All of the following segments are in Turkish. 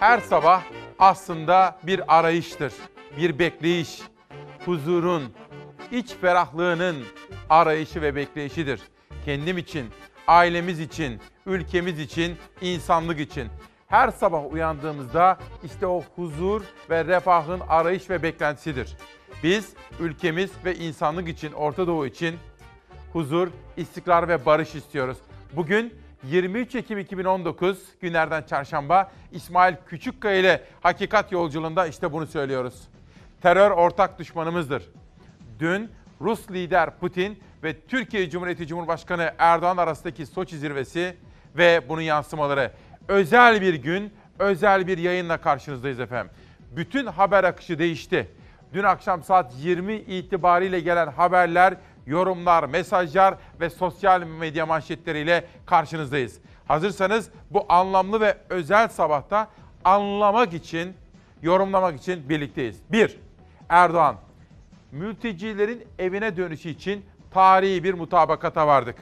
Her sabah aslında bir arayıştır, bir bekleyiş. Huzurun, iç ferahlığının arayışı ve bekleyişidir. Kendim için, ailemiz için, ülkemiz için, insanlık için. Her sabah uyandığımızda işte o huzur ve refahın arayış ve beklentisidir. Biz ülkemiz ve insanlık için, Orta Doğu için huzur, istikrar ve barış istiyoruz. Bugün 23 Ekim 2019 günlerden çarşamba İsmail Küçükkaya ile Hakikat Yolculuğunda işte bunu söylüyoruz. Terör ortak düşmanımızdır. Dün Rus lider Putin ve Türkiye Cumhuriyeti Cumhurbaşkanı Erdoğan arasındaki Soçi zirvesi ve bunun yansımaları. Özel bir gün, özel bir yayınla karşınızdayız efendim. Bütün haber akışı değişti. Dün akşam saat 20 itibariyle gelen haberler, yorumlar, mesajlar ve sosyal medya manşetleriyle karşınızdayız. Hazırsanız bu anlamlı ve özel sabahta anlamak için, yorumlamak için birlikteyiz. 1. Erdoğan, mültecilerin evine dönüşü için tarihi bir mutabakata vardık.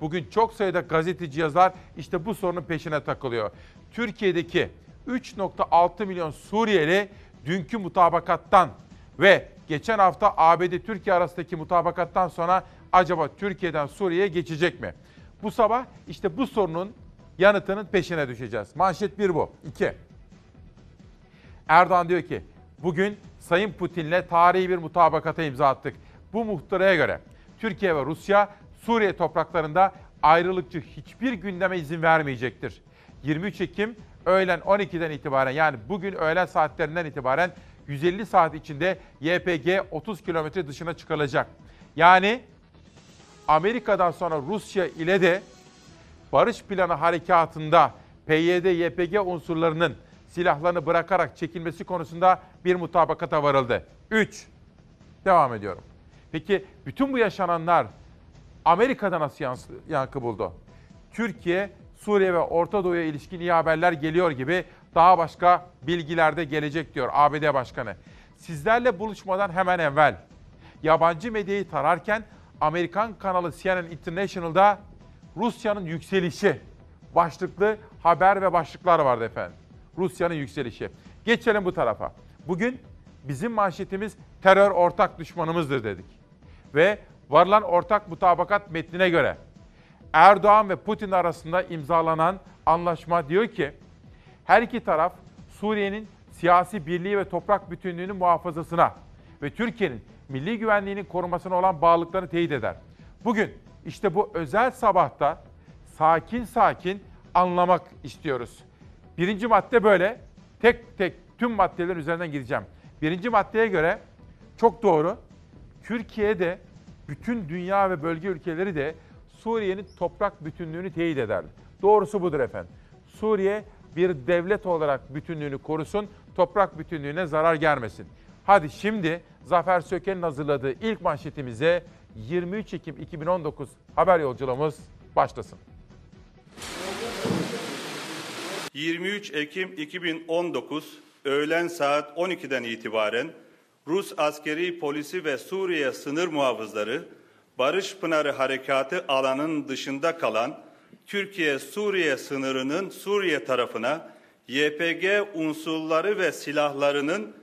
Bugün çok sayıda gazeteci yazar işte bu sorunun peşine takılıyor. Türkiye'deki 3.6 milyon Suriyeli dünkü mutabakattan ve geçen hafta ABD-Türkiye arasındaki mutabakattan sonra acaba Türkiye'den Suriye'ye geçecek mi? Bu sabah işte bu sorunun yanıtının peşine düşeceğiz. Manşet bir bu. İki. Erdoğan diyor ki bugün Sayın Putin'le tarihi bir mutabakata imza attık. Bu muhtıraya göre Türkiye ve Rusya Suriye topraklarında ayrılıkçı hiçbir gündeme izin vermeyecektir. 23 Ekim öğlen 12'den itibaren yani bugün öğlen saatlerinden itibaren 150 saat içinde YPG 30 kilometre dışına çıkarılacak. Yani Amerika'dan sonra Rusya ile de barış planı harekatında PYD-YPG unsurlarının silahlarını bırakarak çekilmesi konusunda bir mutabakata varıldı. 3. Devam ediyorum. Peki bütün bu yaşananlar Amerika'da nasıl yankı buldu? Türkiye, Suriye ve Orta Doğu'ya ilişkin iyi haberler geliyor gibi daha başka bilgiler de gelecek diyor ABD Başkanı. Sizlerle buluşmadan hemen evvel yabancı medyayı tararken Amerikan kanalı CNN International'da Rusya'nın yükselişi başlıklı haber ve başlıklar vardı efendim. Rusya'nın yükselişi. Geçelim bu tarafa. Bugün bizim manşetimiz terör ortak düşmanımızdır dedik. Ve varılan ortak mutabakat metnine göre Erdoğan ve Putin arasında imzalanan anlaşma diyor ki her iki taraf Suriye'nin siyasi birliği ve toprak bütünlüğünün muhafazasına ve Türkiye'nin milli güvenliğinin korumasına olan bağlılıklarını teyit eder. Bugün işte bu özel sabahta sakin sakin anlamak istiyoruz. Birinci madde böyle. Tek tek tüm maddelerin üzerinden gideceğim. Birinci maddeye göre çok doğru. Türkiye'de bütün dünya ve bölge ülkeleri de Suriye'nin toprak bütünlüğünü teyit eder. Doğrusu budur efendim. Suriye bir devlet olarak bütünlüğünü korusun, toprak bütünlüğüne zarar gelmesin. Hadi şimdi Zafer Söken'in hazırladığı ilk manşetimize 23 Ekim 2019 haber yolculuğumuz başlasın. 23 Ekim 2019 öğlen saat 12'den itibaren Rus askeri polisi ve Suriye sınır muhafızları Barış Pınarı Harekatı alanının dışında kalan Türkiye-Suriye sınırının Suriye tarafına YPG unsurları ve silahlarının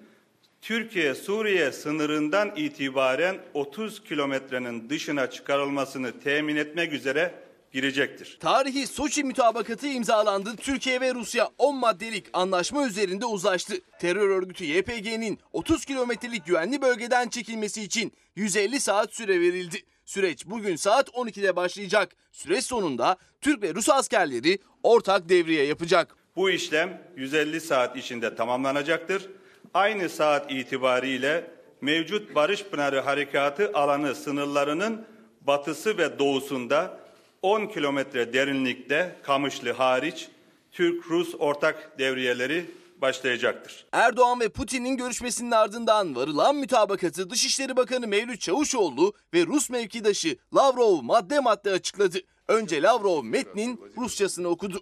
Türkiye-Suriye sınırından itibaren 30 kilometrenin dışına çıkarılmasını temin etmek üzere girecektir. Tarihi Soçi mütabakatı imzalandı. Türkiye ve Rusya 10 maddelik anlaşma üzerinde uzlaştı. Terör örgütü YPG'nin 30 kilometrelik güvenli bölgeden çekilmesi için 150 saat süre verildi. Süreç bugün saat 12'de başlayacak. Süreç sonunda Türk ve Rus askerleri ortak devriye yapacak. Bu işlem 150 saat içinde tamamlanacaktır. Aynı saat itibariyle mevcut Barış Pınarı Harekatı alanı sınırlarının batısı ve doğusunda 10 kilometre derinlikte Kamışlı hariç Türk-Rus ortak devriyeleri başlayacaktır. Erdoğan ve Putin'in görüşmesinin ardından varılan mütabakatı Dışişleri Bakanı Mevlüt Çavuşoğlu ve Rus mevkidaşı Lavrov madde madde açıkladı. Önce Lavrov metnin Rusçasını okudu.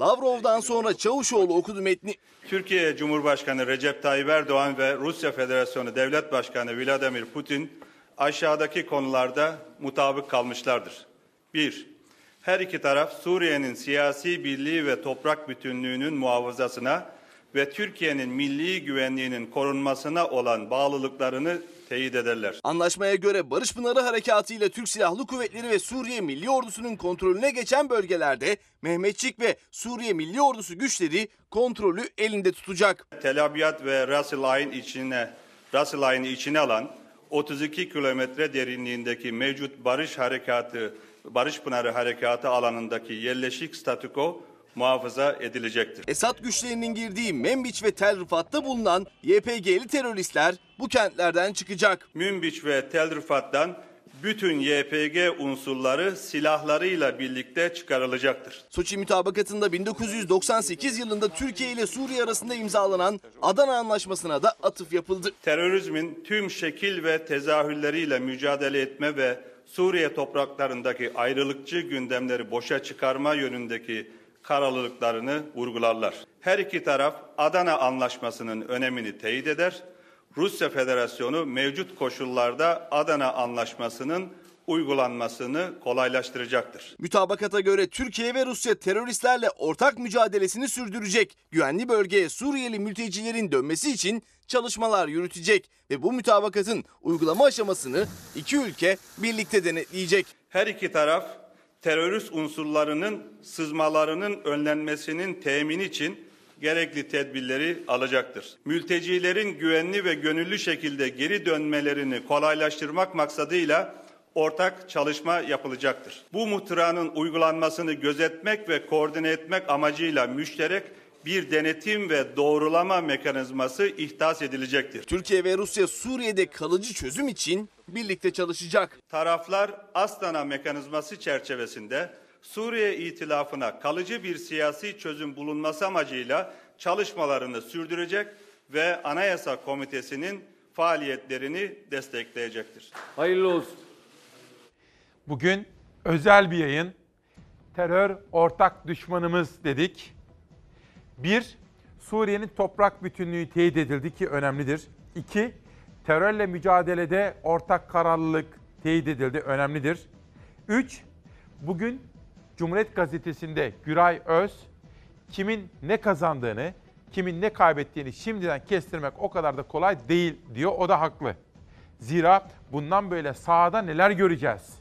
Lavrov'dan sonra Çavuşoğlu okudu metni. Türkiye Cumhurbaşkanı Recep Tayyip Erdoğan ve Rusya Federasyonu Devlet Başkanı Vladimir Putin aşağıdaki konularda mutabık kalmışlardır. 1. Her iki taraf Suriye'nin siyasi birliği ve toprak bütünlüğünün muhafazasına ve Türkiye'nin milli güvenliğinin korunmasına olan bağlılıklarını teyit ederler. Anlaşmaya göre Barış Pınarı Harekatı ile Türk Silahlı Kuvvetleri ve Suriye Milli Ordusu'nun kontrolüne geçen bölgelerde Mehmetçik ve Suriye Milli Ordusu güçleri kontrolü elinde tutacak. Tel Abyad ve Ras el içine Ras el içine alan 32 kilometre derinliğindeki mevcut Barış Harekatı Barış Pınarı Harekatı alanındaki yerleşik statüko muhafaza edilecektir. Esad güçlerinin girdiği Membiç ve Tel Rıfat'ta bulunan YPG'li teröristler bu kentlerden çıkacak. Münbiç ve Tel Rifat'tan bütün YPG unsurları silahlarıyla birlikte çıkarılacaktır. Soçi mütabakatında 1998 yılında Türkiye ile Suriye arasında imzalanan Adana Anlaşması'na da atıf yapıldı. Terörizmin tüm şekil ve tezahürleriyle mücadele etme ve Suriye topraklarındaki ayrılıkçı gündemleri boşa çıkarma yönündeki kararlılıklarını vurgularlar. Her iki taraf Adana Anlaşması'nın önemini teyit eder. Rusya Federasyonu mevcut koşullarda Adana Anlaşması'nın uygulanmasını kolaylaştıracaktır. Mütabakata göre Türkiye ve Rusya teröristlerle ortak mücadelesini sürdürecek. Güvenli bölgeye Suriyeli mültecilerin dönmesi için çalışmalar yürütecek ve bu mütabakatın uygulama aşamasını iki ülke birlikte denetleyecek. Her iki taraf terörist unsurlarının sızmalarının önlenmesinin temini için gerekli tedbirleri alacaktır. Mültecilerin güvenli ve gönüllü şekilde geri dönmelerini kolaylaştırmak maksadıyla ortak çalışma yapılacaktır. Bu muhtıranın uygulanmasını gözetmek ve koordine etmek amacıyla müşterek bir denetim ve doğrulama mekanizması ihdas edilecektir. Türkiye ve Rusya Suriye'de kalıcı çözüm için birlikte çalışacak. Taraflar Astana mekanizması çerçevesinde Suriye itilafına kalıcı bir siyasi çözüm bulunması amacıyla çalışmalarını sürdürecek ve Anayasa Komitesi'nin faaliyetlerini destekleyecektir. Hayırlı olsun. Bugün özel bir yayın. Terör ortak düşmanımız dedik. Bir, Suriye'nin toprak bütünlüğü teyit edildi ki önemlidir. İki, terörle mücadelede ortak kararlılık teyit edildi, önemlidir. Üç, bugün Cumhuriyet Gazetesi'nde Güray Öz kimin ne kazandığını, kimin ne kaybettiğini şimdiden kestirmek o kadar da kolay değil diyor. O da haklı. Zira bundan böyle sahada neler göreceğiz?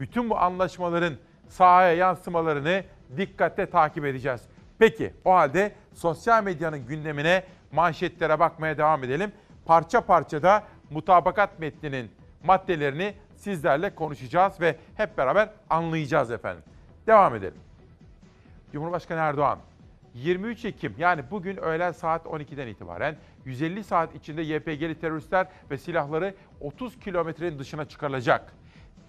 Bütün bu anlaşmaların sahaya yansımalarını dikkatle takip edeceğiz. Peki o halde sosyal medyanın gündemine manşetlere bakmaya devam edelim. Parça parça da mutabakat metninin maddelerini sizlerle konuşacağız ve hep beraber anlayacağız efendim. Devam edelim. Cumhurbaşkanı Erdoğan 23 Ekim yani bugün öğlen saat 12'den itibaren 150 saat içinde YPG'li teröristler ve silahları 30 kilometrenin dışına çıkarılacak.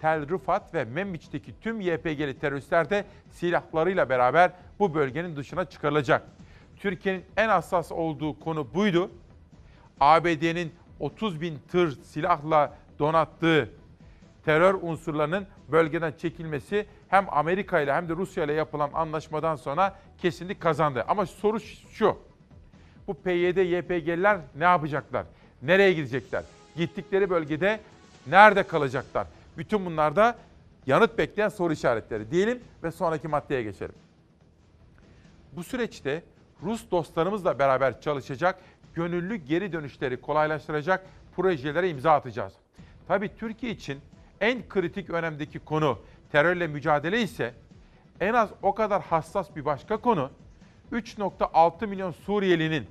Tel Rifat ve Membiç'teki tüm YPG'li teröristler de silahlarıyla beraber bu bölgenin dışına çıkarılacak. Türkiye'nin en hassas olduğu konu buydu. ABD'nin 30 bin tır silahla donattığı terör unsurlarının bölgeden çekilmesi hem Amerika ile hem de Rusya ile yapılan anlaşmadan sonra kesinlik kazandı. Ama soru şu. Bu PYD, YPG'liler ne yapacaklar? Nereye gidecekler? Gittikleri bölgede nerede kalacaklar? Bütün bunlarda yanıt bekleyen soru işaretleri diyelim ve sonraki maddeye geçelim. Bu süreçte Rus dostlarımızla beraber çalışacak, gönüllü geri dönüşleri kolaylaştıracak projelere imza atacağız. Tabii Türkiye için en kritik önemdeki konu terörle mücadele ise en az o kadar hassas bir başka konu 3.6 milyon Suriyelinin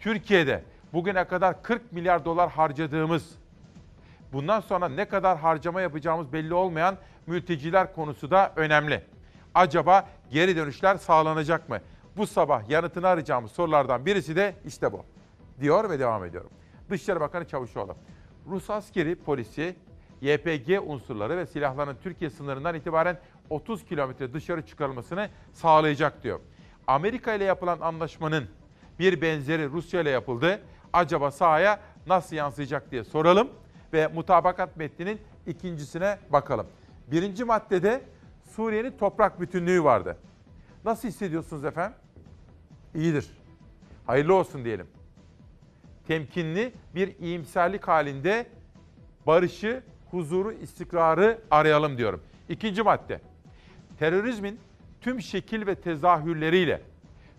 Türkiye'de bugüne kadar 40 milyar dolar harcadığımız bundan sonra ne kadar harcama yapacağımız belli olmayan mülteciler konusu da önemli. Acaba geri dönüşler sağlanacak mı? Bu sabah yanıtını arayacağımız sorulardan birisi de işte bu. Diyor ve devam ediyorum. Dışişleri Bakanı Çavuşoğlu. Rus askeri polisi YPG unsurları ve silahların Türkiye sınırından itibaren 30 kilometre dışarı çıkarılmasını sağlayacak diyor. Amerika ile yapılan anlaşmanın bir benzeri Rusya ile yapıldı. Acaba sahaya nasıl yansıyacak diye soralım ve mutabakat metninin ikincisine bakalım. Birinci maddede Suriye'nin toprak bütünlüğü vardı. Nasıl hissediyorsunuz efendim? İyidir. Hayırlı olsun diyelim. Temkinli bir iyimserlik halinde barışı, huzuru, istikrarı arayalım diyorum. İkinci madde. terörizmin tüm şekil ve tezahürleriyle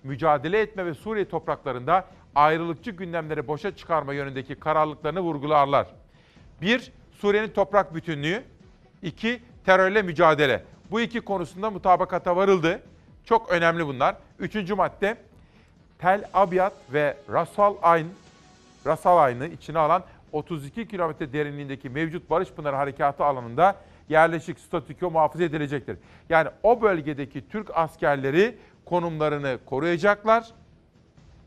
mücadele etme ve Suriye topraklarında ayrılıkçı gündemleri boşa çıkarma yönündeki kararlılıklarını vurgularlar. Bir, Suriye'nin toprak bütünlüğü. iki terörle mücadele. Bu iki konusunda mutabakata varıldı. Çok önemli bunlar. Üçüncü madde, Tel Abyad ve Rasal Ayn, Rasal Ayn'ı içine alan 32 kilometre derinliğindeki mevcut Barış Pınarı Harekatı alanında yerleşik statüko muhafaza edilecektir. Yani o bölgedeki Türk askerleri konumlarını koruyacaklar.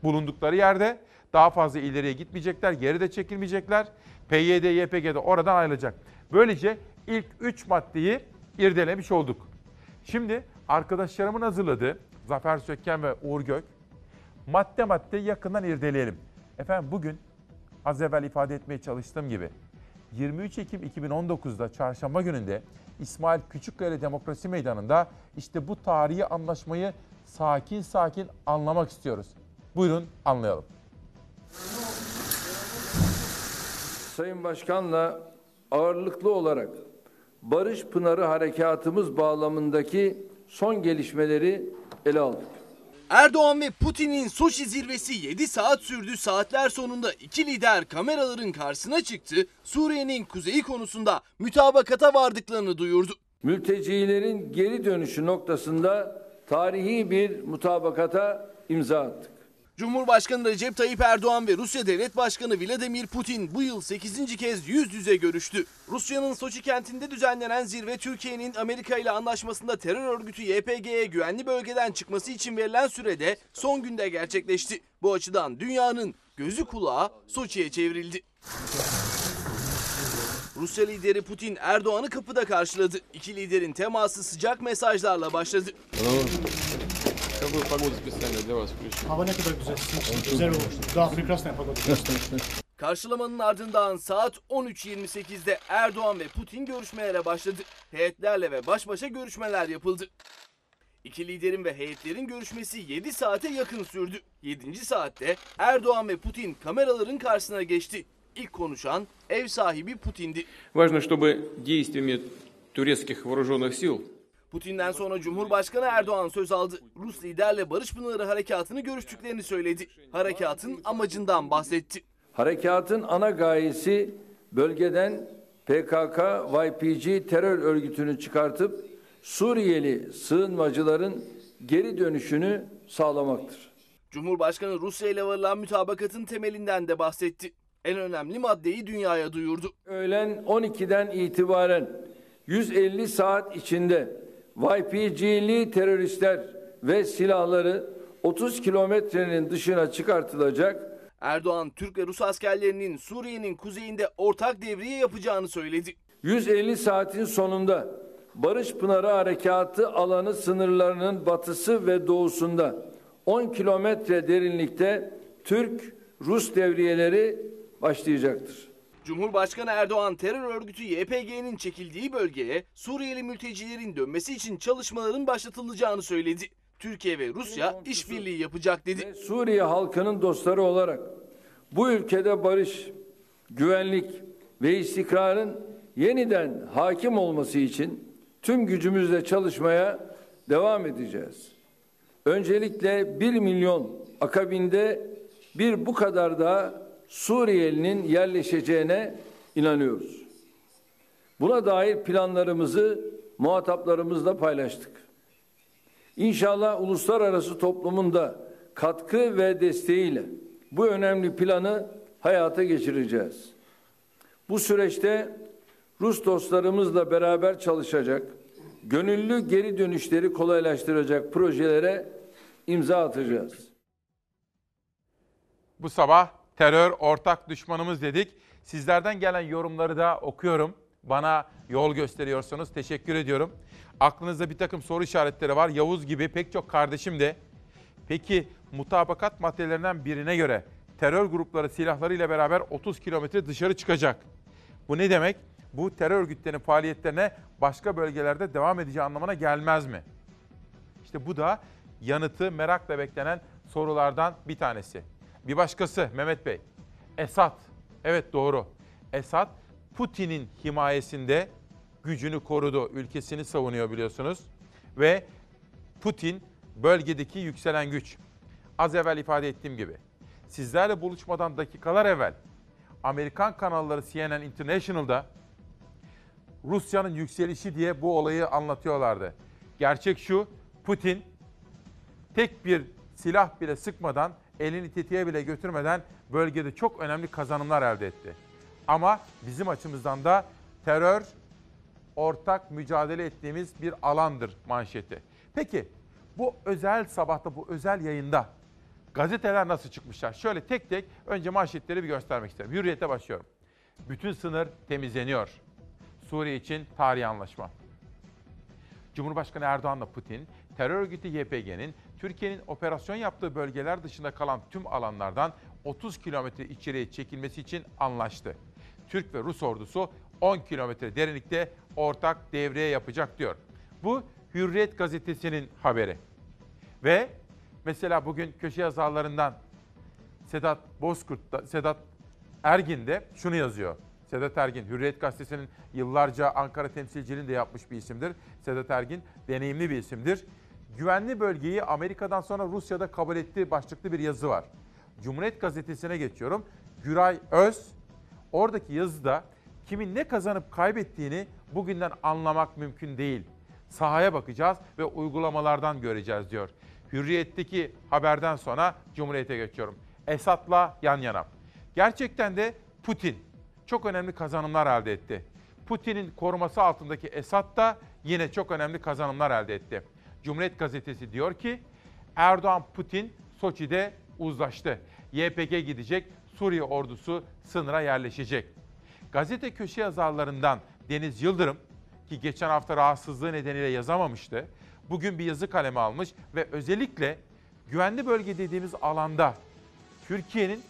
Bulundukları yerde daha fazla ileriye gitmeyecekler, geri de çekilmeyecekler. PYD, YPG de oradan ayrılacak. Böylece ilk 3 maddeyi irdelemiş olduk. Şimdi arkadaşlarımın hazırladığı Zafer Sökken ve Uğur Gök madde madde yakından irdeleyelim. Efendim bugün az evvel ifade etmeye çalıştığım gibi 23 Ekim 2019'da çarşamba gününde İsmail Küçükkaya Demokrasi Meydanı'nda işte bu tarihi anlaşmayı sakin sakin anlamak istiyoruz. Buyurun anlayalım. Sayın Başkan'la ağırlıklı olarak Barış Pınarı Harekatımız bağlamındaki son gelişmeleri ele aldık. Erdoğan ve Putin'in Soçi zirvesi 7 saat sürdü. Saatler sonunda iki lider kameraların karşısına çıktı. Suriye'nin kuzeyi konusunda mütabakata vardıklarını duyurdu. Mültecilerin geri dönüşü noktasında tarihi bir mutabakata imza attık. Cumhurbaşkanı Recep Tayyip Erdoğan ve Rusya Devlet Başkanı Vladimir Putin bu yıl 8. kez yüz yüze görüştü. Rusya'nın Soçi kentinde düzenlenen zirve Türkiye'nin Amerika ile anlaşmasında terör örgütü YPG'ye güvenli bölgeden çıkması için verilen sürede son günde gerçekleşti. Bu açıdan dünyanın gözü kulağı Soçi'ye çevrildi. Rusya lideri Putin Erdoğan'ı kapıda karşıladı. İki liderin teması sıcak mesajlarla başladı Какую погоду специально для вас включил? Hava ne kadar güzel. Güzel olmuş. Daha прекрасная погода. Karşılamanın ardından saat 13.28'de Erdoğan ve Putin görüşmelere başladı. Heyetlerle ve baş başa görüşmeler yapıldı. İki liderin ve heyetlerin görüşmesi 7 saate yakın sürdü. 7. saatte Erdoğan ve Putin kameraların karşısına geçti. İlk konuşan ev sahibi Putin'di. Важно, чтобы действиями турецких вооруженных сил Putin'den sonra Cumhurbaşkanı Erdoğan söz aldı. Rus liderle Barış Pınarı Harekatı'nı görüştüklerini söyledi. Harekatın amacından bahsetti. Harekatın ana gayesi bölgeden PKK, YPG terör örgütünü çıkartıp Suriyeli sığınmacıların geri dönüşünü sağlamaktır. Cumhurbaşkanı Rusya ile varılan mütabakatın temelinden de bahsetti. En önemli maddeyi dünyaya duyurdu. Öğlen 12'den itibaren 150 saat içinde YPG'li teröristler ve silahları 30 kilometrenin dışına çıkartılacak. Erdoğan, Türk ve Rus askerlerinin Suriye'nin kuzeyinde ortak devriye yapacağını söyledi. 150 saatin sonunda Barış Pınarı Harekatı alanı sınırlarının batısı ve doğusunda 10 kilometre derinlikte Türk-Rus devriyeleri başlayacaktır. Cumhurbaşkanı Erdoğan terör örgütü YPG'nin çekildiği bölgeye Suriyeli mültecilerin dönmesi için çalışmaların başlatılacağını söyledi. Türkiye ve Rusya işbirliği yapacak dedi. Suriye halkının dostları olarak bu ülkede barış, güvenlik ve istikrarın yeniden hakim olması için tüm gücümüzle çalışmaya devam edeceğiz. Öncelikle 1 milyon akabinde bir bu kadar daha Suriyelinin yerleşeceğine inanıyoruz. Buna dair planlarımızı muhataplarımızla paylaştık. İnşallah uluslararası toplumun da katkı ve desteğiyle bu önemli planı hayata geçireceğiz. Bu süreçte Rus dostlarımızla beraber çalışacak, gönüllü geri dönüşleri kolaylaştıracak projelere imza atacağız. Bu sabah terör ortak düşmanımız dedik. Sizlerden gelen yorumları da okuyorum. Bana yol gösteriyorsunuz. Teşekkür ediyorum. Aklınızda bir takım soru işaretleri var. Yavuz gibi pek çok kardeşim de. Peki mutabakat maddelerinden birine göre terör grupları silahlarıyla beraber 30 kilometre dışarı çıkacak. Bu ne demek? Bu terör örgütlerinin faaliyetlerine başka bölgelerde devam edeceği anlamına gelmez mi? İşte bu da yanıtı merakla beklenen sorulardan bir tanesi. Bir başkası Mehmet Bey. Esad. Evet doğru. Esad Putin'in himayesinde gücünü korudu. Ülkesini savunuyor biliyorsunuz. ve Putin bölgedeki yükselen güç. Az evvel ifade ettiğim gibi sizlerle buluşmadan dakikalar evvel Amerikan kanalları CNN International'da Rusya'nın yükselişi diye bu olayı anlatıyorlardı. Gerçek şu, Putin tek bir silah bile sıkmadan, elini tetiğe bile götürmeden bölgede çok önemli kazanımlar elde etti. Ama bizim açımızdan da terör ortak mücadele ettiğimiz bir alandır manşeti. Peki bu özel sabahta, bu özel yayında gazeteler nasıl çıkmışlar? Şöyle tek tek önce manşetleri bir göstermek isterim. Hürriyete başlıyorum. Bütün sınır temizleniyor. Suriye için tarihi anlaşma. Cumhurbaşkanı Erdoğan'la Putin, terör örgütü YPG'nin Türkiye'nin operasyon yaptığı bölgeler dışında kalan tüm alanlardan 30 kilometre içeriye çekilmesi için anlaştı. Türk ve Rus ordusu 10 kilometre derinlikte ortak devreye yapacak diyor. Bu Hürriyet gazetesinin haberi. Ve mesela bugün köşe yazarlarından Sedat Bozkurt, da- Sedat Ergin de şunu yazıyor. Sedat Ergin, Hürriyet Gazetesi'nin yıllarca Ankara temsilciliğini de yapmış bir isimdir. Sedat Ergin deneyimli bir isimdir. Güvenli bölgeyi Amerika'dan sonra Rusya'da kabul ettiği başlıklı bir yazı var. Cumhuriyet Gazetesi'ne geçiyorum. Güray Öz, oradaki yazıda kimin ne kazanıp kaybettiğini bugünden anlamak mümkün değil. Sahaya bakacağız ve uygulamalardan göreceğiz diyor. Hürriyet'teki haberden sonra Cumhuriyet'e geçiyorum. Esad'la yan yana. Gerçekten de Putin çok önemli kazanımlar elde etti. Putin'in koruması altındaki Esad da yine çok önemli kazanımlar elde etti. Cumhuriyet gazetesi diyor ki Erdoğan Putin Soçi'de uzlaştı. YPG gidecek, Suriye ordusu sınıra yerleşecek. Gazete köşe yazarlarından Deniz Yıldırım ki geçen hafta rahatsızlığı nedeniyle yazamamıştı. Bugün bir yazı kaleme almış ve özellikle güvenli bölge dediğimiz alanda Türkiye'nin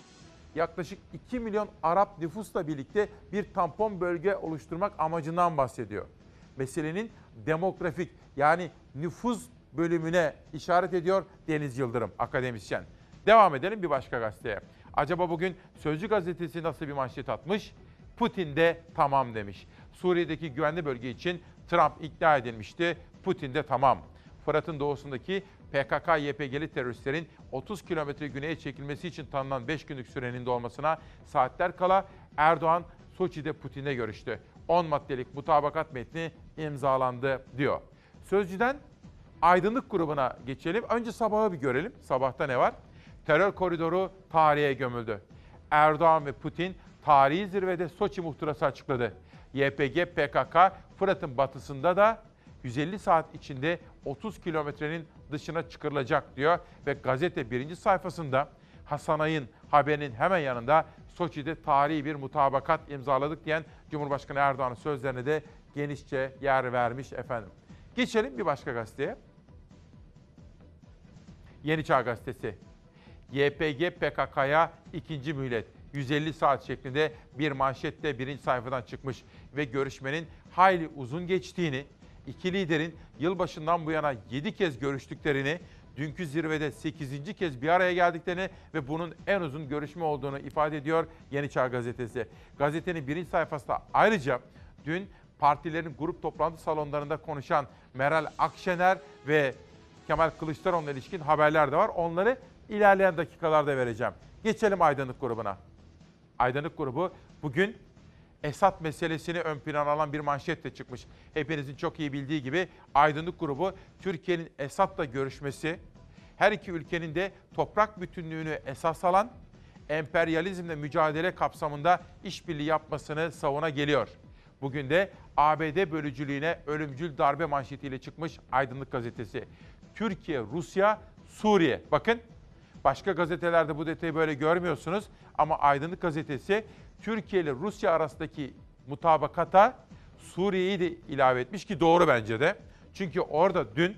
yaklaşık 2 milyon Arap nüfusla birlikte bir tampon bölge oluşturmak amacından bahsediyor. Meselenin demografik yani nüfus bölümüne işaret ediyor Deniz Yıldırım akademisyen. Devam edelim bir başka gazeteye. Acaba bugün Sözcü gazetesi nasıl bir manşet atmış? Putin de tamam demiş. Suriye'deki güvenli bölge için Trump ikna edilmişti. Putin de tamam. Fırat'ın doğusundaki PKK-YPG'li teröristlerin 30 kilometre güneye çekilmesi için tanınan 5 günlük sürenin dolmasına saatler kala Erdoğan Soçi'de Putin'le görüştü. 10 maddelik mutabakat metni imzalandı diyor. Sözcüden aydınlık grubuna geçelim. Önce sabahı bir görelim. Sabahta ne var? Terör koridoru tarihe gömüldü. Erdoğan ve Putin tarihi zirvede Soçi muhtırası açıkladı. YPG PKK Fırat'ın batısında da 150 saat içinde 30 kilometrenin dışına çıkarılacak diyor ve gazete birinci sayfasında Hasan Ay'ın haberinin hemen yanında Soçi'de tarihi bir mutabakat imzaladık diyen Cumhurbaşkanı Erdoğan'ın sözlerine de genişçe yer vermiş efendim. Geçelim bir başka gazeteye. Yeni Çağ Gazetesi. YPG PKK'ya ikinci mühlet. 150 saat şeklinde bir manşette birinci sayfadan çıkmış ve görüşmenin hayli uzun geçtiğini, iki liderin yılbaşından bu yana 7 kez görüştüklerini, dünkü zirvede 8. kez bir araya geldiklerini ve bunun en uzun görüşme olduğunu ifade ediyor Yeni Çağ Gazetesi. Gazetenin birinci sayfasında ayrıca dün partilerin grup toplantı salonlarında konuşan Meral Akşener ve Kemal Kılıçdaroğlu'na ilişkin haberler de var. Onları ilerleyen dakikalarda vereceğim. Geçelim aydınlık grubuna. Aydınlık grubu bugün Esad meselesini ön plana alan bir manşetle çıkmış. Hepinizin çok iyi bildiği gibi Aydınlık grubu Türkiye'nin Esad'la görüşmesi, her iki ülkenin de toprak bütünlüğünü esas alan emperyalizmle mücadele kapsamında işbirliği yapmasını savuna geliyor. Bugün de ABD bölücülüğüne ölümcül darbe manşetiyle çıkmış Aydınlık gazetesi. Türkiye, Rusya, Suriye. Bakın Başka gazetelerde bu detayı böyle görmüyorsunuz ama Aydınlık gazetesi Türkiye ile Rusya arasındaki mutabakata Suriye'yi de ilave etmiş ki doğru bence de. Çünkü orada dün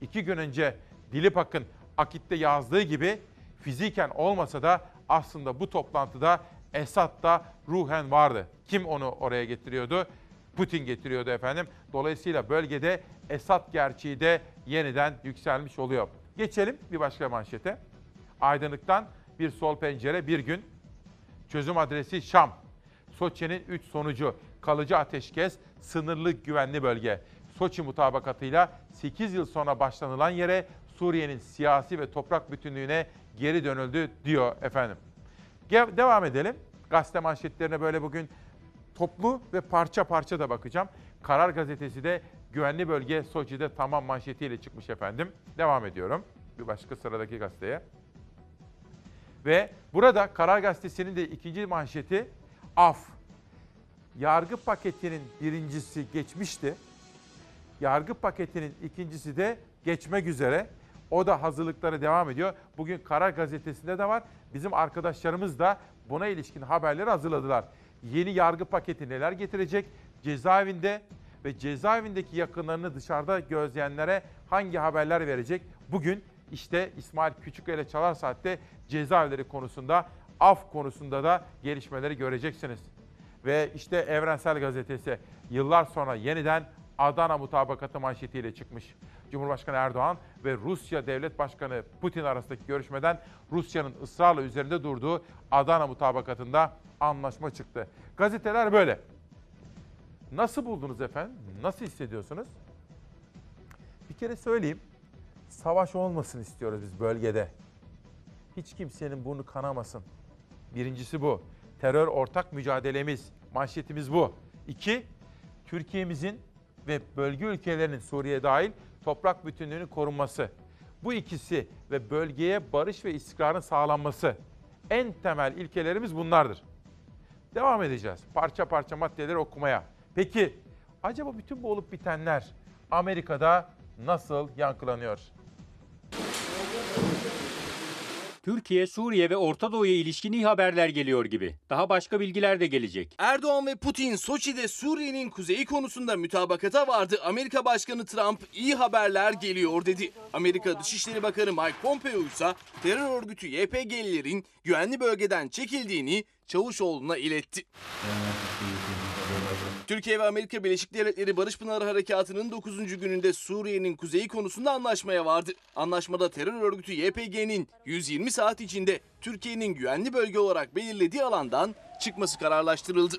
iki gün önce Dilipak'ın Akit'te yazdığı gibi fiziken olmasa da aslında bu toplantıda Esad da ruhen vardı. Kim onu oraya getiriyordu? Putin getiriyordu efendim. Dolayısıyla bölgede Esad gerçeği de yeniden yükselmiş oluyor. Geçelim bir başka manşete. Aydınlıktan bir sol pencere bir gün. Çözüm adresi Şam. Soçi'nin 3 sonucu. Kalıcı ateşkes, sınırlı güvenli bölge. Soçi mutabakatıyla 8 yıl sonra başlanılan yere Suriye'nin siyasi ve toprak bütünlüğüne geri dönüldü diyor efendim. Devam edelim. Gazete manşetlerine böyle bugün toplu ve parça parça da bakacağım. Karar gazetesi de güvenli bölge Soçi'de tamam manşetiyle çıkmış efendim. Devam ediyorum bir başka sıradaki gazeteye. Ve burada Karar Gazetesi'nin de ikinci manşeti af. Yargı paketinin birincisi geçmişti. Yargı paketinin ikincisi de geçmek üzere. O da hazırlıkları devam ediyor. Bugün Karar Gazetesi'nde de var. Bizim arkadaşlarımız da buna ilişkin haberleri hazırladılar. Yeni yargı paketi neler getirecek? Cezaevinde ve cezaevindeki yakınlarını dışarıda gözleyenlere hangi haberler verecek? Bugün işte İsmail Küçükkaya Çalar Saat'te cezaevleri konusunda, af konusunda da gelişmeleri göreceksiniz. Ve işte Evrensel Gazetesi yıllar sonra yeniden Adana mutabakatı manşetiyle çıkmış. Cumhurbaşkanı Erdoğan ve Rusya Devlet Başkanı Putin arasındaki görüşmeden Rusya'nın ısrarla üzerinde durduğu Adana mutabakatında anlaşma çıktı. Gazeteler böyle. Nasıl buldunuz efendim? Nasıl hissediyorsunuz? Bir kere söyleyeyim. Savaş olmasın istiyoruz biz bölgede. Hiç kimsenin burnu kanamasın. Birincisi bu. Terör ortak mücadelemiz. Manşetimiz bu. İki, Türkiye'mizin ve bölge ülkelerinin Suriye dahil toprak bütünlüğünün korunması. Bu ikisi ve bölgeye barış ve istikrarın sağlanması. En temel ilkelerimiz bunlardır. Devam edeceğiz parça parça maddeleri okumaya. Peki acaba bütün bu olup bitenler Amerika'da nasıl yankılanıyor? Türkiye, Suriye ve Orta Doğu'ya ilişkin iyi haberler geliyor gibi. Daha başka bilgiler de gelecek. Erdoğan ve Putin Soçi'de Suriye'nin kuzeyi konusunda mütabakata vardı. Amerika Başkanı Trump iyi haberler geliyor dedi. Amerika Dışişleri Bakanı Mike Pompeo ise terör örgütü YPG'lilerin güvenli bölgeden çekildiğini Çavuşoğlu'na iletti. Türkiye ve Amerika Birleşik Devletleri Barış Pınarı Harekatı'nın 9. gününde Suriye'nin kuzeyi konusunda anlaşmaya vardı. Anlaşmada terör örgütü YPG'nin 120 saat içinde Türkiye'nin güvenli bölge olarak belirlediği alandan çıkması kararlaştırıldı.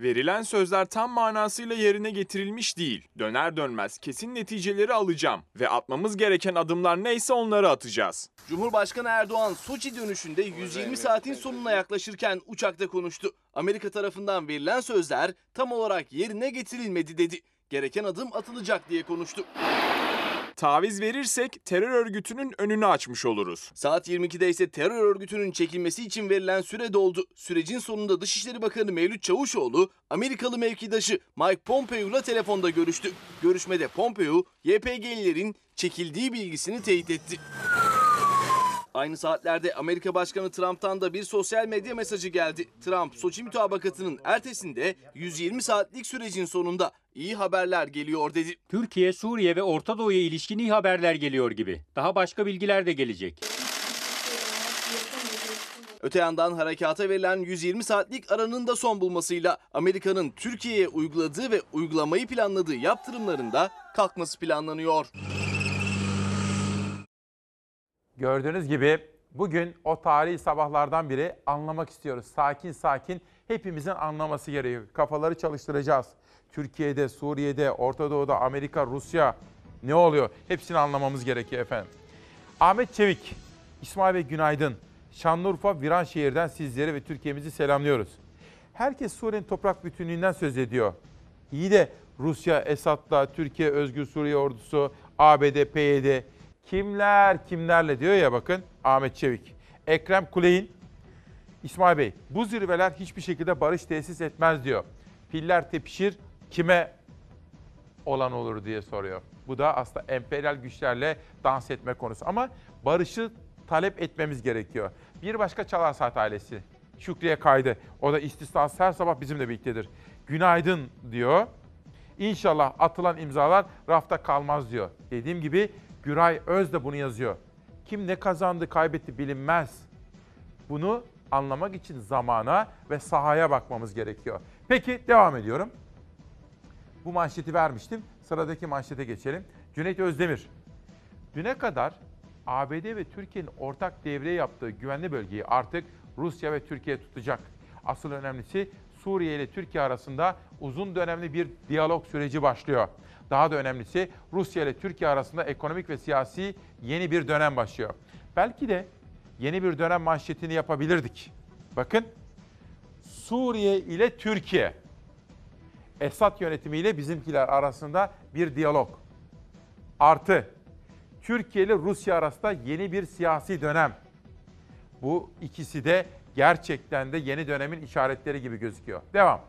Verilen sözler tam manasıyla yerine getirilmiş değil. Döner dönmez kesin neticeleri alacağım ve atmamız gereken adımlar neyse onları atacağız. Cumhurbaşkanı Erdoğan Soçi dönüşünde 120 saatin sonuna yaklaşırken uçakta konuştu. Amerika tarafından verilen sözler tam olarak yerine getirilmedi dedi. Gereken adım atılacak diye konuştu. Taviz verirsek terör örgütünün önünü açmış oluruz. Saat 22'de ise terör örgütünün çekilmesi için verilen süre doldu. Sürecin sonunda Dışişleri Bakanı Mevlüt Çavuşoğlu, Amerikalı mevkidaşı Mike Pompeo ile telefonda görüştü. Görüşmede Pompeo, YPG'lilerin çekildiği bilgisini teyit etti. Aynı saatlerde Amerika Başkanı Trump'tan da bir sosyal medya mesajı geldi. Trump, Soçi mütabakatının ertesinde 120 saatlik sürecin sonunda iyi haberler geliyor dedi. Türkiye, Suriye ve Orta Doğu'ya ilişkin iyi haberler geliyor gibi. Daha başka bilgiler de gelecek. Öte yandan harekata verilen 120 saatlik aranın da son bulmasıyla Amerika'nın Türkiye'ye uyguladığı ve uygulamayı planladığı yaptırımlarında kalkması planlanıyor. Gördüğünüz gibi bugün o tarihi sabahlardan biri anlamak istiyoruz. Sakin sakin hepimizin anlaması gerekiyor. Kafaları çalıştıracağız. Türkiye'de, Suriye'de, Orta Doğu'da, Amerika, Rusya ne oluyor? Hepsini anlamamız gerekiyor efendim. Ahmet Çevik, İsmail Bey günaydın. Şanlıurfa Viranşehir'den sizleri ve Türkiye'mizi selamlıyoruz. Herkes Suriye'nin toprak bütünlüğünden söz ediyor. İyi de Rusya, Esad'la, Türkiye Özgür Suriye Ordusu, ABD, PYD kimler kimlerle diyor ya bakın Ahmet Çevik. Ekrem Kuley'in İsmail Bey bu zirveler hiçbir şekilde barış tesis etmez diyor. Piller tepişir kime olan olur diye soruyor. Bu da aslında emperyal güçlerle dans etme konusu. Ama barışı talep etmemiz gerekiyor. Bir başka Çalar Saat ailesi. Şükriye Kaydı. O da istisnasız her sabah bizimle birliktedir. Günaydın diyor. İnşallah atılan imzalar rafta kalmaz diyor. Dediğim gibi Güray Öz de bunu yazıyor. Kim ne kazandı, kaybetti bilinmez. Bunu anlamak için zamana ve sahaya bakmamız gerekiyor. Peki devam ediyorum. Bu manşeti vermiştim. Sıradaki manşete geçelim. Cüneyt Özdemir. Düne kadar ABD ve Türkiye'nin ortak devreye yaptığı güvenli bölgeyi artık Rusya ve Türkiye tutacak. Asıl önemlisi Suriye ile Türkiye arasında uzun dönemli bir diyalog süreci başlıyor. Daha da önemlisi Rusya ile Türkiye arasında ekonomik ve siyasi yeni bir dönem başlıyor. Belki de yeni bir dönem manşetini yapabilirdik. Bakın Suriye ile Türkiye. Esad yönetimiyle bizimkiler arasında bir diyalog. Artı Türkiye ile Rusya arasında yeni bir siyasi dönem. Bu ikisi de gerçekten de yeni dönemin işaretleri gibi gözüküyor. Devam.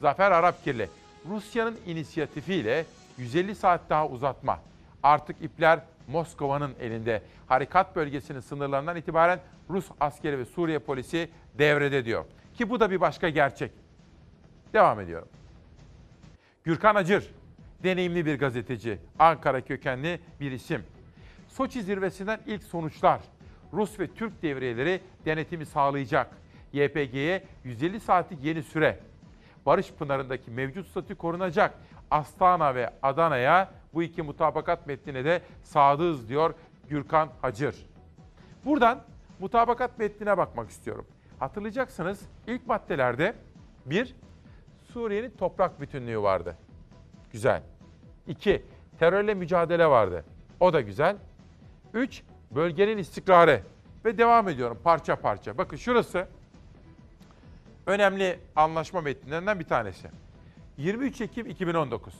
Zafer Arapkirli. Rusya'nın inisiyatifiyle 150 saat daha uzatma. Artık ipler Moskova'nın elinde. Harekat bölgesinin sınırlarından itibaren Rus askeri ve Suriye polisi devrede diyor. Ki bu da bir başka gerçek. Devam ediyorum. Gürkan Acır, deneyimli bir gazeteci, Ankara kökenli bir isim. Soçi zirvesinden ilk sonuçlar. Rus ve Türk devriyeleri denetimi sağlayacak. YPG'ye 150 saatlik yeni süre. Barış Pınarı'ndaki mevcut statü korunacak. Astana ve Adana'ya bu iki mutabakat metnine de sadığız diyor Gürkan Hacır. Buradan mutabakat metnine bakmak istiyorum. Hatırlayacaksınız ilk maddelerde bir, Suriye'nin toprak bütünlüğü vardı. Güzel. İki, terörle mücadele vardı. O da güzel. Üç, bölgenin istikrarı. Ve devam ediyorum parça parça. Bakın şurası önemli anlaşma metnlerinden bir tanesi. 23 Ekim 2019.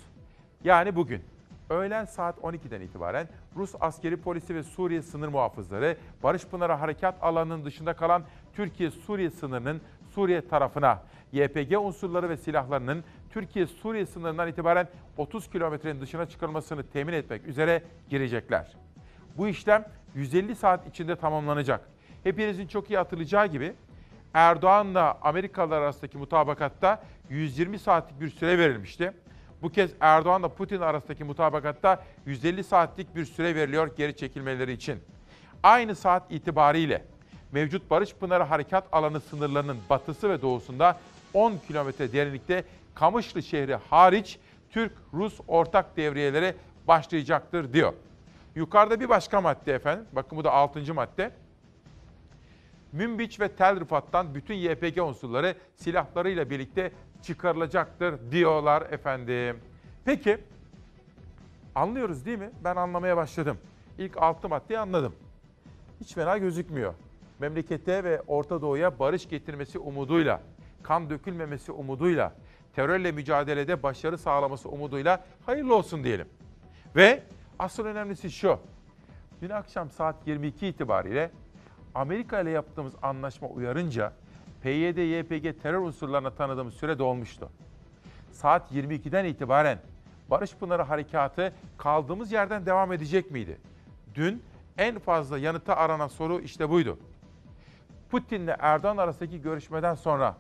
Yani bugün. Öğlen saat 12'den itibaren Rus askeri polisi ve Suriye sınır muhafızları Barış Pınarı harekat alanının dışında kalan Türkiye-Suriye sınırının Suriye tarafına YPG unsurları ve silahlarının Türkiye-Suriye sınırından itibaren 30 kilometrenin dışına çıkarılmasını temin etmek üzere girecekler. Bu işlem 150 saat içinde tamamlanacak. Hepinizin çok iyi hatırlayacağı gibi Erdoğan'la Amerikalılar arasındaki mutabakatta 120 saatlik bir süre verilmişti. Bu kez Erdoğan'la Putin arasındaki mutabakatta 150 saatlik bir süre veriliyor geri çekilmeleri için. Aynı saat itibariyle mevcut Barış Pınarı Harekat Alanı sınırlarının batısı ve doğusunda 10 kilometre derinlikte Kamışlı şehri hariç Türk-Rus ortak devriyeleri başlayacaktır diyor. Yukarıda bir başka madde efendim. Bakın bu da 6. madde. Münbiç ve Tel Rifat'tan bütün YPG unsurları silahlarıyla birlikte çıkarılacaktır diyorlar efendim. Peki anlıyoruz değil mi? Ben anlamaya başladım. İlk altı maddeyi anladım. Hiç fena gözükmüyor. Memlekete ve Orta Doğu'ya barış getirmesi umuduyla, kan dökülmemesi umuduyla, terörle mücadelede başarı sağlaması umuduyla hayırlı olsun diyelim. Ve asıl önemlisi şu. Dün akşam saat 22 itibariyle Amerika ile yaptığımız anlaşma uyarınca PYD, YPG terör unsurlarına tanıdığımız süre dolmuştu. Saat 22'den itibaren Barış Pınarı Harekatı kaldığımız yerden devam edecek miydi? Dün en fazla yanıta aranan soru işte buydu. Putin'le Erdoğan arasındaki görüşmeden sonra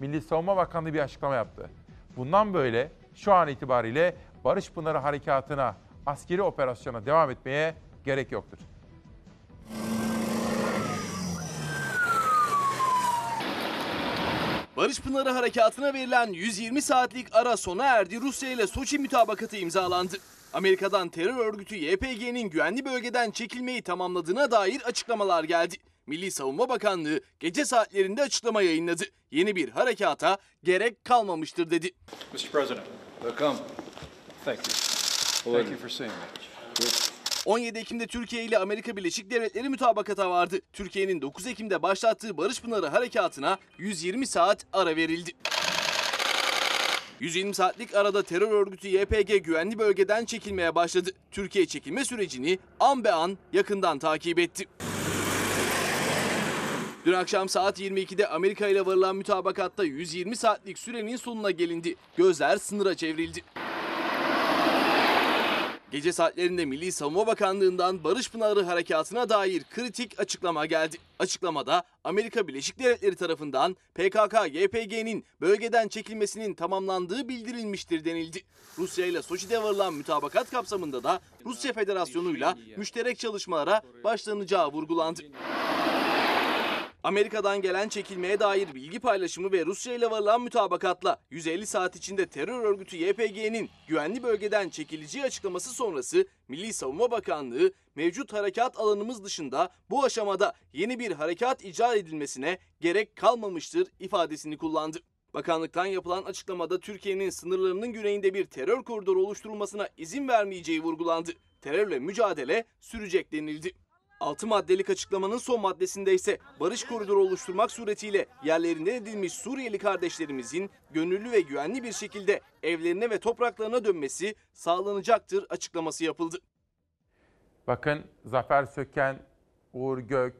Milli Savunma Bakanlığı bir açıklama yaptı. Bundan böyle şu an itibariyle Barış Pınarı Harekatı'na, askeri operasyona devam etmeye gerek yoktur. Barış Pınarı Harekatı'na verilen 120 saatlik ara sona erdi. Rusya ile Soçi mütabakatı imzalandı. Amerika'dan terör örgütü YPG'nin güvenli bölgeden çekilmeyi tamamladığına dair açıklamalar geldi. Milli Savunma Bakanlığı gece saatlerinde açıklama yayınladı. Yeni bir harekata gerek kalmamıştır dedi. Mr. President. Welcome. Thank you. Thank you for seeing me. 17 Ekim'de Türkiye ile Amerika Birleşik Devletleri mütabakata vardı. Türkiye'nin 9 Ekim'de başlattığı Barış Pınarı Harekatı'na 120 saat ara verildi. 120 saatlik arada terör örgütü YPG güvenli bölgeden çekilmeye başladı. Türkiye çekilme sürecini an be an yakından takip etti. Dün akşam saat 22'de Amerika ile varılan mütabakatta 120 saatlik sürenin sonuna gelindi. Gözler sınıra çevrildi. Gece saatlerinde Milli Savunma Bakanlığı'ndan Barış Pınarı Harekatı'na dair kritik açıklama geldi. Açıklamada Amerika Birleşik Devletleri tarafından PKK-YPG'nin bölgeden çekilmesinin tamamlandığı bildirilmiştir denildi. Rusya ile Soçi'de varılan mütabakat kapsamında da Rusya Federasyonu'yla müşterek çalışmalara başlanacağı vurgulandı. Amerika'dan gelen çekilmeye dair bilgi paylaşımı ve Rusya ile varılan mütabakatla 150 saat içinde terör örgütü YPG'nin güvenli bölgeden çekileceği açıklaması sonrası Milli Savunma Bakanlığı mevcut harekat alanımız dışında bu aşamada yeni bir harekat icra edilmesine gerek kalmamıştır ifadesini kullandı. Bakanlıktan yapılan açıklamada Türkiye'nin sınırlarının güneyinde bir terör koridoru oluşturulmasına izin vermeyeceği vurgulandı. Terörle mücadele sürecek denildi. 6 maddelik açıklamanın son maddesinde ise barış koridoru oluşturmak suretiyle yerlerinden edilmiş Suriyeli kardeşlerimizin gönüllü ve güvenli bir şekilde evlerine ve topraklarına dönmesi sağlanacaktır açıklaması yapıldı. Bakın Zafer Söken, Uğur Gök,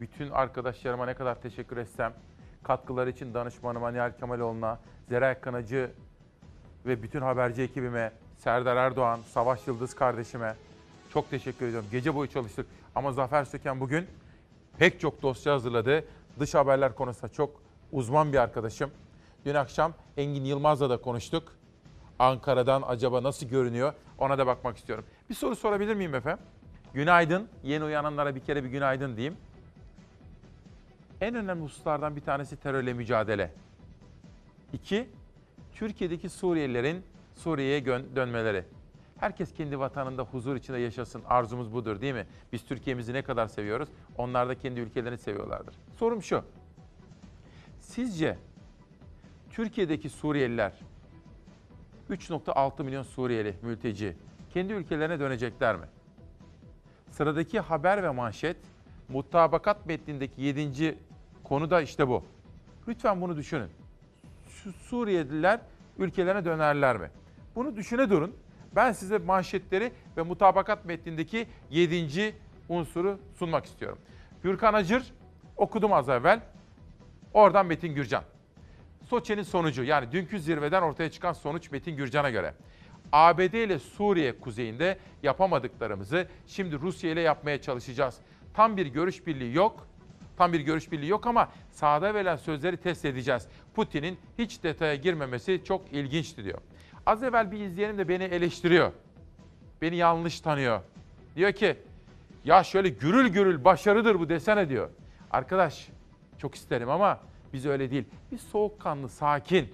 bütün arkadaşlarıma ne kadar teşekkür etsem, katkıları için danışmanıma Nihal Kemaloğlu'na, Zeray Kanacı ve bütün haberci ekibime, Serdar Erdoğan, Savaş Yıldız kardeşime çok teşekkür ediyorum. Gece boyu çalıştık ama Zafer Söken bugün pek çok dosya hazırladı. Dış haberler konusunda çok uzman bir arkadaşım. Dün akşam Engin Yılmaz'la da konuştuk. Ankara'dan acaba nasıl görünüyor ona da bakmak istiyorum. Bir soru sorabilir miyim efendim? Günaydın. Yeni uyananlara bir kere bir günaydın diyeyim. En önemli hususlardan bir tanesi terörle mücadele. İki, Türkiye'deki Suriyelilerin Suriye'ye dönmeleri. Herkes kendi vatanında huzur içinde yaşasın. Arzumuz budur değil mi? Biz Türkiye'mizi ne kadar seviyoruz? Onlar da kendi ülkelerini seviyorlardır. Sorum şu. Sizce Türkiye'deki Suriyeliler 3.6 milyon Suriyeli mülteci kendi ülkelerine dönecekler mi? Sıradaki haber ve manşet mutabakat metnindeki 7. konu da işte bu. Lütfen bunu düşünün. Suriyeliler ülkelerine dönerler mi? Bunu düşüne durun. Ben size manşetleri ve mutabakat metnindeki 7. unsuru sunmak istiyorum. Gürkan Acır okudum az evvel. Oradan Metin Gürcan. Soçi'nin sonucu yani dünkü zirveden ortaya çıkan sonuç Metin Gürcan'a göre. ABD ile Suriye kuzeyinde yapamadıklarımızı şimdi Rusya ile yapmaya çalışacağız. Tam bir görüş birliği yok. Tam bir görüş birliği yok ama sahada verilen sözleri test edeceğiz. Putin'in hiç detaya girmemesi çok ilginçti diyor. Az evvel bir izleyenim de beni eleştiriyor. Beni yanlış tanıyor. Diyor ki ya şöyle gürül gürül başarıdır bu desene diyor. Arkadaş çok isterim ama biz öyle değil. Biz soğukkanlı, sakin.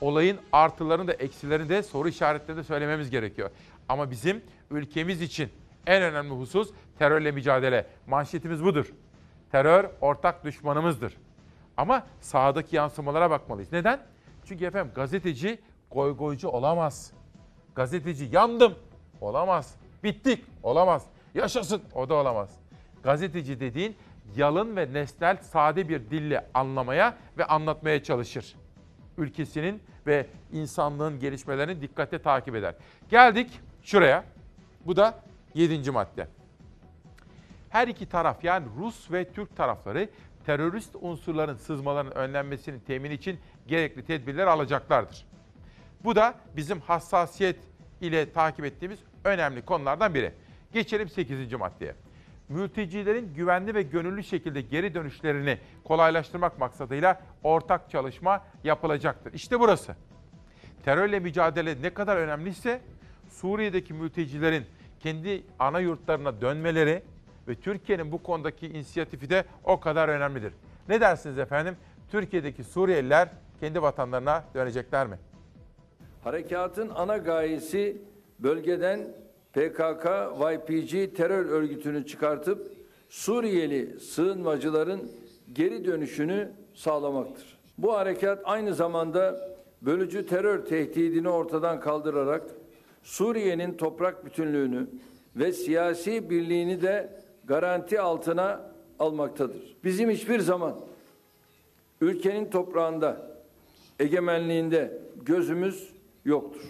Olayın artılarını da eksilerini de soru işaretleri de söylememiz gerekiyor. Ama bizim ülkemiz için en önemli husus terörle mücadele. Manşetimiz budur. Terör ortak düşmanımızdır. Ama sahadaki yansımalara bakmalıyız. Neden? Çünkü efendim gazeteci goygoycu olamaz. Gazeteci yandım olamaz. Bittik olamaz. Yaşasın o da olamaz. Gazeteci dediğin yalın ve nesnel sade bir dille anlamaya ve anlatmaya çalışır. Ülkesinin ve insanlığın gelişmelerini dikkate takip eder. Geldik şuraya. Bu da 7. madde. Her iki taraf yani Rus ve Türk tarafları terörist unsurların sızmalarının önlenmesini temin için gerekli tedbirler alacaklardır. Bu da bizim hassasiyet ile takip ettiğimiz önemli konulardan biri. Geçelim 8. maddeye. Mültecilerin güvenli ve gönüllü şekilde geri dönüşlerini kolaylaştırmak maksadıyla ortak çalışma yapılacaktır. İşte burası. Terörle mücadele ne kadar önemliyse Suriye'deki mültecilerin kendi ana yurtlarına dönmeleri ve Türkiye'nin bu konudaki inisiyatifi de o kadar önemlidir. Ne dersiniz efendim? Türkiye'deki Suriyeliler kendi vatanlarına dönecekler mi? Harekatın ana gayesi bölgeden PKK, YPG terör örgütünü çıkartıp Suriyeli sığınmacıların geri dönüşünü sağlamaktır. Bu harekat aynı zamanda bölücü terör tehdidini ortadan kaldırarak Suriye'nin toprak bütünlüğünü ve siyasi birliğini de garanti altına almaktadır. Bizim hiçbir zaman ülkenin toprağında, egemenliğinde gözümüz yoktur.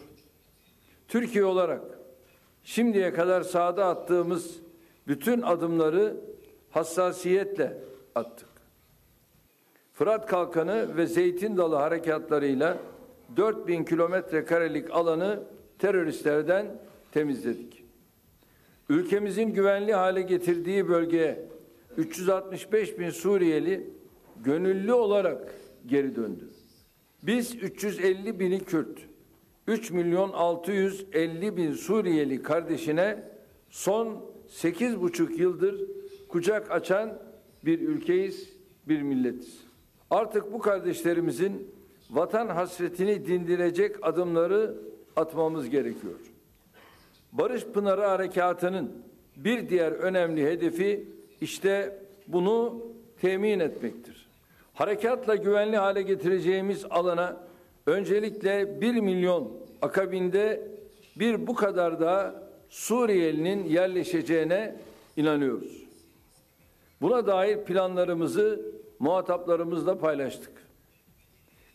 Türkiye olarak şimdiye kadar sahada attığımız bütün adımları hassasiyetle attık. Fırat Kalkanı ve Zeytin Dalı harekatlarıyla 4000 kilometre karelik alanı teröristlerden temizledik. Ülkemizin güvenli hale getirdiği bölgeye 365 bin Suriyeli gönüllü olarak geri döndü. Biz 350 bini Kürt, 3 milyon 650 bin Suriyeli kardeşine son 8,5 yıldır kucak açan bir ülkeyiz bir milletiz. Artık bu kardeşlerimizin vatan hasretini dindirecek adımları atmamız gerekiyor. Barış Pınarı Harekatı'nın bir diğer önemli hedefi işte bunu temin etmektir. Harekatla güvenli hale getireceğimiz alana öncelikle 1 milyon akabinde bir bu kadar da Suriyelinin yerleşeceğine inanıyoruz. Buna dair planlarımızı muhataplarımızla paylaştık.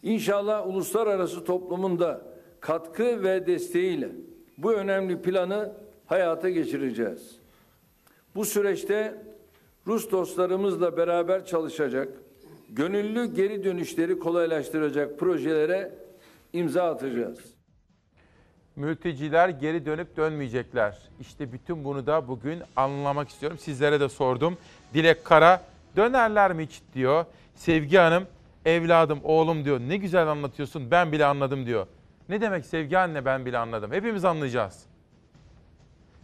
İnşallah uluslararası toplumun da katkı ve desteğiyle bu önemli planı hayata geçireceğiz. Bu süreçte Rus dostlarımızla beraber çalışacak, gönüllü geri dönüşleri kolaylaştıracak projelere imza atacağız. Mülteciler geri dönüp dönmeyecekler. İşte bütün bunu da bugün anlamak istiyorum. Sizlere de sordum. Dilek Kara dönerler mi hiç diyor. Sevgi Hanım evladım oğlum diyor. Ne güzel anlatıyorsun ben bile anladım diyor. Ne demek Sevgi anne ben bile anladım. Hepimiz anlayacağız.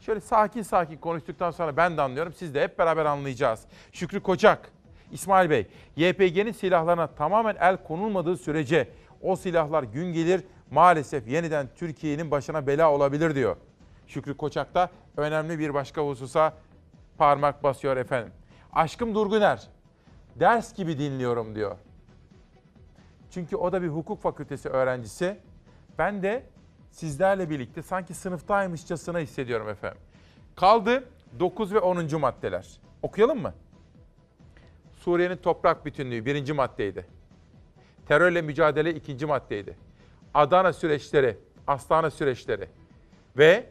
Şöyle sakin sakin konuştuktan sonra ben de anlıyorum. Siz de hep beraber anlayacağız. Şükrü Kocak, İsmail Bey, YPG'nin silahlarına tamamen el konulmadığı sürece o silahlar gün gelir maalesef yeniden Türkiye'nin başına bela olabilir diyor. Şükrü Koçak da önemli bir başka hususa parmak basıyor efendim. Aşkım Durguner, ders gibi dinliyorum diyor. Çünkü o da bir hukuk fakültesi öğrencisi. Ben de sizlerle birlikte sanki sınıftaymışçasına hissediyorum efendim. Kaldı 9 ve 10. maddeler. Okuyalım mı? Suriye'nin toprak bütünlüğü birinci maddeydi. Terörle mücadele ikinci maddeydi. Adana süreçleri, Astana süreçleri ve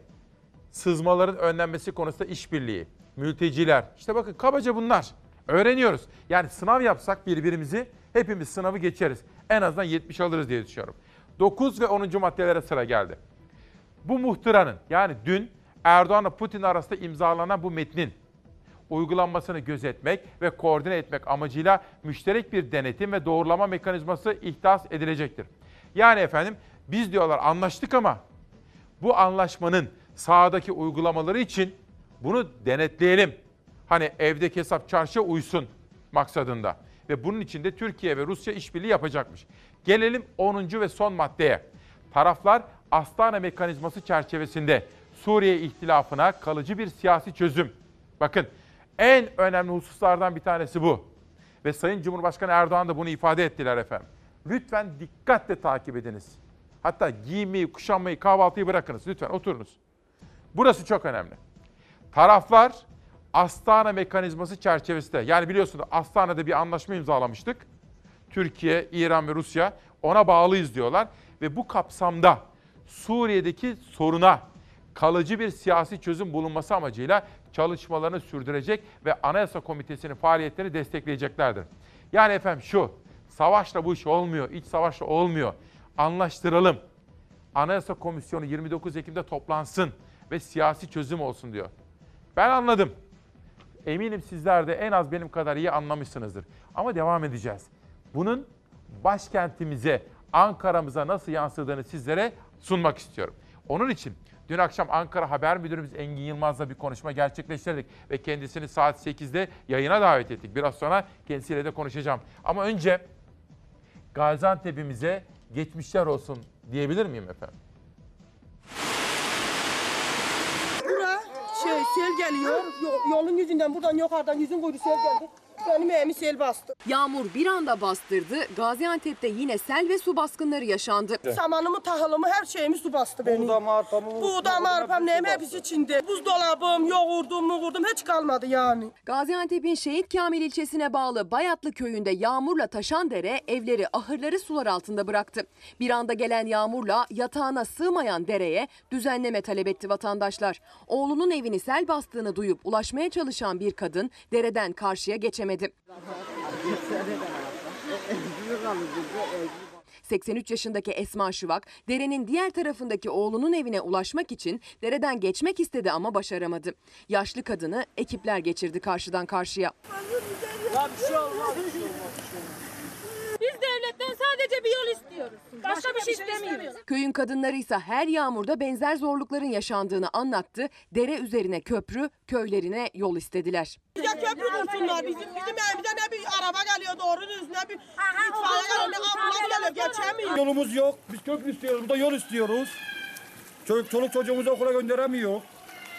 sızmaların önlenmesi konusunda işbirliği, mülteciler. İşte bakın kabaca bunlar. Öğreniyoruz. Yani sınav yapsak birbirimizi hepimiz sınavı geçeriz. En azından 70 alırız diye düşünüyorum. 9 ve 10. maddelere sıra geldi. Bu muhtıranın yani dün Erdoğan'la Putin arasında imzalanan bu metnin uygulanmasını gözetmek ve koordine etmek amacıyla müşterek bir denetim ve doğrulama mekanizması ihdas edilecektir. Yani efendim biz diyorlar anlaştık ama bu anlaşmanın sahadaki uygulamaları için bunu denetleyelim. Hani evdeki hesap çarşıya uysun maksadında. Ve bunun için de Türkiye ve Rusya işbirliği yapacakmış. Gelelim 10. ve son maddeye. Taraflar Astana mekanizması çerçevesinde Suriye ihtilafına kalıcı bir siyasi çözüm. Bakın en önemli hususlardan bir tanesi bu. Ve Sayın Cumhurbaşkanı Erdoğan da bunu ifade ettiler efendim. Lütfen dikkatle takip ediniz. Hatta giymeyi, kuşanmayı, kahvaltıyı bırakınız. Lütfen oturunuz. Burası çok önemli. Taraflar Astana mekanizması çerçevesinde yani biliyorsunuz Astana'da bir anlaşma imzalamıştık. Türkiye, İran ve Rusya ona bağlıyız diyorlar ve bu kapsamda Suriye'deki soruna kalıcı bir siyasi çözüm bulunması amacıyla çalışmalarını sürdürecek ve Anayasa Komitesi'nin faaliyetlerini destekleyeceklerdir. Yani efendim şu, savaşla bu iş olmuyor, iç savaşla olmuyor. Anlaştıralım. Anayasa Komisyonu 29 Ekim'de toplansın ve siyasi çözüm olsun diyor. Ben anladım. Eminim sizler de en az benim kadar iyi anlamışsınızdır. Ama devam edeceğiz. Bunun başkentimize, Ankara'mıza nasıl yansıdığını sizlere sunmak istiyorum. Onun için dün akşam Ankara Haber Müdürümüz Engin Yılmaz'la bir konuşma gerçekleştirdik ve kendisini saat 8'de yayına davet ettik. Biraz sonra kendisiyle de konuşacağım. Ama önce Gaziantep'imize geçmişler olsun diyebilir miyim efendim? Bura şey sel geliyor. Yo- yolun yüzünden buradan yukarıdan yüzün kuyruğu sel geldi. Benim evimi sel bastı. Yağmur bir anda bastırdı. Gaziantep'te yine sel ve su baskınları yaşandı. Samanımı, tahılımı, her şeyimi su bastı benim. Buğdam, arpamı, Buğdam, arpam, neyim hepsi içinde. Buzdolabım, yoğurdum, muğurdum hiç kalmadı yani. Gaziantep'in Şehit Kamil ilçesine bağlı Bayatlı köyünde yağmurla taşan dere evleri, ahırları sular altında bıraktı. Bir anda gelen yağmurla yatağına sığmayan dereye düzenleme talep etti vatandaşlar. Oğlunun evini sel bastığını duyup ulaşmaya çalışan bir kadın dereden karşıya geçemedi. 83 yaşındaki Esma Şıvak, derenin diğer tarafındaki oğlunun evine ulaşmak için dereden geçmek istedi ama başaramadı. Yaşlı kadını ekipler geçirdi karşıdan karşıya. Biz devletten sadece bir yol istiyoruz. Başka, bir şey istemiyoruz. Köyün kadınları ise her yağmurda benzer zorlukların yaşandığını anlattı. Dere üzerine köprü, köylerine yol istediler. Ya köprü kursunlar. Bizim bizim evimize ne bir araba geliyor doğru düz ne bir itfaiye geliyor ne ambulans geliyor geçemiyor. Yolumuz yok. Biz köprü istiyoruz. Burada yol istiyoruz. Çocuk, çoluk çocuğumuzu okula gönderemiyor.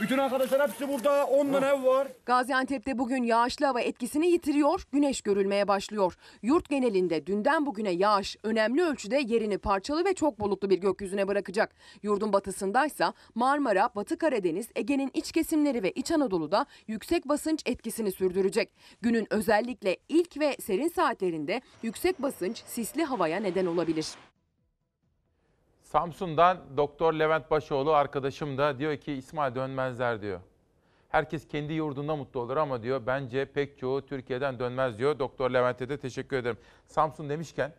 Bütün arkadaşlar hepsi burada. 10 tane ev var. Gaziantep'te bugün yağışlı hava etkisini yitiriyor, güneş görülmeye başlıyor. Yurt genelinde dünden bugüne yağış önemli ölçüde yerini parçalı ve çok bulutlu bir gökyüzüne bırakacak. Yurdun batısındaysa Marmara, Batı Karadeniz, Ege'nin iç kesimleri ve İç Anadolu'da yüksek basınç etkisini sürdürecek. Günün özellikle ilk ve serin saatlerinde yüksek basınç sisli havaya neden olabilir. Samsun'dan Doktor Levent Başoğlu arkadaşım da diyor ki İsmail dönmezler diyor. Herkes kendi yurdunda mutlu olur ama diyor bence pek çoğu Türkiye'den dönmez diyor. Doktor Levent'e de teşekkür ederim. Samsun demişken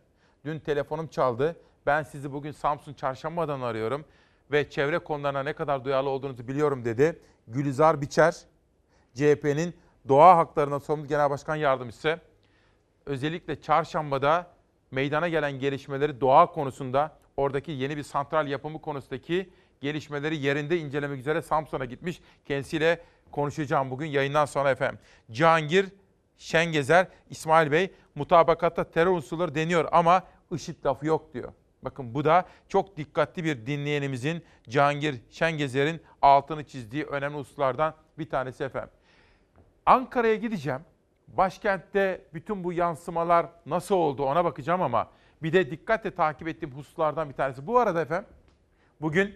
dün telefonum çaldı. Ben sizi bugün Samsun Çarşamba'dan arıyorum ve çevre konularına ne kadar duyarlı olduğunuzu biliyorum dedi. Gülizar Biçer, CHP'nin Doğa Haklarına Sorumlu Genel Başkan Yardımcısı. Özellikle Çarşamba'da meydana gelen gelişmeleri doğa konusunda oradaki yeni bir santral yapımı konusundaki gelişmeleri yerinde incelemek üzere Samsun'a gitmiş. Kendisiyle konuşacağım bugün yayından sonra efendim. Cihangir Şengezer, İsmail Bey mutabakatta terör unsurları deniyor ama IŞİD lafı yok diyor. Bakın bu da çok dikkatli bir dinleyenimizin Cihangir Şengezer'in altını çizdiği önemli hususlardan bir tanesi efendim. Ankara'ya gideceğim. Başkentte bütün bu yansımalar nasıl oldu ona bakacağım ama bir de dikkatle takip ettiğim hususlardan bir tanesi. Bu arada efendim bugün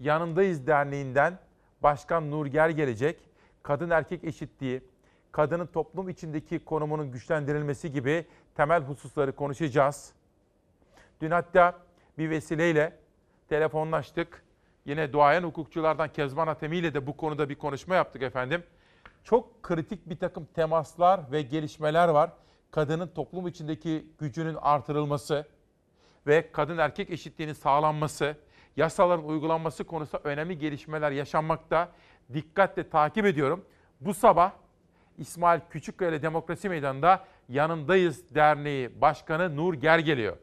Yanındayız Derneği'nden Başkan Nurger gelecek. Kadın erkek eşitliği, kadının toplum içindeki konumunun güçlendirilmesi gibi temel hususları konuşacağız. Dün hatta bir vesileyle telefonlaştık. Yine duayen hukukçulardan Kezban Atemi ile de bu konuda bir konuşma yaptık efendim. Çok kritik bir takım temaslar ve gelişmeler var. Kadının toplum içindeki gücünün artırılması ve kadın erkek eşitliğinin sağlanması, yasaların uygulanması konusunda önemli gelişmeler yaşanmakta. Dikkatle takip ediyorum. Bu sabah İsmail Küçükkaya Demokrasi Meydanı'nda Yanındayız Derneği Başkanı Nur Ger geliyor.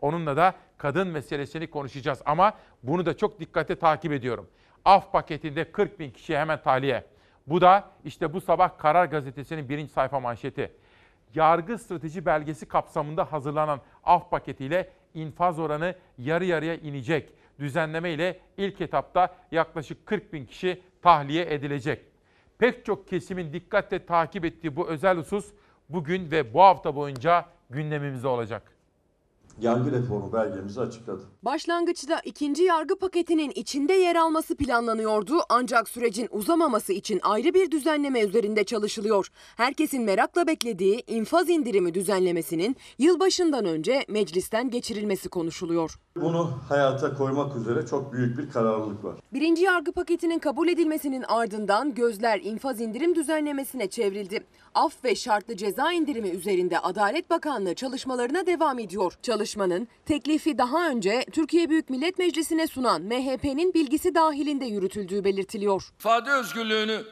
Onunla da kadın meselesini konuşacağız ama bunu da çok dikkatle takip ediyorum. Af paketinde 40 bin kişiye hemen tahliye. Bu da işte bu sabah Karar Gazetesi'nin birinci sayfa manşeti. Yargı strateji belgesi kapsamında hazırlanan af paketiyle infaz oranı yarı yarıya inecek. Düzenleme ile ilk etapta yaklaşık 40 bin kişi tahliye edilecek. Pek çok kesimin dikkatle takip ettiği bu özel husus bugün ve bu hafta boyunca gündemimizde olacak yargı reformu belgemizi açıkladı. Başlangıçta ikinci yargı paketinin içinde yer alması planlanıyordu ancak sürecin uzamaması için ayrı bir düzenleme üzerinde çalışılıyor. Herkesin merakla beklediği infaz indirimi düzenlemesinin yılbaşından önce meclisten geçirilmesi konuşuluyor. Bunu hayata koymak üzere çok büyük bir kararlılık var. Birinci yargı paketinin kabul edilmesinin ardından gözler infaz indirim düzenlemesine çevrildi. Af ve şartlı ceza indirimi üzerinde Adalet Bakanlığı çalışmalarına devam ediyor. Çalışmanın teklifi daha önce Türkiye Büyük Millet Meclisi'ne sunan MHP'nin bilgisi dahilinde yürütüldüğü belirtiliyor. İfade özgürlüğünü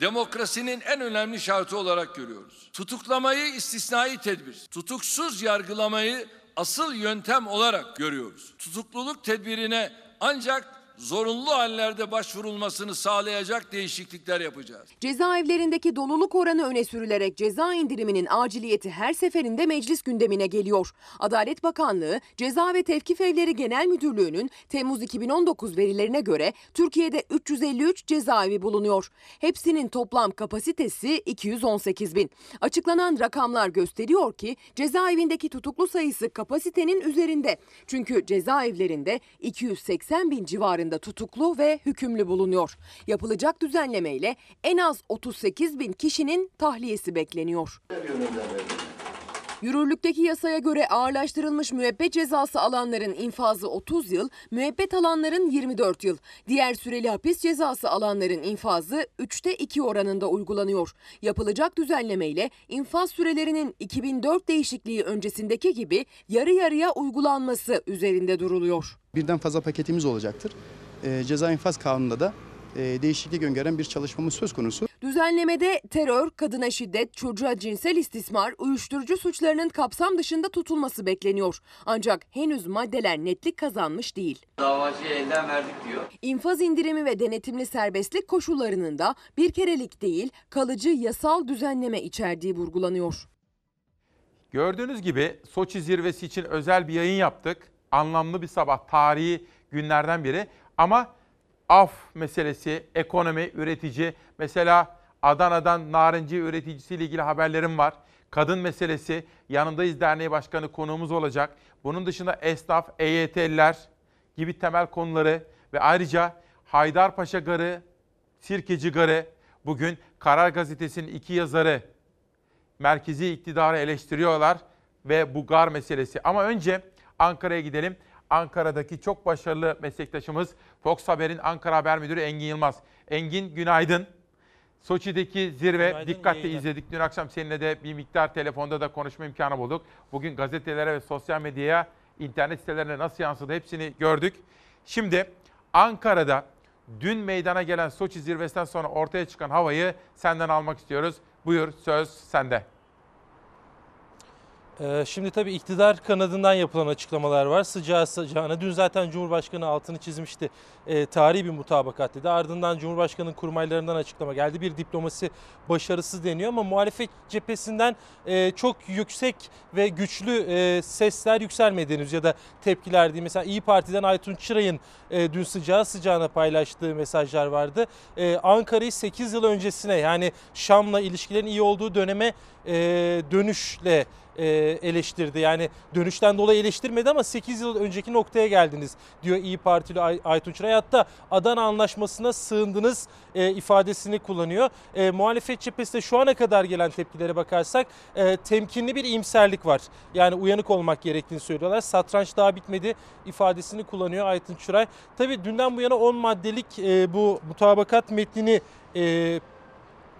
demokrasinin en önemli şartı olarak görüyoruz. Tutuklamayı istisnai tedbir, tutuksuz yargılamayı asıl yöntem olarak görüyoruz. Tutukluluk tedbirine ancak zorunlu hallerde başvurulmasını sağlayacak değişiklikler yapacağız. Cezaevlerindeki doluluk oranı öne sürülerek ceza indiriminin aciliyeti her seferinde meclis gündemine geliyor. Adalet Bakanlığı, Ceza ve Tevkif Evleri Genel Müdürlüğü'nün Temmuz 2019 verilerine göre Türkiye'de 353 cezaevi bulunuyor. Hepsinin toplam kapasitesi 218 bin. Açıklanan rakamlar gösteriyor ki cezaevindeki tutuklu sayısı kapasitenin üzerinde. Çünkü cezaevlerinde 280 bin civarında tutuklu ve hükümlü bulunuyor. Yapılacak düzenlemeyle en az 38 bin kişinin tahliyesi bekleniyor. Yürürlükteki yasaya göre ağırlaştırılmış müebbet cezası alanların infazı 30 yıl, müebbet alanların 24 yıl. Diğer süreli hapis cezası alanların infazı 3'te 2 oranında uygulanıyor. Yapılacak düzenlemeyle infaz sürelerinin 2004 değişikliği öncesindeki gibi yarı yarıya uygulanması üzerinde duruluyor. Birden fazla paketimiz olacaktır. E, ceza infaz kanununda da e, değişiklik öngören bir çalışmamız söz konusu. Düzenlemede terör, kadına şiddet, çocuğa cinsel istismar, uyuşturucu suçlarının kapsam dışında tutulması bekleniyor. Ancak henüz maddeler netlik kazanmış değil. Davacıya elden verdik diyor. İnfaz indirimi ve denetimli serbestlik koşullarının da bir kerelik değil, kalıcı yasal düzenleme içerdiği vurgulanıyor. Gördüğünüz gibi Soçi zirvesi için özel bir yayın yaptık. Anlamlı bir sabah, tarihi günlerden biri. Ama af meselesi, ekonomi, üretici, mesela Adana'dan narinci üreticisiyle ilgili haberlerim var. Kadın meselesi, yanındayız derneği başkanı konuğumuz olacak. Bunun dışında esnaf, EYT'liler gibi temel konuları ve ayrıca Haydarpaşa Garı, Sirkeci Garı, bugün Karar Gazetesi'nin iki yazarı merkezi iktidarı eleştiriyorlar ve bu gar meselesi. Ama önce Ankara'ya gidelim. Ankara'daki çok başarılı meslektaşımız Fox Haber'in Ankara Haber Müdürü Engin Yılmaz. Engin günaydın. Soçi'deki zirve Günaydın, dikkatle yayınlar. izledik. Dün akşam seninle de bir miktar telefonda da konuşma imkanı bulduk. Bugün gazetelere ve sosyal medyaya, internet sitelerine nasıl yansıdı hepsini gördük. Şimdi Ankara'da dün meydana gelen Soçi zirvesinden sonra ortaya çıkan havayı senden almak istiyoruz. Buyur söz sende. Ee, Şimdi tabii iktidar kanadından yapılan açıklamalar var. Sıcağı sıcağına. Dün zaten Cumhurbaşkanı altını çizmişti. Ee, tarihi bir mutabakat dedi. Ardından Cumhurbaşkanı'nın kurmaylarından açıklama geldi. Bir diplomasi başarısız deniyor ama muhalefet cephesinden e, çok yüksek ve güçlü e, sesler yükselmedi henüz ya da tepkiler değil. Mesela İyi Parti'den Aytun Çıray'ın e, dün sıcağı sıcağına paylaştığı mesajlar vardı. E, Ankara'yı 8 yıl öncesine yani Şam'la ilişkilerin iyi olduğu döneme e, dönüşle e, eleştirdi. Yani dönüşten dolayı eleştirmedi ama 8 yıl önceki noktaya geldiniz diyor İyi Partili Ay- Aytun Çıray. Hatta Adana Anlaşması'na sığındınız e, ifadesini kullanıyor. E, muhalefet cephesinde şu ana kadar gelen tepkilere bakarsak e, temkinli bir iyimserlik var. Yani uyanık olmak gerektiğini söylüyorlar. Satranç daha bitmedi ifadesini kullanıyor Aytun Çıray. Tabii dünden bu yana 10 maddelik bu mutabakat metnini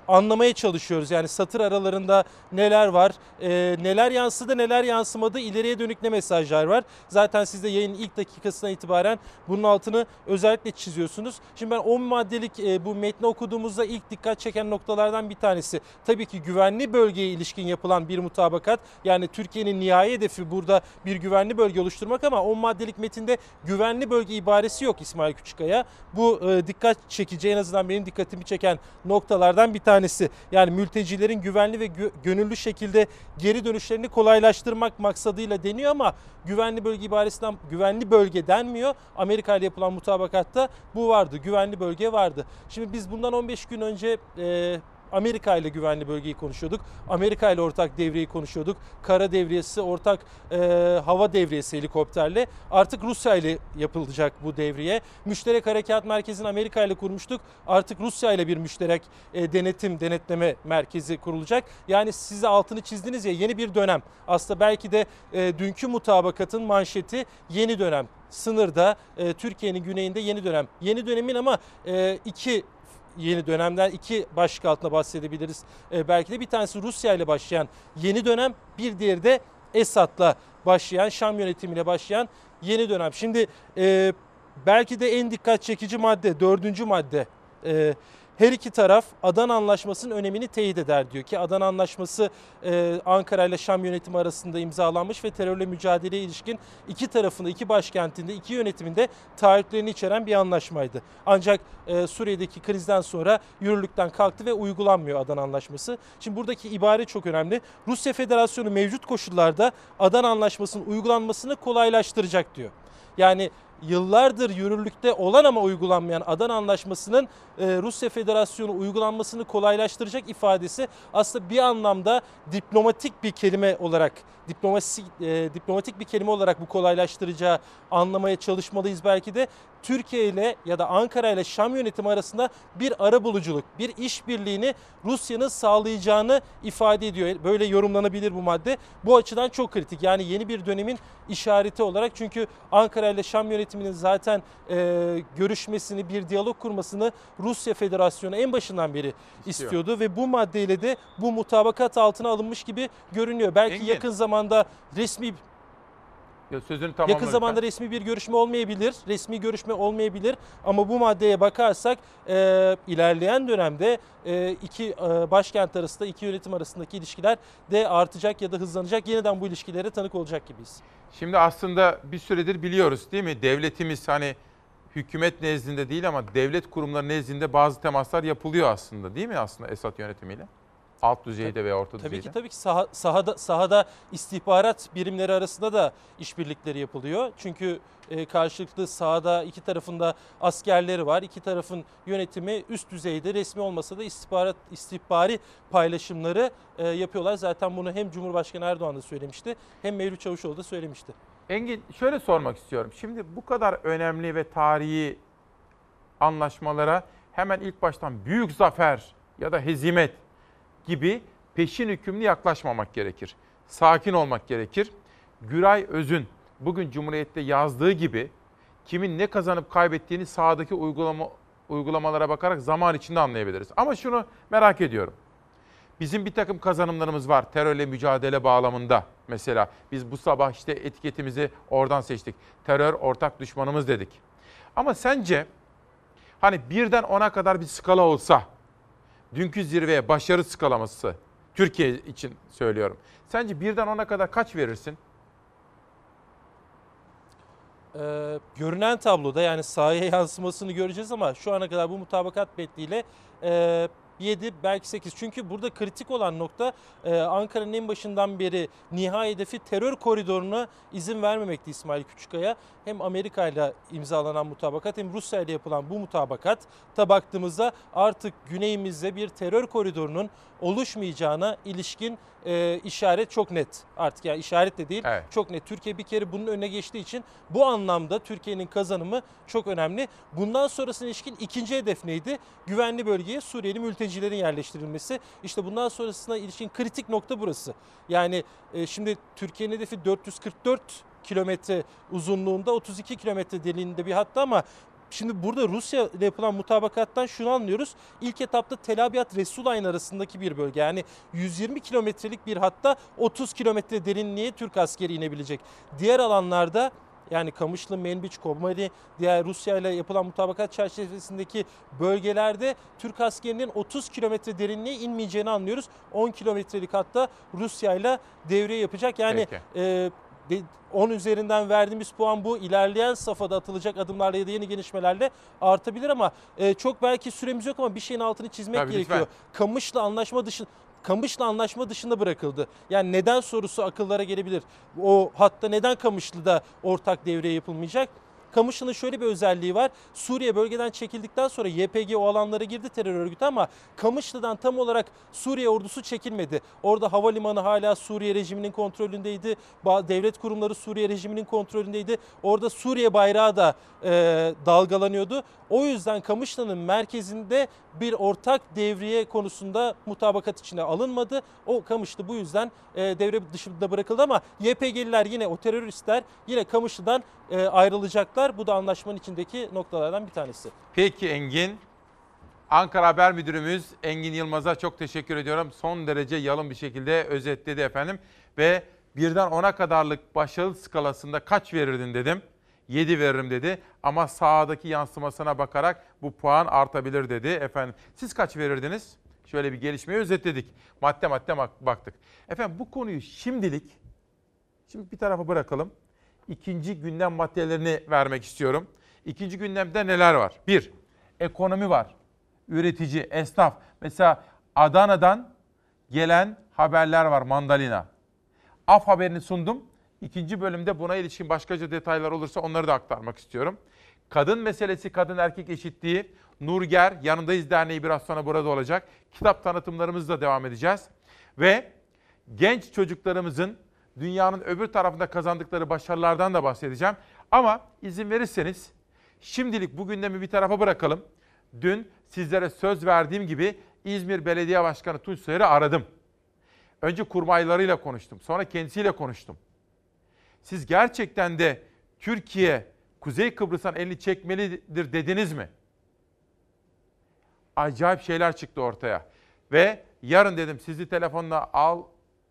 anlamaya çalışıyoruz. Yani satır aralarında neler var, e, neler yansıdı, neler yansımadı, ileriye dönük ne mesajlar var. Zaten siz de yayının ilk dakikasına itibaren bunun altını özellikle çiziyorsunuz. Şimdi ben 10 maddelik e, bu metni okuduğumuzda ilk dikkat çeken noktalardan bir tanesi. Tabii ki güvenli bölgeye ilişkin yapılan bir mutabakat. Yani Türkiye'nin nihai hedefi burada bir güvenli bölge oluşturmak ama 10 maddelik metinde güvenli bölge ibaresi yok İsmail Küçükaya. Bu e, dikkat çekici en azından benim dikkatimi çeken noktalardan bir tanesi. Yani mültecilerin güvenli ve gö- gönüllü şekilde geri dönüşlerini kolaylaştırmak maksadıyla deniyor ama güvenli bölge ibaresinden güvenli bölge denmiyor. Amerika ile yapılan mutabakatta bu vardı. Güvenli bölge vardı. Şimdi biz bundan 15 gün önce e, Amerika ile güvenli bölgeyi konuşuyorduk. Amerika ile ortak devriyeyi konuşuyorduk. Kara devriyesi, ortak e, hava devriyesi helikopterle. Artık Rusya ile yapılacak bu devriye. Müşterek Harekat Merkezi'ni Amerika ile kurmuştuk. Artık Rusya ile bir müşterek e, denetim, denetleme merkezi kurulacak. Yani size altını çizdiniz ya yeni bir dönem. Aslında belki de e, dünkü mutabakatın manşeti yeni dönem. Sınırda e, Türkiye'nin güneyinde yeni dönem. Yeni dönemin ama e, iki yeni dönemden iki başlık altında bahsedebiliriz. Ee, belki de bir tanesi Rusya ile başlayan yeni dönem, bir diğeri de Esad'la başlayan, Şam yönetimiyle başlayan yeni dönem. Şimdi e, belki de en dikkat çekici madde, dördüncü madde. E, her iki taraf Adana Anlaşması'nın önemini teyit eder diyor ki Adana Anlaşması e, Ankara ile Şam yönetimi arasında imzalanmış ve terörle mücadeleye ilişkin iki tarafında, iki başkentinde, iki yönetiminde taahhütlerini içeren bir anlaşmaydı. Ancak e, Suriye'deki krizden sonra yürürlükten kalktı ve uygulanmıyor Adana Anlaşması. Şimdi buradaki ibare çok önemli. Rusya Federasyonu mevcut koşullarda Adana Anlaşması'nın uygulanmasını kolaylaştıracak diyor. Yani yıllardır yürürlükte olan ama uygulanmayan Adana Anlaşması'nın e, Rusya Federasyonu uygulanmasını kolaylaştıracak ifadesi aslında bir anlamda diplomatik bir kelime olarak diplomasi e, diplomatik bir kelime olarak bu kolaylaştıracağı anlamaya çalışmalıyız belki de. Türkiye ile ya da Ankara ile Şam yönetimi arasında bir arabuluculuk, bir işbirliğini Rusya'nın sağlayacağını ifade ediyor. Böyle yorumlanabilir bu madde. Bu açıdan çok kritik. Yani yeni bir dönemin işareti olarak çünkü Ankara ile Şam yönetiminin zaten e, görüşmesini, bir diyalog kurmasını Rusya Federasyonu en başından beri İstiyor. istiyordu ve bu maddeyle de bu mutabakat altına alınmış gibi görünüyor. Belki Engin. yakın zamanda resmi Sözünü tamamla Yakın zamanda lütfen. resmi bir görüşme olmayabilir, resmi görüşme olmayabilir ama bu maddeye bakarsak e, ilerleyen dönemde e, iki e, başkent arasında, iki yönetim arasındaki ilişkiler de artacak ya da hızlanacak. Yeniden bu ilişkilere tanık olacak gibiyiz. Şimdi aslında bir süredir biliyoruz değil mi? Devletimiz hani hükümet nezdinde değil ama devlet kurumları nezdinde bazı temaslar yapılıyor aslında değil mi aslında Esad yönetimiyle? Alt düzeyde veya orta Tabii düzeyde. ki tabii ki saha, sahada sahada istihbarat birimleri arasında da işbirlikleri yapılıyor. Çünkü e, karşılıklı sahada iki tarafında askerleri var. İki tarafın yönetimi üst düzeyde resmi olmasa da istihbarat istihbari paylaşımları e, yapıyorlar. Zaten bunu hem Cumhurbaşkanı Erdoğan da söylemişti hem Mevlüt Çavuşoğlu da söylemişti. Engin şöyle sormak istiyorum. Şimdi bu kadar önemli ve tarihi anlaşmalara hemen ilk baştan büyük zafer ya da hezimet gibi peşin hükümlü yaklaşmamak gerekir. Sakin olmak gerekir. Güray Öz'ün bugün Cumhuriyet'te yazdığı gibi kimin ne kazanıp kaybettiğini sahadaki uygulama, uygulamalara bakarak zaman içinde anlayabiliriz. Ama şunu merak ediyorum. Bizim bir takım kazanımlarımız var terörle mücadele bağlamında. Mesela biz bu sabah işte etiketimizi oradan seçtik. Terör ortak düşmanımız dedik. Ama sence hani birden ona kadar bir skala olsa, dünkü zirveye başarı skalaması, Türkiye için söylüyorum. Sence birden ona kadar kaç verirsin? Ee, görünen tabloda yani sahaya yansımasını göreceğiz ama şu ana kadar bu mutabakat metniyle e, 7 belki 8. Çünkü burada kritik olan nokta e, Ankara'nın en başından beri nihai hedefi terör koridoruna izin vermemekti İsmail Küçükkaya. Hem Amerika ile imzalanan mutabakat hem Rusya ile yapılan bu mutabakat ta baktığımızda artık güneyimizde bir terör koridorunun oluşmayacağına ilişkin e, işaret çok net. Artık yani işaret de değil Evet. çok net. Türkiye bir kere bunun önüne geçtiği için bu anlamda Türkiye'nin kazanımı çok önemli. Bundan sonrasına ilişkin ikinci hedef neydi? Güvenli bölgeye Suriyeli mültecilerin yerleştirilmesi. İşte bundan sonrasına ilişkin kritik nokta burası. Yani e, şimdi Türkiye'nin hedefi 444 kilometre uzunluğunda 32 kilometre derinliğinde bir hatta ama Şimdi burada Rusya ile yapılan mutabakattan şunu anlıyoruz. İlk etapta Tel Abyad Resulayn arasındaki bir bölge. Yani 120 kilometrelik bir hatta 30 kilometre derinliğe Türk askeri inebilecek. Diğer alanlarda yani Kamışlı, Menbiç, Kobmari, diğer Rusya ile yapılan mutabakat çerçevesindeki bölgelerde Türk askerinin 30 kilometre derinliğe inmeyeceğini anlıyoruz. 10 kilometrelik hatta Rusya ile devreye yapacak. Yani Peki. e, 10 üzerinden verdiğimiz puan bu. İlerleyen safhada atılacak adımlarla ya da yeni gelişmelerle artabilir ama e, çok belki süremiz yok ama bir şeyin altını çizmek Tabii, gerekiyor. lütfen. Kamışlı anlaşma dışı Kamışlı anlaşma dışında bırakıldı. Yani neden sorusu akıllara gelebilir. O hatta neden Kamışlı'da ortak devreye yapılmayacak? Kamışlı'nın şöyle bir özelliği var. Suriye bölgeden çekildikten sonra YPG o alanlara girdi terör örgütü ama Kamışlı'dan tam olarak Suriye ordusu çekilmedi. Orada havalimanı hala Suriye rejiminin kontrolündeydi. Devlet kurumları Suriye rejiminin kontrolündeydi. Orada Suriye bayrağı da e, dalgalanıyordu. O yüzden Kamışlı'nın merkezinde bir ortak devriye konusunda mutabakat içine alınmadı. O Kamışlı bu yüzden e, devre dışında bırakıldı ama YPG'liler yine o teröristler yine Kamışlı'dan e, ayrılacaklar. Bu da anlaşmanın içindeki noktalardan bir tanesi. Peki Engin. Ankara Haber Müdürümüz Engin Yılmaz'a çok teşekkür ediyorum. Son derece yalın bir şekilde özetledi efendim. Ve birden 10'a kadarlık başarı skalasında kaç verirdin dedim. 7 veririm dedi ama sahadaki yansımasına bakarak bu puan artabilir dedi efendim. Siz kaç verirdiniz? Şöyle bir gelişmeyi özetledik. Madde madde bak- baktık. Efendim bu konuyu şimdilik Şimdi bir tarafa bırakalım. İkinci gündem maddelerini vermek istiyorum. İkinci gündemde neler var? Bir, ekonomi var. Üretici, esnaf. Mesela Adana'dan gelen haberler var mandalina. Af haberini sundum. İkinci bölümde buna ilişkin başkaca detaylar olursa onları da aktarmak istiyorum. Kadın meselesi, kadın erkek eşitliği. Nurger, Yanındayız Derneği biraz sonra burada olacak. Kitap tanıtımlarımızla devam edeceğiz. Ve genç çocuklarımızın dünyanın öbür tarafında kazandıkları başarılardan da bahsedeceğim. Ama izin verirseniz şimdilik bu gündemi bir tarafa bırakalım. Dün sizlere söz verdiğim gibi İzmir Belediye Başkanı Tunç Soyer'i aradım. Önce kurmaylarıyla konuştum. Sonra kendisiyle konuştum. Siz gerçekten de Türkiye Kuzey Kıbrıs'tan elini çekmelidir dediniz mi? Acayip şeyler çıktı ortaya. Ve yarın dedim sizi telefonla al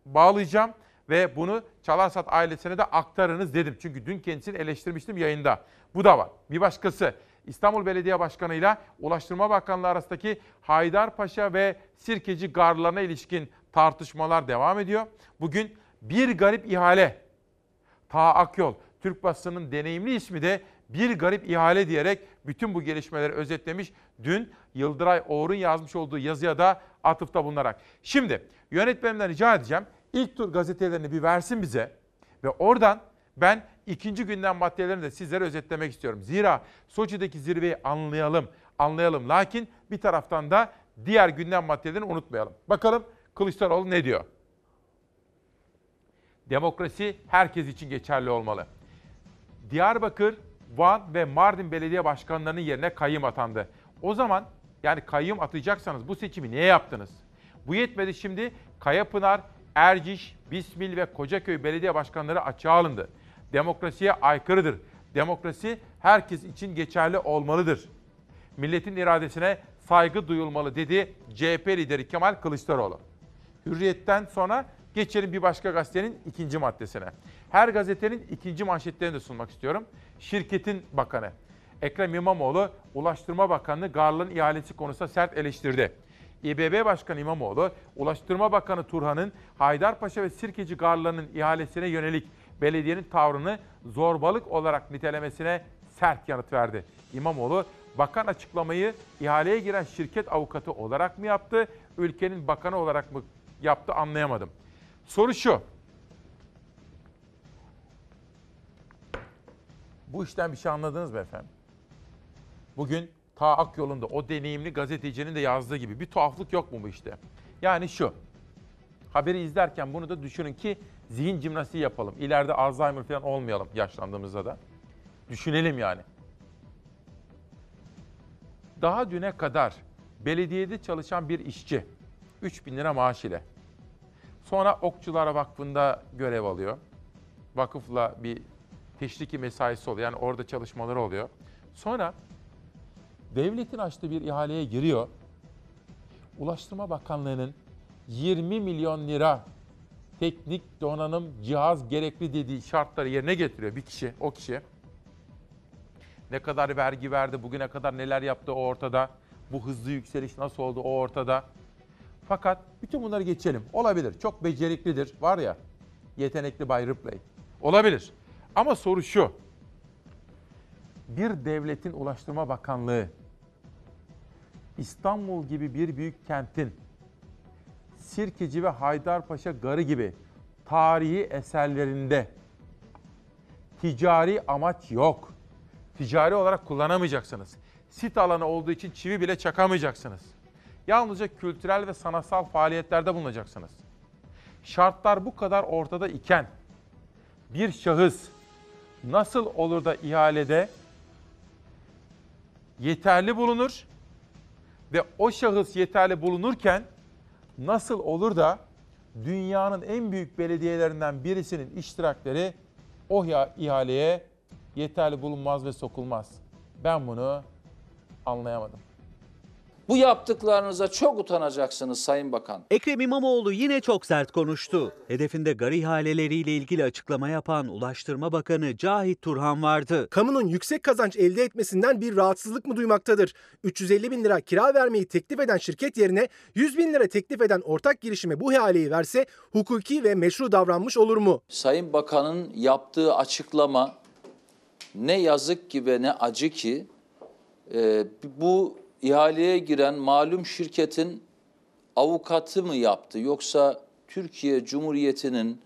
bağlayacağım Ve bunu Çalarsat ailesine de aktarınız dedim. Çünkü dün kendisini eleştirmiştim yayında. Bu da var. Bir başkası İstanbul Belediye Başkanı ile Ulaştırma Bakanlığı arasındaki Haydarpaşa ve Sirkeci garlarına ilişkin tartışmalar devam ediyor. Bugün bir garip ihale. Ta Akyol, Türk basının deneyimli ismi de bir garip ihale diyerek bütün bu gelişmeleri özetlemiş. Dün Yıldıray Oğur'un yazmış olduğu yazıya da atıfta bulunarak. Şimdi yönetmenimden rica edeceğim. İlk tur gazetelerini bir versin bize ve oradan ben ikinci gündem maddelerini de sizlere özetlemek istiyorum. Zira Soçi'deki zirveyi anlayalım, anlayalım. Lakin bir taraftan da diğer gündem maddelerini unutmayalım. Bakalım Kılıçdaroğlu ne diyor? Demokrasi herkes için geçerli olmalı. Diyarbakır, Van ve Mardin belediye başkanlarının yerine kayyım atandı. O zaman yani kayyım atayacaksanız bu seçimi niye yaptınız? Bu yetmedi şimdi Kayapınar, Erciş, Bismil ve Kocaköy belediye başkanları açığa alındı. Demokrasiye aykırıdır. Demokrasi herkes için geçerli olmalıdır. Milletin iradesine saygı duyulmalı dedi CHP lideri Kemal Kılıçdaroğlu. Hürriyetten sonra geçelim bir başka gazetenin ikinci maddesine. Her gazetenin ikinci manşetlerini de sunmak istiyorum. Şirketin bakanı Ekrem İmamoğlu Ulaştırma Bakanlığı Garlı'nın ihalesi konusunda sert eleştirdi. İBB Başkanı İmamoğlu, Ulaştırma Bakanı Turhan'ın Haydarpaşa ve Sirkeci Garlı'nın ihalesine yönelik belediyenin tavrını zorbalık olarak nitelemesine sert yanıt verdi. İmamoğlu, bakan açıklamayı ihaleye giren şirket avukatı olarak mı yaptı, ülkenin bakanı olarak mı yaptı anlayamadım. Soru şu. Bu işten bir şey anladınız mı efendim? Bugün ta Akyol'unda o deneyimli gazetecinin de yazdığı gibi bir tuhaflık yok mu bu işte? Yani şu. Haberi izlerken bunu da düşünün ki zihin jimnastiği yapalım. İleride Alzheimer falan olmayalım yaşlandığımızda da. Düşünelim yani. Daha düne kadar belediyede çalışan bir işçi 3 bin lira maaş ile sonra Okçular Vakfı'nda görev alıyor. Vakıfla bir teşriki mesaisi oluyor. Yani orada çalışmaları oluyor. Sonra devletin açtığı bir ihaleye giriyor. Ulaştırma Bakanlığı'nın 20 milyon lira teknik donanım cihaz gerekli dediği şartları yerine getiriyor bir kişi, o kişi. Ne kadar vergi verdi, bugüne kadar neler yaptı o ortada. Bu hızlı yükseliş nasıl oldu o ortada. Fakat bütün bunları geçelim. Olabilir. Çok beceriklidir. Var ya yetenekli Bay Ripley. Olabilir. Ama soru şu. Bir devletin Ulaştırma Bakanlığı İstanbul gibi bir büyük kentin Sirkeci ve Haydarpaşa Garı gibi tarihi eserlerinde ticari amaç yok. Ticari olarak kullanamayacaksınız. Sit alanı olduğu için çivi bile çakamayacaksınız. Yalnızca kültürel ve sanatsal faaliyetlerde bulunacaksınız. Şartlar bu kadar ortada iken bir şahıs nasıl olur da ihalede yeterli bulunur ve o şahıs yeterli bulunurken nasıl olur da dünyanın en büyük belediyelerinden birisinin iştirakleri o ihaleye yeterli bulunmaz ve sokulmaz. Ben bunu anlayamadım. Bu yaptıklarınıza çok utanacaksınız Sayın Bakan. Ekrem İmamoğlu yine çok sert konuştu. Hedefinde gar ihaleleriyle ilgili açıklama yapan Ulaştırma Bakanı Cahit Turhan vardı. Kamunun yüksek kazanç elde etmesinden bir rahatsızlık mı duymaktadır? 350 bin lira kira vermeyi teklif eden şirket yerine 100 bin lira teklif eden ortak girişime bu ihaleyi verse hukuki ve meşru davranmış olur mu? Sayın Bakan'ın yaptığı açıklama ne yazık ki ve ne acı ki e, bu ihaleye giren malum şirketin avukatı mı yaptı yoksa Türkiye Cumhuriyeti'nin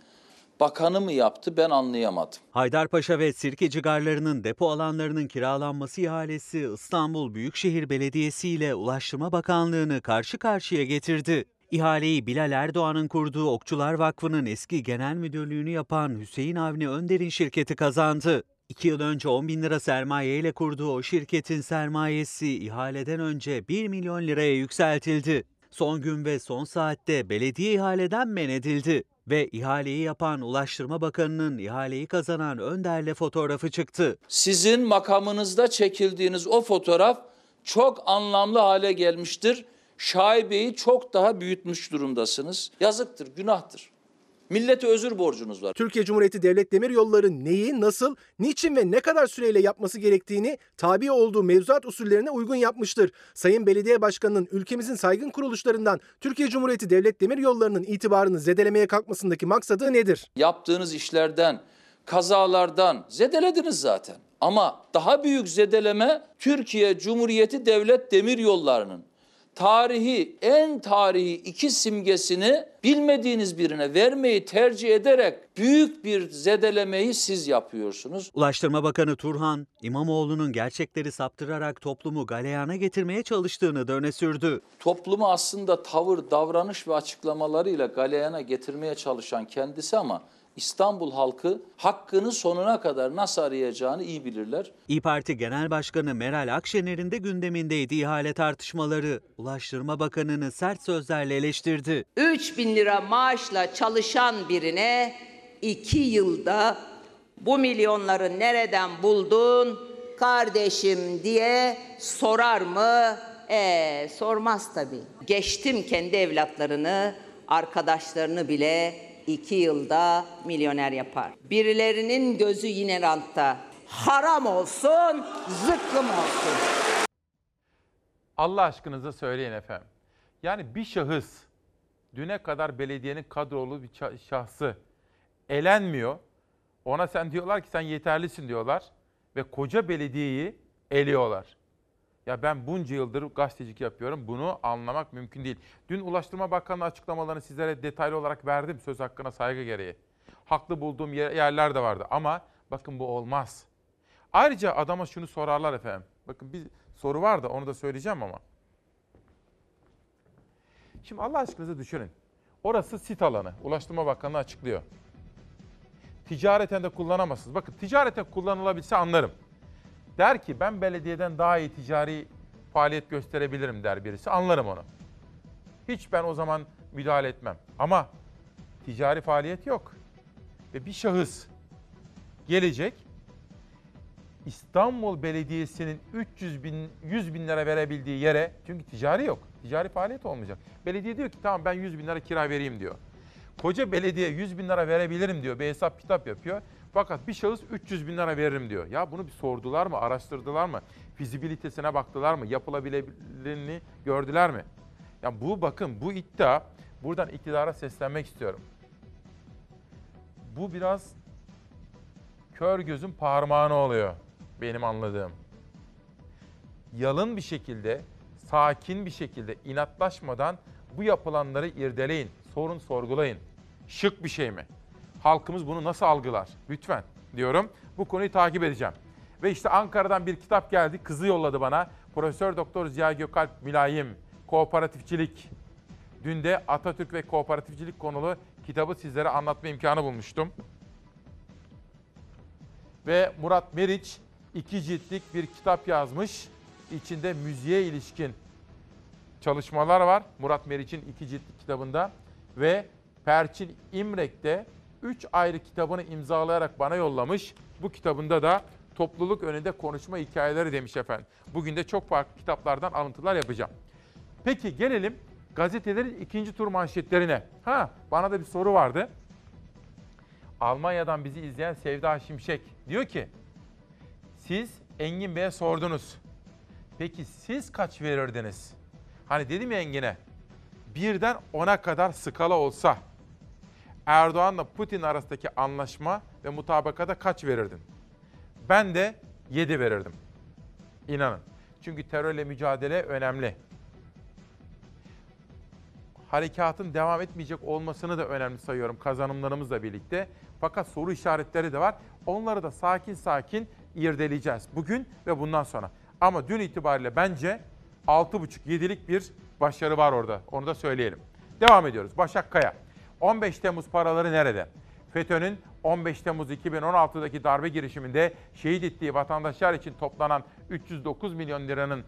bakanı mı yaptı ben anlayamadım. Haydarpaşa ve Sirkeci garlarının depo alanlarının kiralanması ihalesi İstanbul Büyükşehir Belediyesi ile Ulaştırma Bakanlığı'nı karşı karşıya getirdi. İhaleyi Bilal Erdoğan'ın kurduğu Okçular Vakfı'nın eski genel müdürlüğünü yapan Hüseyin Avni Önder'in şirketi kazandı. İki yıl önce 10 bin lira sermaye ile kurduğu o şirketin sermayesi ihaleden önce 1 milyon liraya yükseltildi. Son gün ve son saatte belediye ihaleden men edildi ve ihaleyi yapan Ulaştırma Bakanı'nın ihaleyi kazanan Önder'le fotoğrafı çıktı. Sizin makamınızda çekildiğiniz o fotoğraf çok anlamlı hale gelmiştir. Şaibeyi çok daha büyütmüş durumdasınız. Yazıktır, günahtır. Millete özür borcunuz var. Türkiye Cumhuriyeti Devlet Demiryolları neyi, nasıl, niçin ve ne kadar süreyle yapması gerektiğini tabi olduğu mevzuat usullerine uygun yapmıştır. Sayın Belediye Başkanı'nın ülkemizin saygın kuruluşlarından Türkiye Cumhuriyeti Devlet Demiryolları'nın itibarını zedelemeye kalkmasındaki maksadı nedir? Yaptığınız işlerden, kazalardan zedelediniz zaten. Ama daha büyük zedeleme Türkiye Cumhuriyeti Devlet Demiryolları'nın tarihi, en tarihi iki simgesini bilmediğiniz birine vermeyi tercih ederek büyük bir zedelemeyi siz yapıyorsunuz. Ulaştırma Bakanı Turhan, İmamoğlu'nun gerçekleri saptırarak toplumu galeyana getirmeye çalıştığını da öne sürdü. Toplumu aslında tavır, davranış ve açıklamalarıyla galeyana getirmeye çalışan kendisi ama İstanbul halkı hakkını sonuna kadar nasıl arayacağını iyi bilirler. İyi Parti Genel Başkanı Meral Akşener'in de gündemindeydi ihale tartışmaları. Ulaştırma Bakanı'nı sert sözlerle eleştirdi. 3 bin lira maaşla çalışan birine 2 yılda bu milyonları nereden buldun kardeşim diye sorar mı? Ee, sormaz tabii. Geçtim kendi evlatlarını, arkadaşlarını bile iki yılda milyoner yapar. Birilerinin gözü yine rantta. Haram olsun, zıkkım olsun. Allah aşkınıza söyleyin efendim. Yani bir şahıs düne kadar belediyenin kadrolu bir şahsı elenmiyor. Ona sen diyorlar ki sen yeterlisin diyorlar ve koca belediyeyi eliyorlar. Ya ben bunca yıldır gazetecilik yapıyorum. Bunu anlamak mümkün değil. Dün Ulaştırma Bakanlığı açıklamalarını sizlere detaylı olarak verdim söz hakkına saygı gereği. Haklı bulduğum yer- yerler de vardı ama bakın bu olmaz. Ayrıca adama şunu sorarlar efendim. Bakın bir soru var da onu da söyleyeceğim ama. Şimdi Allah aşkınıza düşünün. Orası sit alanı. Ulaştırma Bakanlığı açıklıyor. Ticareten de kullanamazsınız. Bakın ticareten kullanılabilse anlarım. Der ki ben belediyeden daha iyi ticari faaliyet gösterebilirim der birisi. Anlarım onu. Hiç ben o zaman müdahale etmem. Ama ticari faaliyet yok. Ve bir şahıs gelecek İstanbul Belediyesi'nin 300 bin, 100 bin lira verebildiği yere, çünkü ticari yok, ticari faaliyet olmayacak. Belediye diyor ki tamam ben 100 bin lira kira vereyim diyor. Koca belediye 100 bin lira verebilirim diyor, bir hesap kitap yapıyor. Fakat bir şahıs 300 bin lira veririm diyor. Ya bunu bir sordular mı, araştırdılar mı? Fizibilitesine baktılar mı? Yapılabilirliğini gördüler mi? Ya bu bakın bu iddia, buradan iktidara seslenmek istiyorum. Bu biraz kör gözün parmağını oluyor benim anladığım. Yalın bir şekilde, sakin bir şekilde, inatlaşmadan bu yapılanları irdeleyin, sorun sorgulayın. Şık bir şey mi? Halkımız bunu nasıl algılar? Lütfen diyorum. Bu konuyu takip edeceğim. Ve işte Ankara'dan bir kitap geldi. Kızı yolladı bana. Profesör Doktor Ziya Gökalp Mülayim. Kooperatifçilik. Dün de Atatürk ve kooperatifçilik konulu kitabı sizlere anlatma imkanı bulmuştum. Ve Murat Meriç iki ciltlik bir kitap yazmış. İçinde müziğe ilişkin çalışmalar var. Murat Meriç'in iki ciltlik kitabında ve Perçin İmrek'te 3 ayrı kitabını imzalayarak bana yollamış. Bu kitabında da topluluk önünde konuşma hikayeleri demiş efendim. Bugün de çok farklı kitaplardan alıntılar yapacağım. Peki gelelim gazetelerin ikinci tur manşetlerine. Ha bana da bir soru vardı. Almanya'dan bizi izleyen Sevda Şimşek diyor ki siz Engin Bey'e sordunuz. Peki siz kaç verirdiniz? Hani dedim ya Engin'e birden ona kadar skala olsa Erdoğan'la Putin arasındaki anlaşma ve mutabakata kaç verirdin? Ben de 7 verirdim. İnanın. Çünkü terörle mücadele önemli. Harekatın devam etmeyecek olmasını da önemli sayıyorum kazanımlarımızla birlikte. Fakat soru işaretleri de var. Onları da sakin sakin irdeleyeceğiz bugün ve bundan sonra. Ama dün itibariyle bence 6,5-7'lik bir başarı var orada. Onu da söyleyelim. Devam ediyoruz. Başak Kaya. 15 Temmuz paraları nerede? FETÖ'nün 15 Temmuz 2016'daki darbe girişiminde şehit ettiği vatandaşlar için toplanan 309 milyon liranın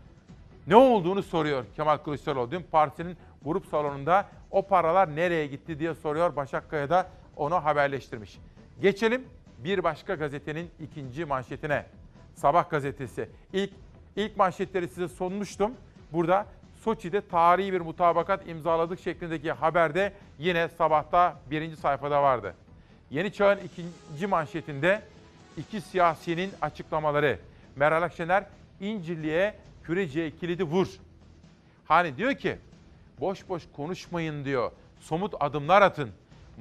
ne olduğunu soruyor Kemal Kılıçdaroğlu. Dün partinin grup salonunda o paralar nereye gitti diye soruyor. Başak Kaya da onu haberleştirmiş. Geçelim bir başka gazetenin ikinci manşetine. Sabah gazetesi. İlk ilk manşetleri size sunmuştum. Burada Soçi'de tarihi bir mutabakat imzaladık şeklindeki haberde yine sabahta birinci sayfada vardı. Yeni Çağ'ın ikinci manşetinde iki siyasinin açıklamaları. Meral Akşener İncirli'ye Küreci'ye kilidi vur. Hani diyor ki boş boş konuşmayın diyor. Somut adımlar atın.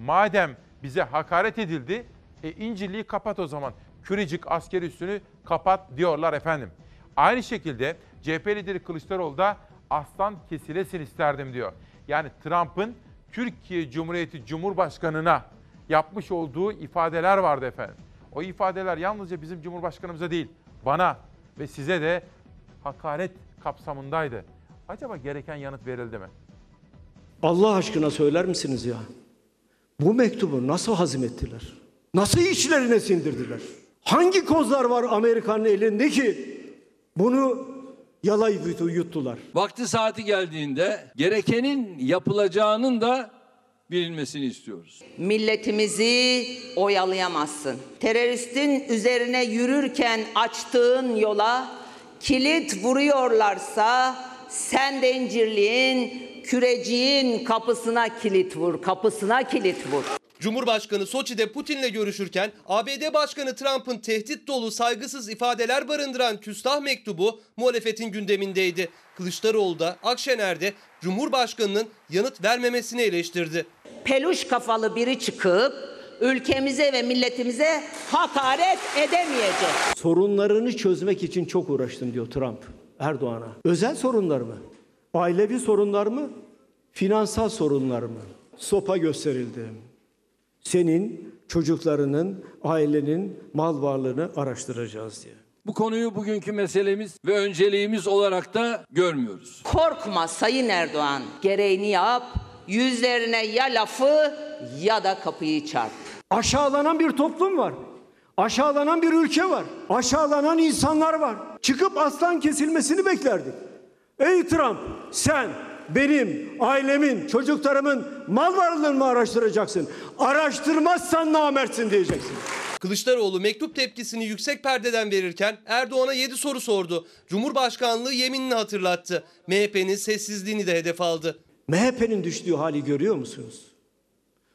Madem bize hakaret edildi, e İncirli'yi kapat o zaman. Kürecik askeri üssünü kapat diyorlar efendim. Aynı şekilde CHP lideri Kılıçdaroğlu da aslan kesilesin isterdim diyor. Yani Trump'ın Türkiye Cumhuriyeti Cumhurbaşkanı'na yapmış olduğu ifadeler vardı efendim. O ifadeler yalnızca bizim Cumhurbaşkanımıza değil, bana ve size de hakaret kapsamındaydı. Acaba gereken yanıt verildi mi? Allah aşkına söyler misiniz ya? Bu mektubu nasıl hazmettiler? Nasıl içlerine sindirdiler? Hangi kozlar var Amerika'nın elinde ki bunu yalayıp yuttular? Vakti saati geldiğinde gerekenin yapılacağının da bilinmesini istiyoruz. Milletimizi oyalayamazsın. Teröristin üzerine yürürken açtığın yola kilit vuruyorlarsa sen de incirliğin, küreciğin kapısına kilit vur, kapısına kilit vur. Cumhurbaşkanı Soçi'de Putin'le görüşürken ABD Başkanı Trump'ın tehdit dolu saygısız ifadeler barındıran küstah mektubu muhalefetin gündemindeydi. Kılıçdaroğlu da Akşener de Cumhurbaşkanı'nın yanıt vermemesini eleştirdi. Peluş kafalı biri çıkıp ülkemize ve milletimize hakaret edemeyecek. Sorunlarını çözmek için çok uğraştım diyor Trump Erdoğan'a. Özel sorunlar mı? Ailevi sorunlar mı? Finansal sorunlar mı? Sopa gösterildi. Senin çocuklarının, ailenin mal varlığını araştıracağız diye. Bu konuyu bugünkü meselemiz ve önceliğimiz olarak da görmüyoruz. Korkma Sayın Erdoğan. Gereğini yap. Yüzlerine ya lafı ya da kapıyı çarp. Aşağılanan bir toplum var. Aşağılanan bir ülke var. Aşağılanan insanlar var. Çıkıp aslan kesilmesini beklerdik. Ey Trump sen benim, ailemin, çocuklarımın mal varlığını mı araştıracaksın? Araştırmazsan namertsin diyeceksin. Kılıçdaroğlu mektup tepkisini yüksek perdeden verirken Erdoğan'a 7 soru sordu. Cumhurbaşkanlığı yeminini hatırlattı. MHP'nin sessizliğini de hedef aldı. MHP'nin düştüğü hali görüyor musunuz?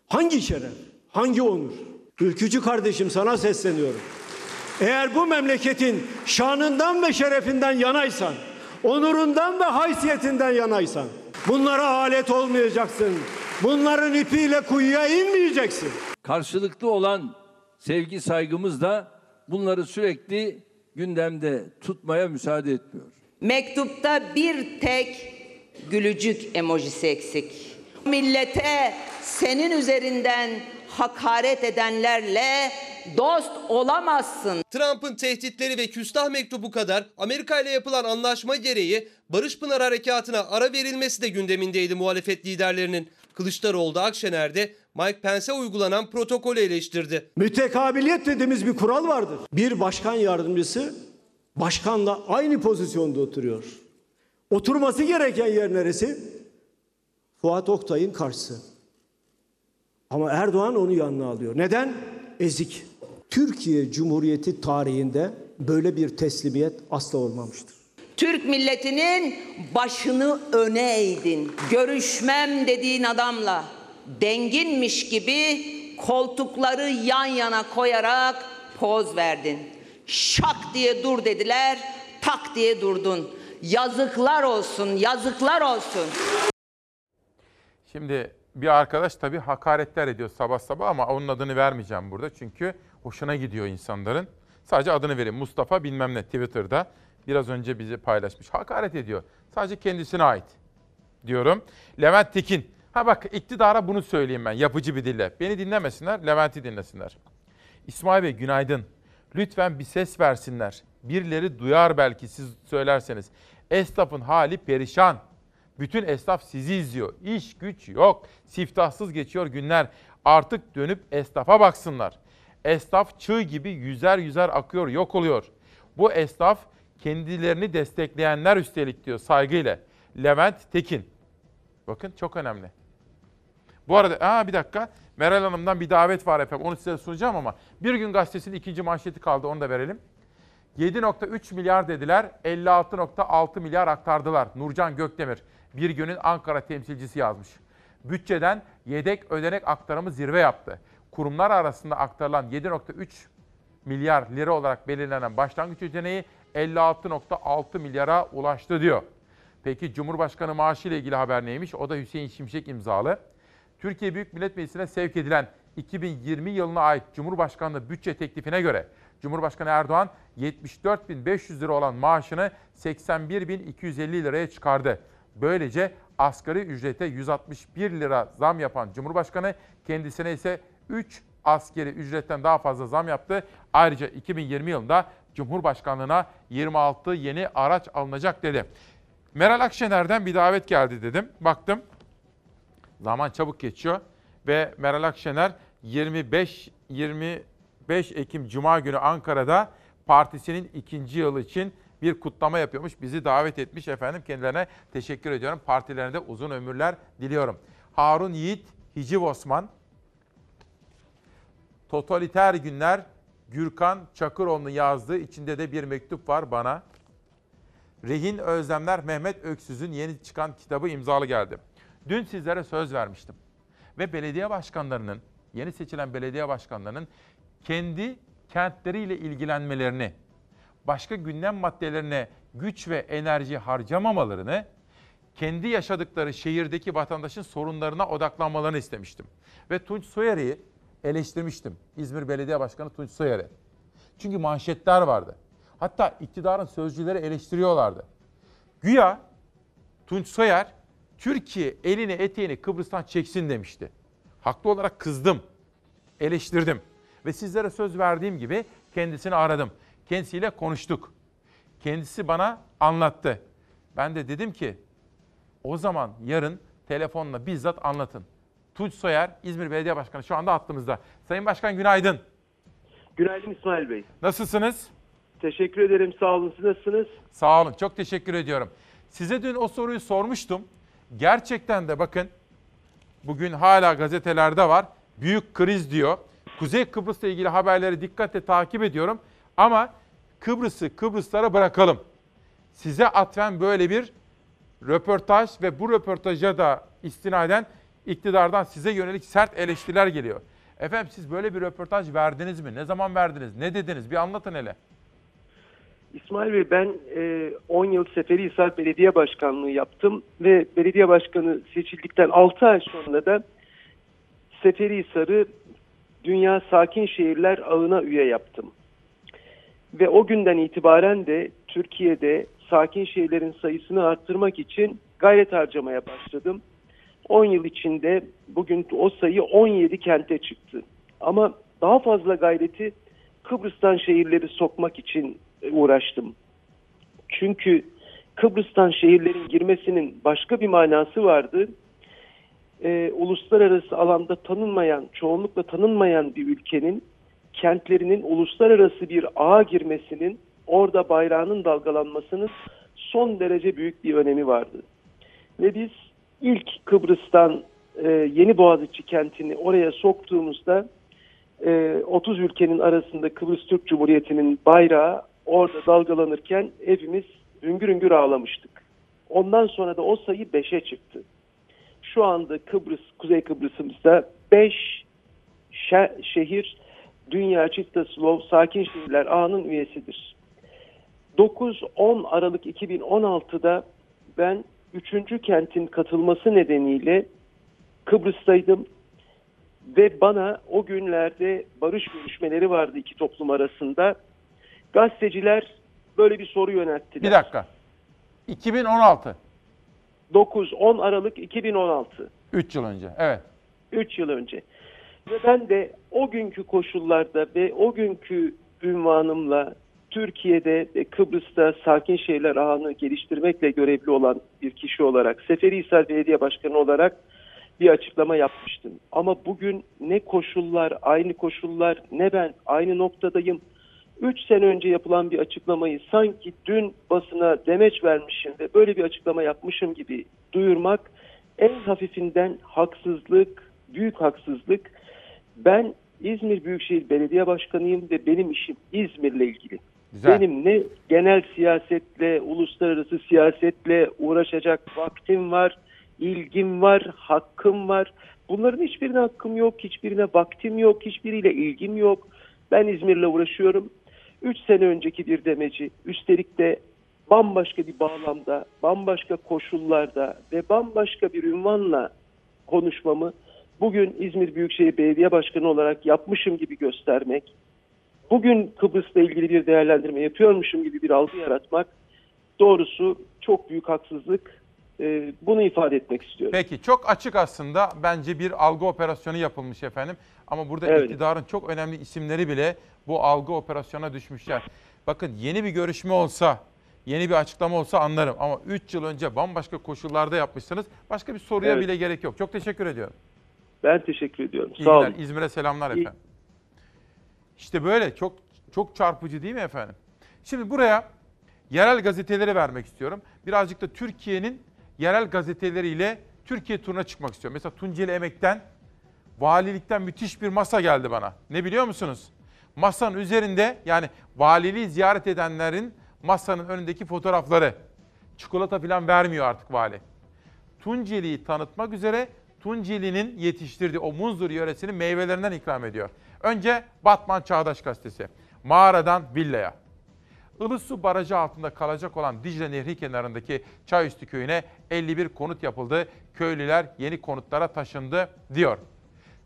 Hangi şeref, hangi onur? Ülkücü kardeşim sana sesleniyorum. Eğer bu memleketin şanından ve şerefinden yanaysan, onurundan ve haysiyetinden yanaysan, bunlara alet olmayacaksın. Bunların ipiyle kuyuya inmeyeceksin. Karşılıklı olan sevgi saygımız da bunları sürekli gündemde tutmaya müsaade etmiyor. Mektupta bir tek gülücük emojisi eksik. Millete senin üzerinden hakaret edenlerle dost olamazsın. Trump'ın tehditleri ve küstah mektubu kadar Amerika ile yapılan anlaşma gereği Barış Pınar Harekatı'na ara verilmesi de gündemindeydi muhalefet liderlerinin. Kılıçdaroğlu da Akşener de Mike Pence'e uygulanan protokolü eleştirdi. Mütekabiliyet dediğimiz bir kural vardır. Bir başkan yardımcısı başkanla aynı pozisyonda oturuyor. Oturması gereken yer neresi? Fuat Oktay'ın karşısı. Ama Erdoğan onu yanına alıyor. Neden? Ezik. Türkiye Cumhuriyeti tarihinde böyle bir teslimiyet asla olmamıştır. Türk milletinin başını öne eğdin. Görüşmem dediğin adamla denginmiş gibi koltukları yan yana koyarak poz verdin. Şak diye dur dediler, tak diye durdun. Yazıklar olsun, yazıklar olsun. Şimdi bir arkadaş tabii hakaretler ediyor sabah sabah ama onun adını vermeyeceğim burada. Çünkü hoşuna gidiyor insanların. Sadece adını vereyim. Mustafa bilmem ne Twitter'da biraz önce bizi paylaşmış. Hakaret ediyor. Sadece kendisine ait diyorum. Levent Tekin. Ha bak iktidara bunu söyleyeyim ben yapıcı bir dille. Beni dinlemesinler, Levent'i dinlesinler. İsmail Bey günaydın. Lütfen bir ses versinler. Birileri duyar belki siz söylerseniz. Esnafın hali perişan. Bütün esnaf sizi izliyor. İş güç yok. Siftahsız geçiyor günler. Artık dönüp esnafa baksınlar. Esnaf çığ gibi yüzer yüzer akıyor, yok oluyor. Bu esnaf kendilerini destekleyenler üstelik diyor saygıyla. Levent Tekin. Bakın çok önemli. Bu arada aa bir dakika Meral Hanım'dan bir davet var efendim. Onu size sunacağım ama Bir Gün Gazetesi'nin ikinci manşeti kaldı onu da verelim. 7.3 milyar dediler, 56.6 milyar aktardılar. Nurcan Gökdemir, bir günün Ankara temsilcisi yazmış. Bütçeden yedek ödenek aktarımı zirve yaptı. Kurumlar arasında aktarılan 7.3 milyar lira olarak belirlenen başlangıç ödeneği 56.6 milyara ulaştı diyor. Peki Cumhurbaşkanı maaşı ile ilgili haber neymiş? O da Hüseyin Şimşek imzalı. Türkiye Büyük Millet Meclisi'ne sevk edilen 2020 yılına ait Cumhurbaşkanlığı bütçe teklifine göre Cumhurbaşkanı Erdoğan 74.500 lira olan maaşını 81.250 liraya çıkardı. Böylece asgari ücrete 161 lira zam yapan Cumhurbaşkanı kendisine ise 3 askeri ücretten daha fazla zam yaptı. Ayrıca 2020 yılında Cumhurbaşkanlığına 26 yeni araç alınacak dedi. Meral Akşener'den bir davet geldi dedim. Baktım zaman çabuk geçiyor ve Meral Akşener 25 25 Ekim Cuma günü Ankara'da partisinin ikinci yılı için bir kutlama yapıyormuş. Bizi davet etmiş efendim. Kendilerine teşekkür ediyorum. Partilerine de uzun ömürler diliyorum. Harun Yiğit, Hiciv Osman, Totaliter Günler, Gürkan Çakıroğlu'nun yazdığı içinde de bir mektup var bana. Rehin Özlemler Mehmet Öksüz'ün yeni çıkan kitabı imzalı geldi. Dün sizlere söz vermiştim. Ve belediye başkanlarının, yeni seçilen belediye başkanlarının kendi kentleriyle ilgilenmelerini, başka gündem maddelerine güç ve enerji harcamamalarını, kendi yaşadıkları şehirdeki vatandaşın sorunlarına odaklanmalarını istemiştim. Ve Tunç Soyer'i eleştirmiştim. İzmir Belediye Başkanı Tunç Soyer'i. Çünkü manşetler vardı. Hatta iktidarın sözcüleri eleştiriyorlardı. Güya Tunç Soyer Türkiye elini eteğini Kıbrıs'tan çeksin demişti. Haklı olarak kızdım, eleştirdim ve sizlere söz verdiğim gibi kendisini aradım. Kendisiyle konuştuk. Kendisi bana anlattı. Ben de dedim ki o zaman yarın telefonla bizzat anlatın. Tunç Soyer, İzmir Belediye Başkanı şu anda hattımızda. Sayın Başkan günaydın. Günaydın İsmail Bey. Nasılsınız? Teşekkür ederim. Sağ olun. Siz nasılsınız? Sağ olun. Çok teşekkür ediyorum. Size dün o soruyu sormuştum. Gerçekten de bakın bugün hala gazetelerde var. Büyük kriz diyor. Kuzey Kıbrıs'la ilgili haberleri dikkatle takip ediyorum. Ama Kıbrıs'ı Kıbrıslara bırakalım. Size atfen böyle bir röportaj ve bu röportaja da istinaden iktidardan size yönelik sert eleştiriler geliyor. Efendim siz böyle bir röportaj verdiniz mi? Ne zaman verdiniz? Ne dediniz? Bir anlatın hele. İsmail Bey ben e, 10 yıl Seferihisar Belediye Başkanlığı yaptım ve belediye başkanı seçildikten 6 ay sonra da Seferihisar'ı Dünya Sakin Şehirler Ağı'na üye yaptım. Ve o günden itibaren de Türkiye'de sakin şehirlerin sayısını arttırmak için gayret harcamaya başladım. 10 yıl içinde bugün o sayı 17 kente çıktı. Ama daha fazla gayreti Kıbrıs'tan şehirleri sokmak için uğraştım. Çünkü Kıbrıs'tan şehirlerin girmesinin başka bir manası vardı. Ee, uluslararası alanda tanınmayan, çoğunlukla tanınmayan bir ülkenin kentlerinin uluslararası bir ağa girmesinin, orada bayrağının dalgalanmasının son derece büyük bir önemi vardı. Ve biz ilk Kıbrıs'tan e, Yeni Boğaziçi kentini oraya soktuğumuzda e, 30 ülkenin arasında Kıbrıs Türk Cumhuriyeti'nin bayrağı orada dalgalanırken hepimiz hüngür hüngür ağlamıştık. Ondan sonra da o sayı 5'e çıktı. Şu anda Kıbrıs, Kuzey Kıbrıs'ımızda 5 şehir Dünya Çittaslov Sakin Şehirler Ağı'nın üyesidir. 9-10 Aralık 2016'da ben 3. kentin katılması nedeniyle Kıbrıs'taydım ve bana o günlerde barış görüşmeleri vardı iki toplum arasında. Gazeteciler böyle bir soru yönelttiler. Bir dakika. 2016. 9-10 Aralık 2016. 3 yıl önce, evet. 3 yıl önce. Ve ben de o günkü koşullarda ve o günkü ünvanımla Türkiye'de ve Kıbrıs'ta sakin şehirler ağını geliştirmekle görevli olan bir kişi olarak, Seferihisar Belediye Başkanı olarak bir açıklama yapmıştım. Ama bugün ne koşullar, aynı koşullar, ne ben aynı noktadayım. Üç sene önce yapılan bir açıklamayı sanki dün basına demeç vermişim ve böyle bir açıklama yapmışım gibi duyurmak en hafifinden haksızlık, büyük haksızlık. Ben İzmir Büyükşehir Belediye Başkanıyım ve benim işim İzmir'le ilgili. Güzel. Benim ne genel siyasetle, uluslararası siyasetle uğraşacak vaktim var, ilgim var, hakkım var. Bunların hiçbirine hakkım yok, hiçbirine vaktim yok, hiçbiriyle ilgim yok. Ben İzmir'le uğraşıyorum. Üç sene önceki bir demeci, üstelik de bambaşka bir bağlamda, bambaşka koşullarda ve bambaşka bir ünvanla konuşmamı bugün İzmir Büyükşehir Belediye Başkanı olarak yapmışım gibi göstermek, bugün Kıbrıs'la ilgili bir değerlendirme yapıyormuşum gibi bir algı yaratmak doğrusu çok büyük haksızlık. Ee, bunu ifade etmek istiyorum. Peki çok açık aslında bence bir algı operasyonu yapılmış efendim. Ama burada Evet. iktidarın çok önemli isimleri bile bu algı operasyona düşmüşler. Bakın yeni bir görüşme olsa, yeni bir açıklama olsa anlarım. Ama 3 yıl önce bambaşka koşullarda yapmışsınız. Başka bir soruya Evet. bile gerek yok. Çok teşekkür ediyorum. Ben teşekkür ediyorum. İyi Sağ olun. İzmir'e selamlar İyi- efendim. İşte böyle çok çok çarpıcı değil mi efendim? Şimdi buraya yerel gazeteleri vermek istiyorum. Birazcık da Türkiye'nin yerel gazeteleriyle Türkiye turuna çıkmak istiyorum. Mesela Tunceli Emek'ten valilikten müthiş bir masa geldi bana. Ne biliyor musunuz? Masanın üzerinde yani valiliği ziyaret edenlerin masanın önündeki fotoğrafları. Çikolata falan vermiyor artık vali. Tunceli'yi tanıtmak üzere Tunceli'nin yetiştirdiği o Munzur yöresinin meyvelerinden ikram ediyor. Önce Batman Çağdaş Gazetesi. Mağaradan villaya. Ilısu Barajı altında kalacak olan Dicle Nehri kenarındaki Çayüstü köyüne 51 konut yapıldı. Köylüler yeni konutlara taşındı diyor.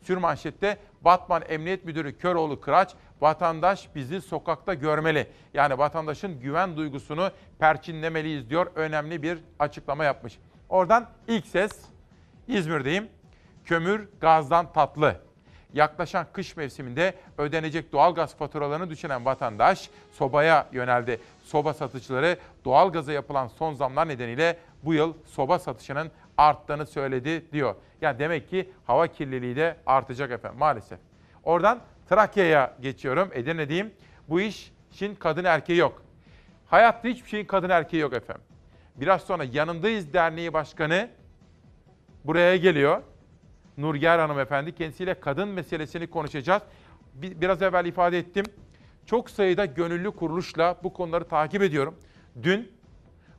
Sürmanşette Batman Emniyet Müdürü Köroğlu Kıraç, vatandaş bizi sokakta görmeli. Yani vatandaşın güven duygusunu perçinlemeliyiz diyor. Önemli bir açıklama yapmış. Oradan ilk ses İzmir'deyim. Kömür gazdan tatlı. Yaklaşan kış mevsiminde ödenecek doğalgaz faturalarını düşünen vatandaş sobaya yöneldi. Soba satıcıları doğalgaza yapılan son zamlar nedeniyle bu yıl soba satışının arttığını söyledi diyor. Yani demek ki hava kirliliği de artacak efendim maalesef. Oradan Trakya'ya geçiyorum. Edirne'deyim. Bu işin kadın erkeği yok. Hayatta hiçbir şeyin kadın erkeği yok efendim. Biraz sonra Yanındayız Derneği Başkanı buraya geliyor. Nurger Hanımefendi kendisiyle kadın meselesini konuşacağız. Bi- Biraz evvel ifade ettim. Çok sayıda gönüllü kuruluşla bu konuları takip ediyorum. Dün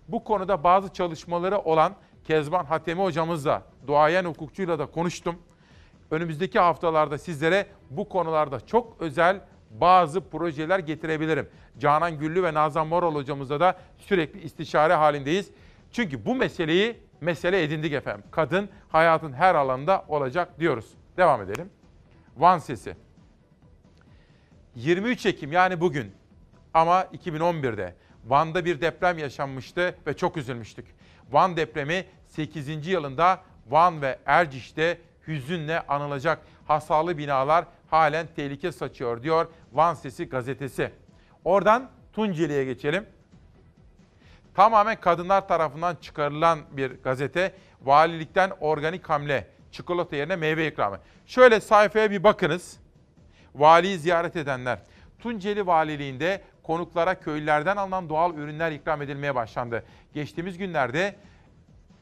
bu konuda bazı çalışmaları olan Kezban Hatemi hocamızla, duayen hukukçuyla da konuştum. Önümüzdeki haftalarda sizlere bu konularda çok özel bazı projeler getirebilirim. Canan Güllü ve Nazan Moral hocamızla da sürekli istişare halindeyiz. Çünkü bu meseleyi mesele edindik efendim. Kadın hayatın her alanında olacak diyoruz. Devam edelim. Van Sesi. 23 Ekim yani bugün ama 2011'de Van'da bir deprem yaşanmıştı ve çok üzülmüştük. Van depremi 8. yılında Van ve Erciş'te hüzünle anılacak hasarlı binalar halen tehlike saçıyor diyor Van Sesi gazetesi. Oradan Tunceli'ye geçelim. Tamamen kadınlar tarafından çıkarılan bir gazete. Valilikten organik hamle. Çikolata yerine meyve ikramı. Şöyle sayfaya bir bakınız. Valiyi ziyaret edenler. Tunceli Valiliğinde konuklara köylülerden alınan doğal ürünler ikram edilmeye başlandı. Geçtiğimiz günlerde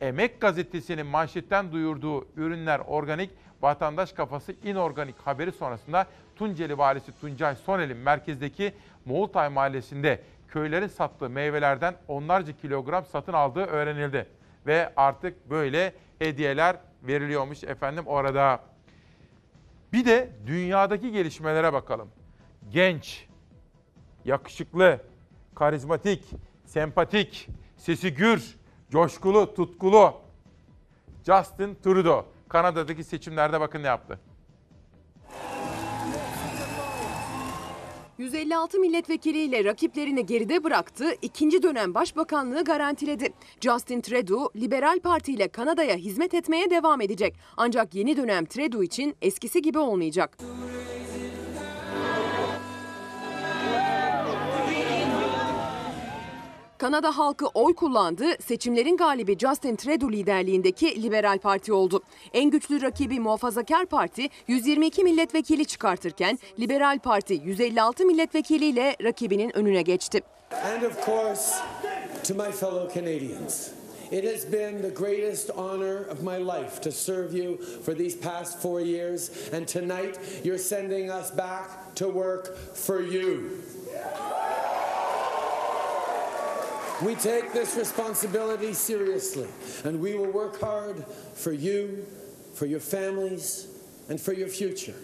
Emek Gazetesi'nin manşetten duyurduğu ürünler organik, vatandaş kafası inorganik haberi sonrasında Tunceli Valisi Tuncay Sonel'in merkezdeki Moğultay Mahallesi'nde köylerin sattığı meyvelerden onlarca kilogram satın aldığı öğrenildi. Ve artık böyle hediyeler veriliyormuş efendim orada. Bir de dünyadaki gelişmelere bakalım. Genç, yakışıklı, karizmatik, sempatik, sesi gür, coşkulu, tutkulu Justin Trudeau. Kanada'daki seçimlerde bakın ne yaptı. 156 milletvekiliyle rakiplerini geride bıraktı, ikinci dönem başbakanlığı garantiledi. Justin Trudeau, Liberal Parti ile Kanada'ya hizmet etmeye devam edecek. Ancak yeni dönem Trudeau için eskisi gibi olmayacak. Kanada halkı oy kullandı. Seçimlerin galibi Justin Trudeau liderliğindeki Liberal Parti oldu. En güçlü rakibi Muhafazakar Parti 122 milletvekili çıkartırken Liberal Parti 156 milletvekiliyle rakibinin önüne geçti. And of course, to my fellow Canadians. It has been the greatest honor of my life to serve you for these past four years, and tonight you're sending us back to work for you. We take this responsibility seriously, and we will work hard for you, for your families, and for your future.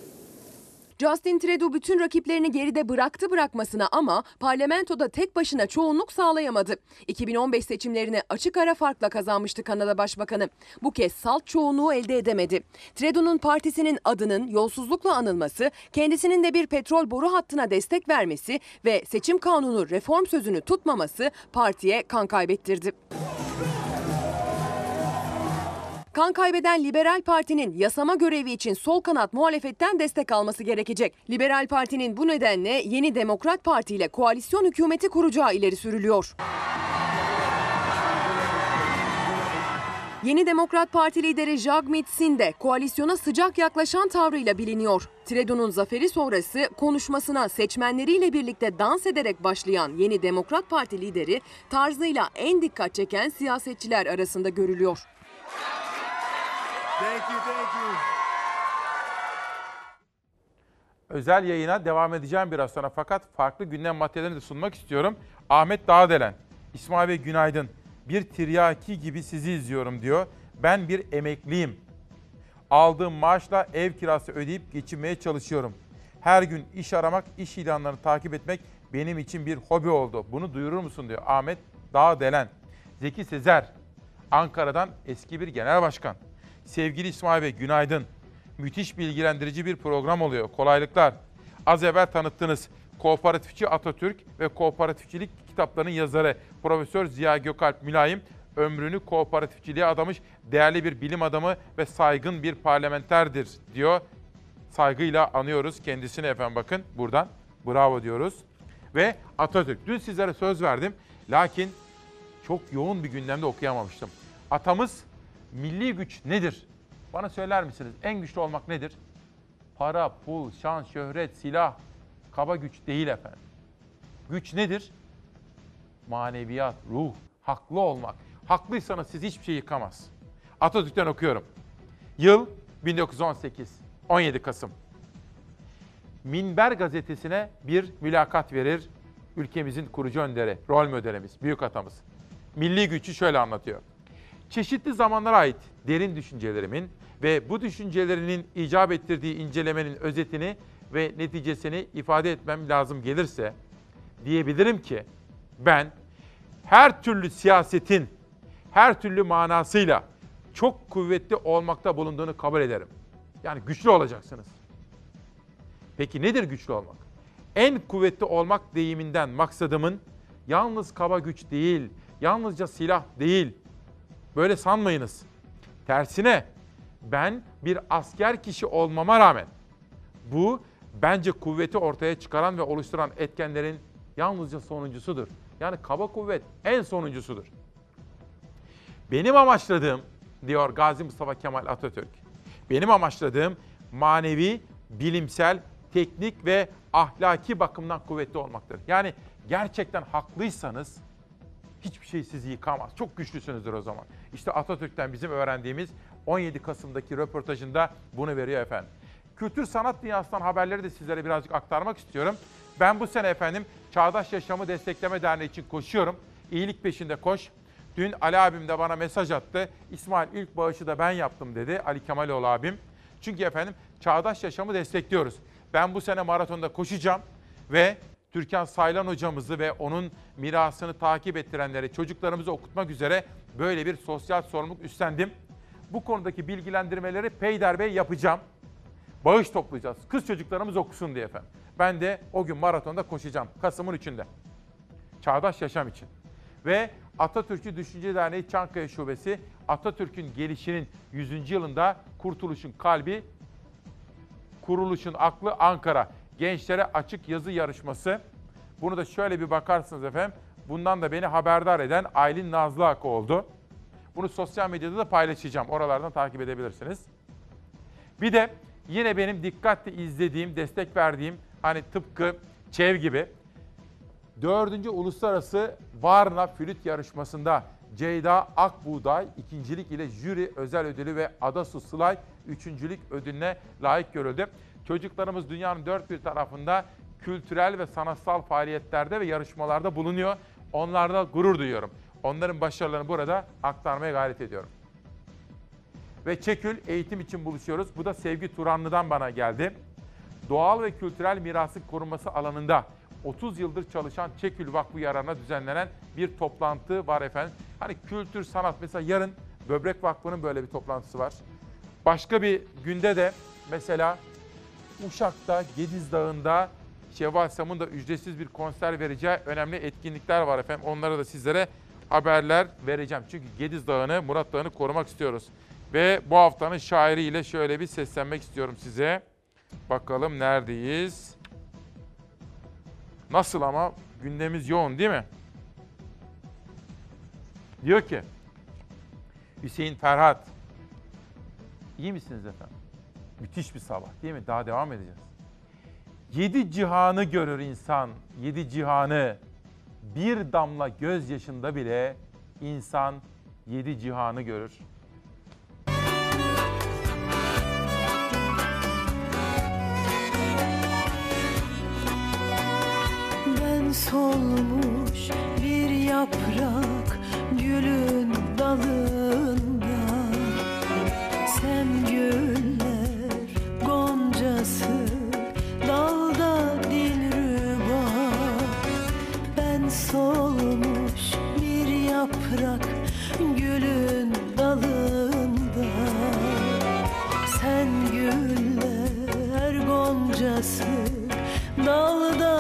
Justin Trudeau bütün rakiplerini geride bıraktı bırakmasına ama parlamentoda tek başına çoğunluk sağlayamadı. 2015 seçimlerini açık ara farkla kazanmıştı Kanada Başbakanı. Bu kez salt çoğunluğu elde edemedi. Trudeau'nun partisinin adının yolsuzlukla anılması, kendisinin de bir petrol boru hattına destek vermesi ve seçim kanunu reform sözünü tutmaması partiye kan kaybettirdi. Kan kaybeden Liberal Parti'nin yasama görevi için sol kanat muhalefetten destek alması gerekecek. Liberal Parti'nin bu nedenle yeni Demokrat Parti ile koalisyon hükümeti kuracağı ileri sürülüyor. Yeni Demokrat Parti lideri Jagmeet Singh de koalisyona sıcak yaklaşan tavrıyla biliniyor. Trudeau'nun zaferi sonrası konuşmasına seçmenleriyle birlikte dans ederek başlayan Yeni Demokrat Parti lideri tarzıyla en dikkat çeken siyasetçiler arasında görülüyor. Thank you, thank you. Özel yayına devam edeceğim biraz sonra fakat farklı gündem maddelerini de sunmak istiyorum. Ahmet Dağdelen, İsmail Bey günaydın. Bir tiryaki gibi sizi izliyorum diyor. Ben bir emekliyim. Aldığım maaşla ev kirası ödeyip geçinmeye çalışıyorum. Her gün iş aramak, iş ilanlarını takip etmek benim için bir hobi oldu. Bunu duyurur musun diyor Ahmet Dağdelen. Zeki Sezer, Ankara'dan eski bir genel başkan. Sevgili İsmail Bey günaydın. Müthiş bilgilendirici bir program oluyor. Kolaylıklar. Az evvel tanıttınız. Kooperatifçi Atatürk ve Kooperatifçilik kitaplarının yazarı Profesör Ziya Gökalp Mülayim ömrünü kooperatifçiliğe adamış değerli bir bilim adamı ve saygın bir parlamenterdir diyor. Saygıyla anıyoruz kendisini efendim bakın buradan. Bravo diyoruz. Ve Atatürk. Dün sizlere söz verdim. Lakin çok yoğun bir gündemde okuyamamıştım. Atamız milli güç nedir? Bana söyler misiniz? En güçlü olmak nedir? Para, pul, şan, şöhret, silah, kaba güç değil efendim. Güç nedir? Maneviyat, ruh, haklı olmak. Haklıysanız siz hiçbir şey yıkamaz. Atatürk'ten okuyorum. Yıl 1918, 17 Kasım. Minber gazetesine bir mülakat verir ülkemizin kurucu önderi, rol modelimiz, büyük atamız. Milli gücü şöyle anlatıyor. Çeşitli zamanlara ait derin düşüncelerimin ve bu düşüncelerinin icap ettirdiği incelemenin özetini ve neticesini ifade etmem lazım gelirse diyebilirim ki ben her türlü siyasetin her türlü manasıyla çok kuvvetli olmakta bulunduğunu kabul ederim. Yani güçlü olacaksınız. Peki nedir güçlü olmak? En kuvvetli olmak deyiminden maksadımın yalnız kaba güç değil, yalnızca silah değil. Böyle sanmayınız. Tersine ben bir asker kişi olmama rağmen bu bence kuvveti ortaya çıkaran ve oluşturan etkenlerin yalnızca sonuncusudur. Yani kaba kuvvet en sonuncusudur. Benim amaçladığım diyor Gazi Mustafa Kemal Atatürk. Benim amaçladığım manevi, bilimsel, teknik ve ahlaki bakımdan kuvvetli olmaktır. Yani gerçekten haklıysanız hiçbir şey sizi yıkamaz. Çok güçlüsünüzdür o zaman. İşte Atatürk'ten bizim öğrendiğimiz 17 Kasım'daki röportajında bunu veriyor efendim. Kültür sanat dünyasından haberleri de sizlere birazcık aktarmak istiyorum. Ben bu sene efendim Çağdaş Yaşamı Destekleme Derneği için koşuyorum. İyilik peşinde koş. Dün Ali abim de bana mesaj attı. İsmail ilk bağışı da ben yaptım dedi Ali Kemaloğlu abim. Çünkü efendim çağdaş yaşamı destekliyoruz. Ben bu sene maratonda koşacağım ve Türkan Saylan hocamızı ve onun mirasını takip ettirenleri çocuklarımızı okutmak üzere böyle bir sosyal sorumluluk üstlendim. Bu konudaki bilgilendirmeleri Peyder Bey yapacağım. Bağış toplayacağız. Kız çocuklarımız okusun diye efendim. Ben de o gün maratonda koşacağım. Kasım'ın 3'ünde. Çağdaş yaşam için. Ve Atatürkçü Düşünce Derneği Çankaya Şubesi Atatürk'ün gelişinin 100. yılında Kurtuluş'un kalbi, kuruluşun aklı Ankara. Gençlere açık yazı yarışması. Bunu da şöyle bir bakarsınız efendim. Bundan da beni haberdar eden Aylin Nazlı Akı oldu. Bunu sosyal medyada da paylaşacağım. Oralardan takip edebilirsiniz. Bir de yine benim dikkatle izlediğim, destek verdiğim hani tıpkı ÇEV gibi 4. Uluslararası Varna Flüt Yarışması'nda Ceyda Akbuğday ikincilik ile jüri özel ödülü ve Adasu Sılay üçüncülük ödülüne layık görüldü. Çocuklarımız dünyanın dört bir tarafında kültürel ve sanatsal faaliyetlerde ve yarışmalarda bulunuyor. Onlarla gurur duyuyorum. Onların başarılarını burada aktarmaya gayret ediyorum. Ve Çekül eğitim için buluşuyoruz. Bu da Sevgi Turanlı'dan bana geldi. Doğal ve kültürel mirasın korunması alanında 30 yıldır çalışan Çekül Vakfı yararına düzenlenen bir toplantı var efendim. Hani kültür, sanat mesela yarın Böbrek Vakfı'nın böyle bir toplantısı var. Başka bir günde de mesela Uşak'ta, Gediz Dağı'nda Şevval Sam'ın da ücretsiz bir konser vereceği önemli etkinlikler var efendim. Onlara da sizlere haberler vereceğim. Çünkü Gediz Dağı'nı, Murat Dağı'nı korumak istiyoruz. Ve bu haftanın şairiyle şöyle bir seslenmek istiyorum size. Bakalım neredeyiz? Nasıl ama gündemimiz yoğun değil mi? Diyor ki Hüseyin Ferhat. İyi misiniz efendim? Müthiş bir sabah değil mi? Daha devam edeceğiz. Yedi cihanı görür insan, yedi cihanı. Bir damla gözyaşında bile insan yedi cihanı görür. Ben solmuş bir yaprak gülün dalında dalda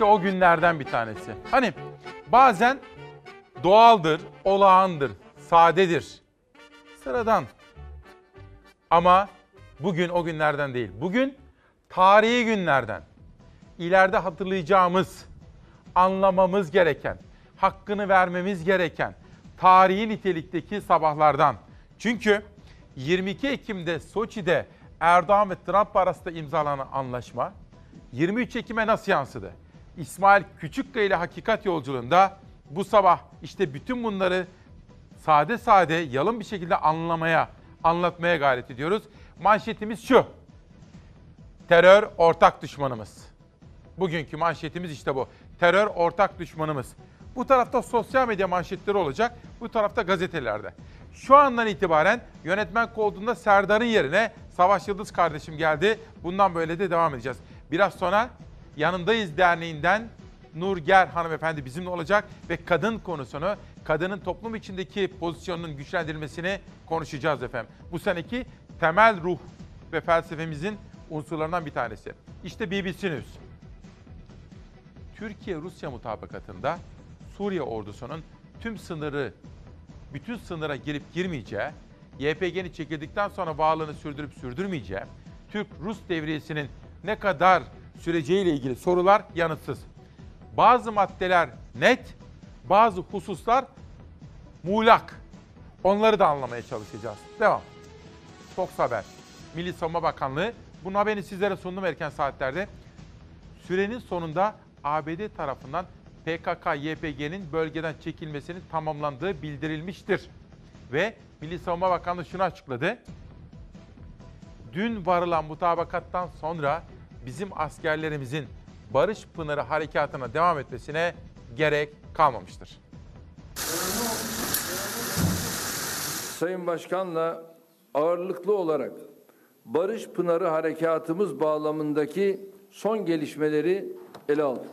işte o günlerden bir tanesi. Hani bazen doğaldır, olağandır, sadedir, sıradan. Ama bugün o günlerden değil. Bugün tarihi günlerden. İleride hatırlayacağımız, anlamamız gereken, hakkını vermemiz gereken tarihi nitelikteki sabahlardan. Çünkü 22 Ekim'de Soçi'de Erdoğan ve Trump arasında imzalanan anlaşma 23 Ekim'e nasıl yansıdı? İsmail Küçükkaya ile Hakikat Yolculuğunda bu sabah işte bütün bunları sade sade, yalın bir şekilde anlamaya, anlatmaya gayret ediyoruz. Manşetimiz şu. Terör ortak düşmanımız. Bugünkü manşetimiz işte bu. Terör ortak düşmanımız. Bu tarafta sosyal medya manşetleri olacak, bu tarafta gazetelerde. Şu andan itibaren yönetmen koltuğunda Serdar'ın yerine Savaş Yıldız kardeşim geldi. Bundan böyle de devam edeceğiz. Biraz sonra Yanındayız Derneği'nden Nurger hanımefendi bizimle olacak ve kadın konusunu, kadının toplum içindeki pozisyonunun güçlendirilmesini konuşacağız efendim. Bu seneki temel ruh ve felsefemizin unsurlarından bir tanesi. İşte BBC News. Türkiye-Rusya mutabakatında Suriye ordusunun tüm sınırı, bütün sınıra girip girmeyeceği, YPG'nin çekildikten sonra varlığını sürdürüp sürdürmeyeceği, Türk-Rus devriyesinin ne kadar süreceğiyle ilgili sorular yanıtsız. Bazı maddeler net, bazı hususlar muğlak. Onları da anlamaya çalışacağız. Devam. Fox Haber. Milli Savunma Bakanlığı bunun haberini sizlere sundum erken saatlerde. Sürenin sonunda ABD tarafından PKK-YPG'nin bölgeden çekilmesinin tamamlandığı bildirilmiştir. Ve Milli Savunma Bakanlığı şunu açıkladı. Dün varılan mutabakattan sonra bizim askerlerimizin Barış Pınarı harekatına devam etmesine gerek kalmamıştır. Sayın Başkan'la ağırlıklı olarak Barış Pınarı harekatımız bağlamındaki son gelişmeleri ele aldık.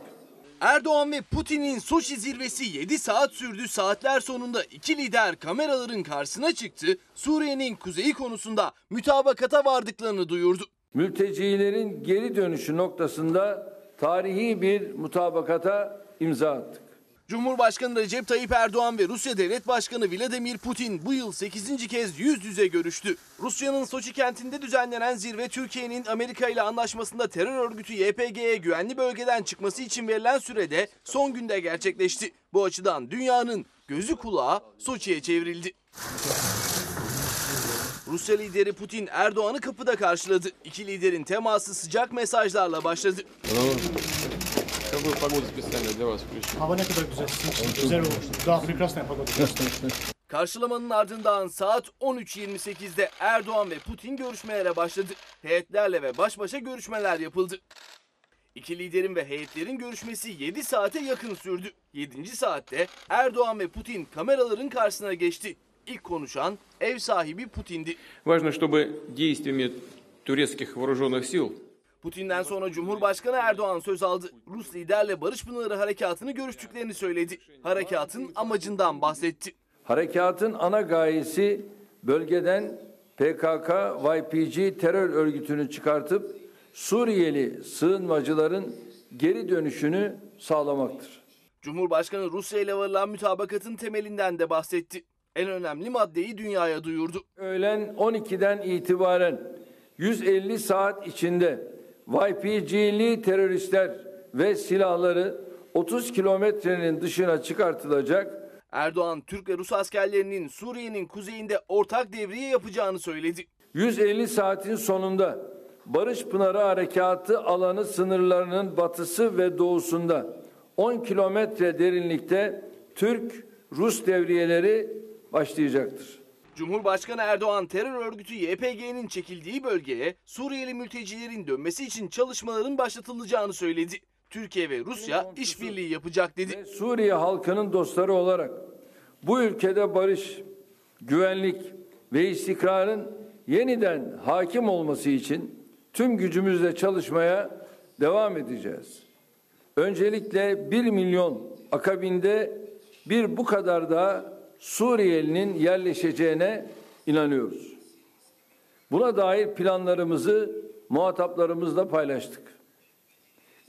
Erdoğan ve Putin'in Soçi zirvesi 7 saat sürdü. Saatler sonunda iki lider kameraların karşısına çıktı. Suriye'nin kuzeyi konusunda mütabakata vardıklarını duyurdu. Mültecilerin geri dönüşü noktasında tarihi bir mutabakata imza attık. Cumhurbaşkanı Recep Tayyip Erdoğan ve Rusya Devlet Başkanı Vladimir Putin bu yıl 8. kez yüz yüze görüştü. Rusya'nın Soçi kentinde düzenlenen zirve Türkiye'nin Amerika ile anlaşmasında terör örgütü YPG'ye güvenli bölgeden çıkması için verilen sürede son günde gerçekleşti. Bu açıdan dünyanın gözü kulağı Soçi'ye çevrildi. Rusya lideri Putin Erdoğan'ı kapıda karşıladı. İki liderin teması sıcak mesajlarla başladı. Какую погоду специально для вас включил? Hava ne kadar güzel. Güzel olmuş. Daha прекрасная погода. Karşılamanın ardından saat 13.28'de Erdoğan ve Putin görüşmelere başladı. Heyetlerle ve baş başa görüşmeler yapıldı. İki liderin ve heyetlerin görüşmesi 7 saate yakın sürdü. 7. saatte Erdoğan ve Putin kameraların karşısına geçti. İlk konuşan ev sahibi Putin'di. Важно, чтобы действиями турецких вооруженных сил Putin'den sonra Cumhurbaşkanı Erdoğan söz aldı. Rus liderle Barış Pınarı harekatını görüştüklerini söyledi. Harekatın amacından bahsetti. Harekatın ana gayesi bölgeden PKK, YPG terör örgütünü çıkartıp Suriyeli sığınmacıların geri dönüşünü sağlamaktır. Cumhurbaşkanı Rusya ile varılan mütabakatın temelinden de bahsetti. En önemli maddeyi dünyaya duyurdu. Öğlen 12'den itibaren 150 saat içinde YPG'li teröristler ve silahları 30 kilometrenin dışına çıkartılacak. Erdoğan, Türk ve Rus askerlerinin Suriye'nin kuzeyinde ortak devriye yapacağını söyledi. 150 saatin sonunda Barış Pınarı Harekatı alanı sınırlarının batısı ve doğusunda 10 kilometre derinlikte Türk-Rus devriyeleri başlayacaktır. Cumhurbaşkanı Erdoğan terör örgütü YPG'nin çekildiği bölgeye Suriyeli mültecilerin dönmesi için çalışmaların başlatılacağını söyledi. Türkiye ve Rusya işbirliği yapacak dedi. Suriye halkının dostları olarak bu ülkede barış, güvenlik ve istikrarın yeniden hakim olması için tüm gücümüzle çalışmaya devam edeceğiz. Öncelikle 1 milyon akabinde bir bu kadar da Suriyelinin yerleşeceğine inanıyoruz. Buna dair planlarımızı muhataplarımızla paylaştık.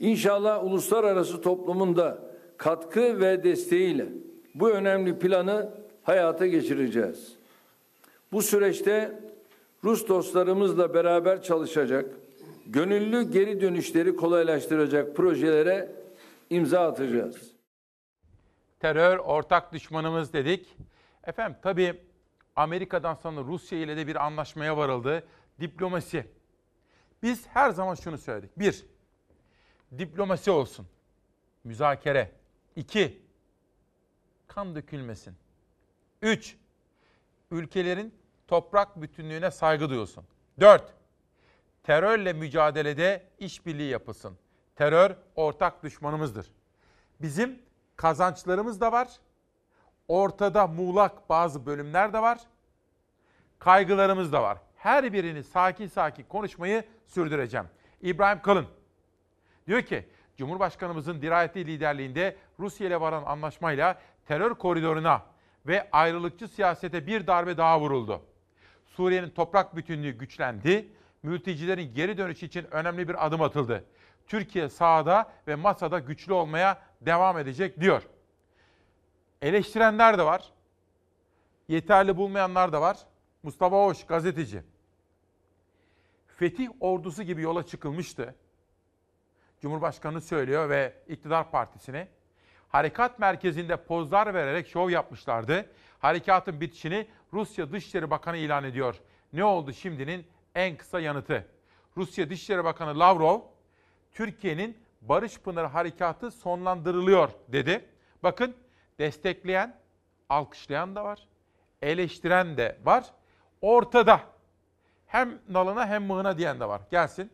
İnşallah uluslararası toplumun da katkı ve desteğiyle bu önemli planı hayata geçireceğiz. Bu süreçte Rus dostlarımızla beraber çalışacak, gönüllü geri dönüşleri kolaylaştıracak projelere imza atacağız. Terör ortak düşmanımız dedik. Efendim tabii Amerika'dan sonra Rusya ile de bir anlaşmaya varıldı. Diplomasi. Biz her zaman şunu söyledik. Bir, diplomasi olsun. Müzakere. İki, kan dökülmesin. Üç, ülkelerin toprak bütünlüğüne saygı duyulsun. Dört, terörle mücadelede işbirliği yapılsın. Terör ortak düşmanımızdır. Bizim kazançlarımız da var. Ortada muğlak bazı bölümler de var. Kaygılarımız da var. Her birini sakin sakin konuşmayı sürdüreceğim. İbrahim Kalın diyor ki Cumhurbaşkanımızın dirayetli liderliğinde Rusya ile varan anlaşmayla terör koridoruna ve ayrılıkçı siyasete bir darbe daha vuruldu. Suriye'nin toprak bütünlüğü güçlendi. Mültecilerin geri dönüşü için önemli bir adım atıldı. Türkiye sahada ve masada güçlü olmaya devam edecek diyor. Eleştirenler de var. Yeterli bulmayanlar da var. Mustafa Hoş gazeteci. Fetih ordusu gibi yola çıkılmıştı. Cumhurbaşkanı söylüyor ve iktidar partisini harekat merkezinde pozlar vererek şov yapmışlardı. Harekatın bitişini Rusya Dışişleri Bakanı ilan ediyor. Ne oldu şimdinin en kısa yanıtı? Rusya Dışişleri Bakanı Lavrov, Türkiye'nin Barış Pınarı Harekatı sonlandırılıyor dedi. Bakın destekleyen, alkışlayan da var, eleştiren de var. Ortada hem nalına hem mığına diyen de var. Gelsin.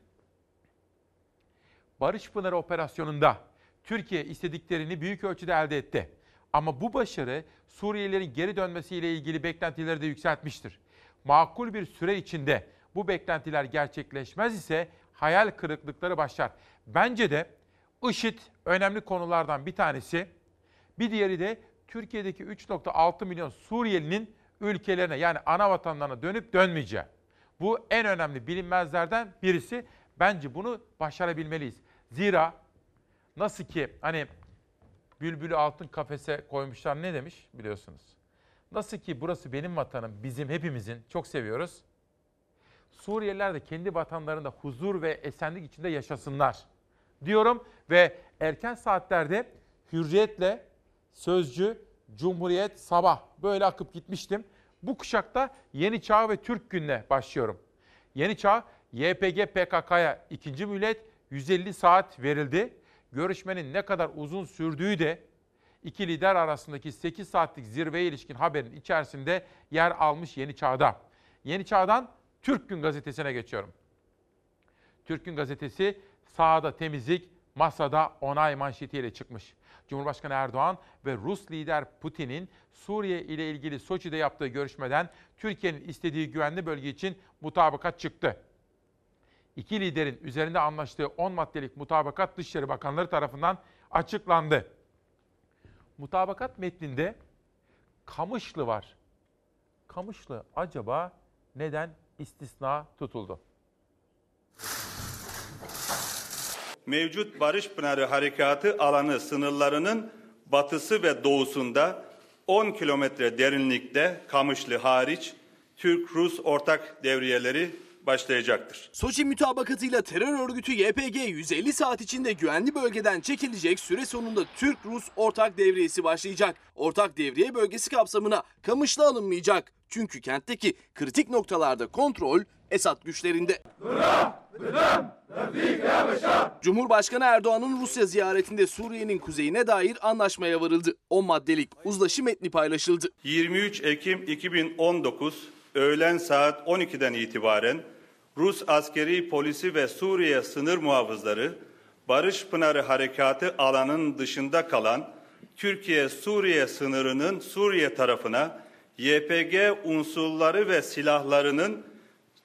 Barış Pınarı operasyonunda Türkiye istediklerini büyük ölçüde elde etti. Ama bu başarı Suriyelilerin geri dönmesiyle ilgili beklentileri de yükseltmiştir. Makul bir süre içinde bu beklentiler gerçekleşmez ise hayal kırıklıkları başlar. Bence de IŞİD önemli konulardan bir tanesi. Bir diğeri de Türkiye'deki 3.6 milyon Suriyelinin ülkelerine yani ana vatanlarına dönüp dönmeyeceği. Bu en önemli bilinmezlerden birisi. Bence bunu başarabilmeliyiz. Zira nasıl ki hani bülbülü altın kafese koymuşlar ne demiş biliyorsunuz. Nasıl ki burası benim vatanım, bizim hepimizin çok seviyoruz. Suriyeliler de kendi vatanlarında huzur ve esenlik içinde yaşasınlar diyorum ve erken saatlerde hürriyetle sözcü, cumhuriyet, sabah böyle akıp gitmiştim. Bu kuşakta Yeni Çağ ve Türk Günü'ne başlıyorum. Yeni Çağ, YPG PKK'ya ikinci mühlet 150 saat verildi. Görüşmenin ne kadar uzun sürdüğü de iki lider arasındaki 8 saatlik zirveye ilişkin haberin içerisinde yer almış Yeni Çağ'da. Yeni Çağ'dan Türk Gün gazetesine geçiyorum. Türk Gün gazetesi sahada temizlik, masada onay manşetiyle çıkmış. Cumhurbaşkanı Erdoğan ve Rus lider Putin'in Suriye ile ilgili Soçi'de yaptığı görüşmeden Türkiye'nin istediği güvenli bölge için mutabakat çıktı. İki liderin üzerinde anlaştığı 10 maddelik mutabakat Dışişleri Bakanları tarafından açıklandı. Mutabakat metninde Kamışlı var. Kamışlı acaba neden istisna tutuldu? mevcut Barış Pınarı Harekatı alanı sınırlarının batısı ve doğusunda 10 kilometre derinlikte Kamışlı hariç Türk-Rus ortak devriyeleri başlayacaktır. Soçi mütabakatıyla terör örgütü YPG 150 saat içinde güvenli bölgeden çekilecek süre sonunda Türk-Rus ortak devriyesi başlayacak. Ortak devriye bölgesi kapsamına Kamışlı alınmayacak. Çünkü kentteki kritik noktalarda kontrol Esad güçlerinde. Cumhurbaşkanı Erdoğan'ın Rusya ziyaretinde Suriye'nin kuzeyine dair anlaşmaya varıldı. 10 maddelik uzlaşı metni paylaşıldı. 23 Ekim 2019 öğlen saat 12'den itibaren Rus askeri polisi ve Suriye sınır muhafızları Barış Pınarı Harekatı alanının dışında kalan Türkiye-Suriye sınırının Suriye tarafına YPG unsurları ve silahlarının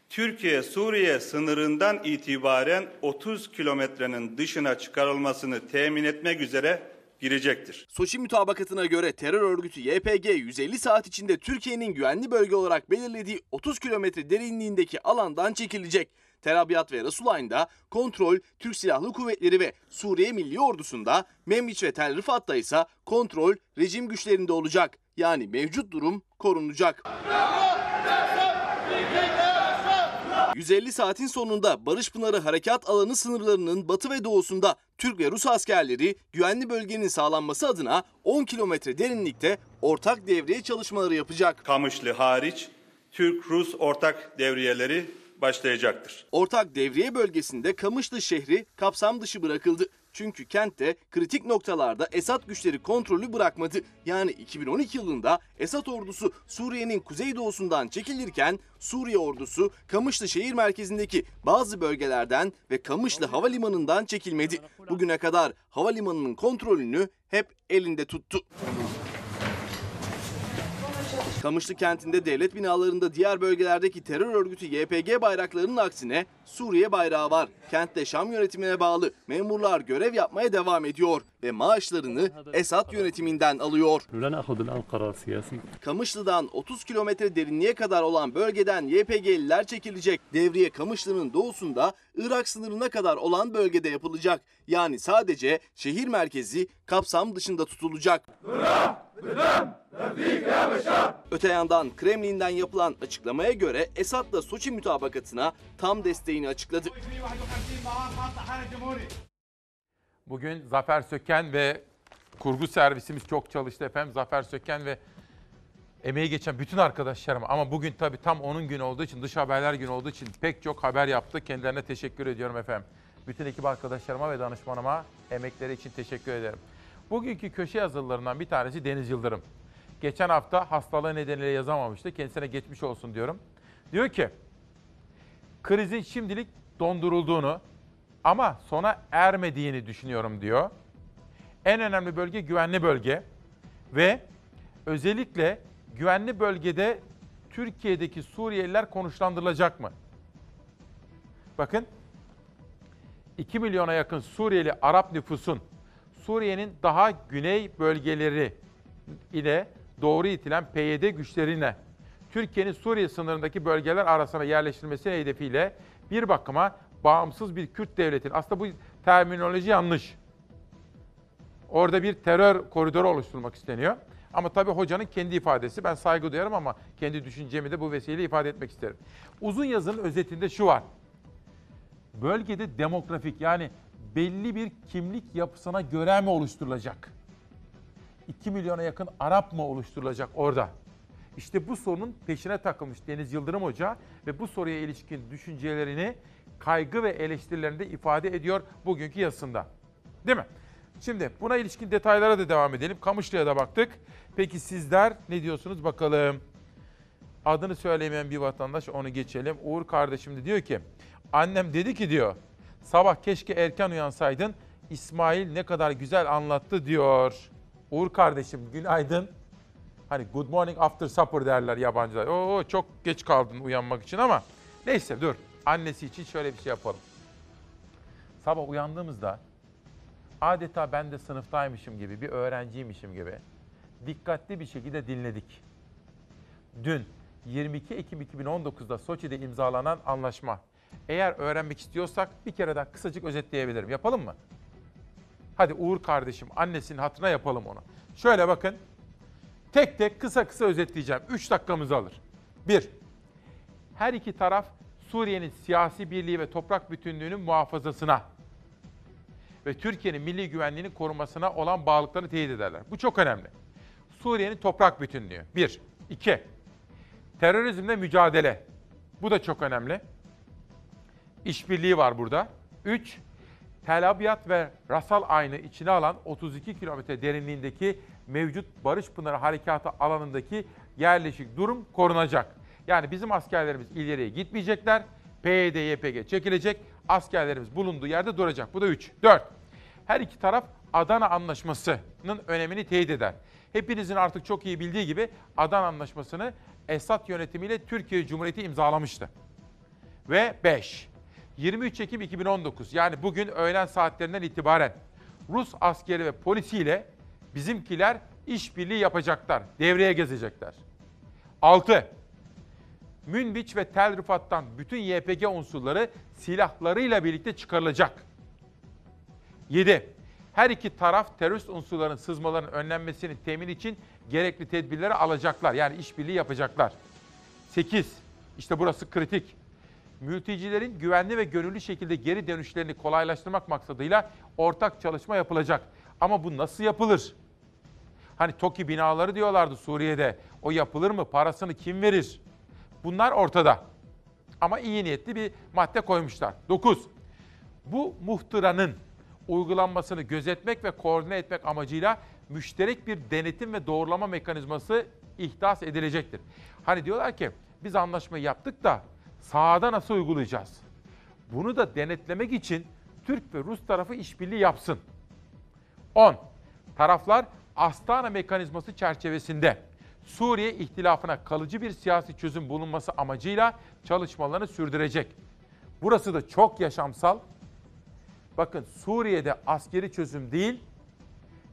Türkiye-Suriye sınırından itibaren 30 kilometrenin dışına çıkarılmasını temin etmek üzere girecektir. Soçi mütabakatına göre terör örgütü YPG 150 saat içinde Türkiye'nin güvenli bölge olarak belirlediği 30 kilometre derinliğindeki alandan çekilecek. Tel Abyad ve Rasulayn'da kontrol Türk Silahlı Kuvvetleri ve Suriye Milli Ordusu'nda, Membiç ve Tel Rifat'ta ise kontrol rejim güçlerinde olacak. Yani mevcut durum korunacak. 150 saatin sonunda Barış Pınarı Harekat Alanı sınırlarının batı ve doğusunda Türk ve Rus askerleri güvenli bölgenin sağlanması adına 10 kilometre derinlikte ortak devriye çalışmaları yapacak. Kamışlı hariç Türk-Rus ortak devriyeleri başlayacaktır. Ortak devriye bölgesinde Kamışlı şehri kapsam dışı bırakıldı. Çünkü kentte kritik noktalarda Esad güçleri kontrolü bırakmadı. Yani 2012 yılında Esad ordusu Suriye'nin kuzeydoğusundan çekilirken Suriye ordusu Kamışlı şehir merkezindeki bazı bölgelerden ve Kamışlı havalimanından çekilmedi. Bugüne kadar havalimanının kontrolünü hep elinde tuttu. Kamışlı kentinde devlet binalarında diğer bölgelerdeki terör örgütü YPG bayraklarının aksine Suriye bayrağı var. Kentte Şam yönetimine bağlı memurlar görev yapmaya devam ediyor ve maaşlarını Esad yönetiminden alıyor. Kamışlı'dan 30 kilometre derinliğe kadar olan bölgeden YPG'liler çekilecek. Devriye Kamışlı'nın doğusunda Irak sınırına kadar olan bölgede yapılacak. Yani sadece şehir merkezi kapsam dışında tutulacak. Öte yandan Kremlin'den yapılan açıklamaya göre Esad'la Soçi mütabakatına tam desteğini açıkladı. Bugün Zafer Söken ve kurgu servisimiz çok çalıştı efendim. Zafer Söken ve emeği geçen bütün arkadaşlarım ama bugün tabii tam onun günü olduğu için, dış haberler günü olduğu için pek çok haber yaptı. Kendilerine teşekkür ediyorum efendim. Bütün ekip arkadaşlarıma ve danışmanıma emekleri için teşekkür ederim. Bugünkü köşe yazılarından bir tanesi Deniz Yıldırım. Geçen hafta hastalığı nedeniyle yazamamıştı. Kendisine geçmiş olsun diyorum. Diyor ki, krizin şimdilik dondurulduğunu ama sona ermediğini düşünüyorum diyor. En önemli bölge güvenli bölge ve özellikle güvenli bölgede Türkiye'deki Suriyeliler konuşlandırılacak mı? Bakın 2 milyona yakın Suriyeli Arap nüfusun Suriye'nin daha güney bölgeleri ile doğru itilen PYD güçlerine Türkiye'nin Suriye sınırındaki bölgeler arasına yerleştirilmesi hedefiyle bir bakıma bağımsız bir Kürt devletin aslında bu terminoloji yanlış. Orada bir terör koridoru oluşturulmak isteniyor. Ama tabii hocanın kendi ifadesi. Ben saygı duyarım ama kendi düşüncemi de bu vesileyle ifade etmek isterim. Uzun yazının özetinde şu var. Bölgede demografik yani belli bir kimlik yapısına göre mi oluşturulacak? 2 milyona yakın Arap mı oluşturulacak orada? İşte bu sorunun peşine takılmış Deniz Yıldırım Hoca ve bu soruya ilişkin düşüncelerini, kaygı ve eleştirilerini de ifade ediyor bugünkü yazısında. Değil mi? Şimdi buna ilişkin detaylara da devam edelim. Kamışlı'ya da baktık. Peki sizler ne diyorsunuz bakalım. Adını söylemeyen bir vatandaş onu geçelim. Uğur kardeşim de diyor ki annem dedi ki diyor sabah keşke erken uyansaydın İsmail ne kadar güzel anlattı diyor. Uğur kardeşim günaydın. Hani good morning after supper derler yabancılar. Oo çok geç kaldın uyanmak için ama neyse dur. Annesi için şöyle bir şey yapalım. Sabah uyandığımızda adeta ben de sınıftaymışım gibi, bir öğrenciymişim gibi dikkatli bir şekilde dinledik. Dün 22 Ekim 2019'da Soçi'de imzalanan anlaşma. Eğer öğrenmek istiyorsak bir kere daha kısacık özetleyebilirim. Yapalım mı? Hadi Uğur kardeşim annesinin hatırına yapalım onu. Şöyle bakın. Tek tek kısa kısa özetleyeceğim. 3 dakikamızı alır. 1. Her iki taraf Suriye'nin siyasi birliği ve toprak bütünlüğünün muhafazasına ve Türkiye'nin milli güvenliğinin korumasına olan bağlılıklarını teyit ederler. Bu çok önemli. Suriye'nin toprak bütünlüğü. 1. 2. Terörizmle mücadele. Bu da çok önemli. İşbirliği var burada. 3. Tel Abyad ve Rasal Aynı içine alan 32 kilometre derinliğindeki mevcut Barış Pınarı Harekatı alanındaki yerleşik durum korunacak. Yani bizim askerlerimiz ileriye gitmeyecekler. PYD, YPG çekilecek. Askerlerimiz bulunduğu yerde duracak. Bu da 3. 4. Her iki taraf Adana Anlaşması'nın önemini teyit eder. Hepinizin artık çok iyi bildiği gibi Adana Anlaşması'nı Esad yönetimiyle Türkiye Cumhuriyeti imzalamıştı. Ve 5. 23 Ekim 2019 yani bugün öğlen saatlerinden itibaren Rus askeri ve polisiyle bizimkiler işbirliği yapacaklar, devreye gezecekler. 6. Münbiç ve Tel Rifat'tan bütün YPG unsurları silahlarıyla birlikte çıkarılacak. 7. Her iki taraf terörist unsurların sızmalarının önlenmesini temin için gerekli tedbirleri alacaklar. Yani işbirliği yapacaklar. 8. İşte burası kritik. Mültecilerin güvenli ve gönüllü şekilde geri dönüşlerini kolaylaştırmak maksadıyla ortak çalışma yapılacak. Ama bu nasıl yapılır? Hani TOKİ binaları diyorlardı Suriye'de. O yapılır mı? Parasını kim verir? Bunlar ortada. Ama iyi niyetli bir madde koymuşlar. 9. Bu muhtıranın uygulanmasını gözetmek ve koordine etmek amacıyla müşterek bir denetim ve doğrulama mekanizması ihdas edilecektir. Hani diyorlar ki biz anlaşmayı yaptık da sahada nasıl uygulayacağız? Bunu da denetlemek için Türk ve Rus tarafı işbirliği yapsın. 10. Taraflar Astana mekanizması çerçevesinde Suriye ihtilafına kalıcı bir siyasi çözüm bulunması amacıyla çalışmalarını sürdürecek. Burası da çok yaşamsal. Bakın Suriye'de askeri çözüm değil,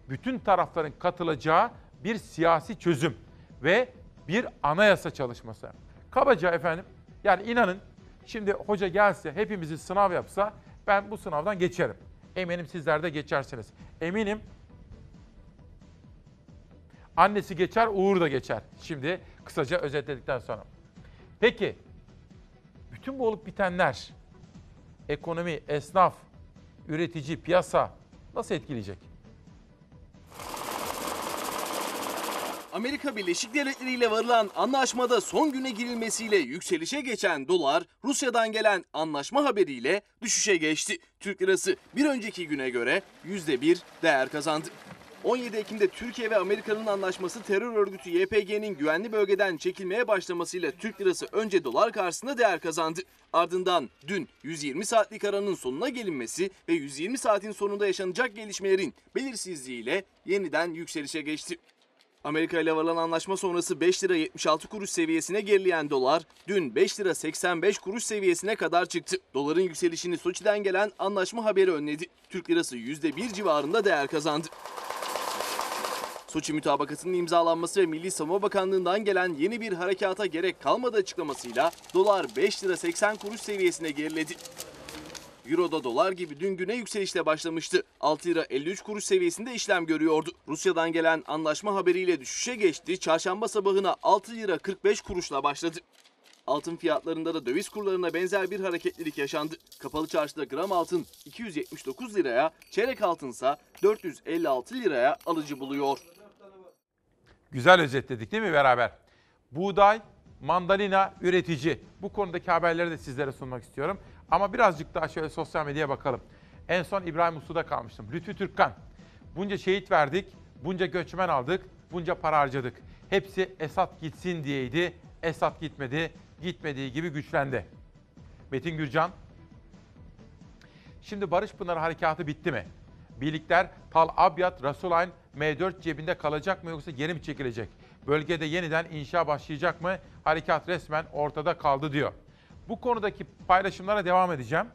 bütün tarafların katılacağı bir siyasi çözüm ve bir anayasa çalışması. Kabaca efendim yani inanın şimdi hoca gelse hepimizi sınav yapsa ben bu sınavdan geçerim. Eminim sizler de geçersiniz. Eminim annesi geçer, Uğur da geçer. Şimdi kısaca özetledikten sonra. Peki bütün bu olup bitenler ekonomi, esnaf, üretici, piyasa nasıl etkileyecek? Amerika Birleşik Devletleri ile varılan anlaşmada son güne girilmesiyle yükselişe geçen dolar, Rusya'dan gelen anlaşma haberiyle düşüşe geçti. Türk lirası bir önceki güne göre %1 değer kazandı. 17 Ekim'de Türkiye ve Amerika'nın anlaşması terör örgütü YPG'nin güvenli bölgeden çekilmeye başlamasıyla Türk lirası önce dolar karşısında değer kazandı. Ardından dün 120 saatlik aranın sonuna gelinmesi ve 120 saatin sonunda yaşanacak gelişmelerin belirsizliğiyle yeniden yükselişe geçti. Amerika ile varılan anlaşma sonrası 5 lira 76 kuruş seviyesine gerileyen dolar dün 5 lira 85 kuruş seviyesine kadar çıktı. Doların yükselişini Soçi'den gelen anlaşma haberi önledi. Türk lirası %1 civarında değer kazandı. Soçi mütabakatının imzalanması ve Milli Savunma Bakanlığı'ndan gelen yeni bir harekata gerek kalmadı açıklamasıyla dolar 5 lira 80 kuruş seviyesine geriledi. Euro'da dolar gibi dün güne yükselişle başlamıştı. 6 lira 53 kuruş seviyesinde işlem görüyordu. Rusya'dan gelen anlaşma haberiyle düşüşe geçti. Çarşamba sabahına 6 lira 45 kuruşla başladı. Altın fiyatlarında da döviz kurlarına benzer bir hareketlilik yaşandı. Kapalı çarşıda gram altın 279 liraya, çeyrek altınsa 456 liraya alıcı buluyor. Güzel özetledik değil mi beraber? Buğday, mandalina üretici. Bu konudaki haberleri de sizlere sunmak istiyorum. Ama birazcık daha şöyle sosyal medyaya bakalım. En son İbrahim Uslu'da kalmıştım. Lütfü Türkkan. Bunca şehit verdik, bunca göçmen aldık, bunca para harcadık. Hepsi Esat gitsin diyeydi. Esat gitmedi, gitmediği gibi güçlendi. Metin Gürcan. Şimdi Barış Pınarı Harekatı bitti mi? Birlikler Tal Abyad, Rasulayn, M4 cebinde kalacak mı yoksa geri mi çekilecek? Bölgede yeniden inşa başlayacak mı? Harekat resmen ortada kaldı diyor. Bu konudaki paylaşımlara devam edeceğim.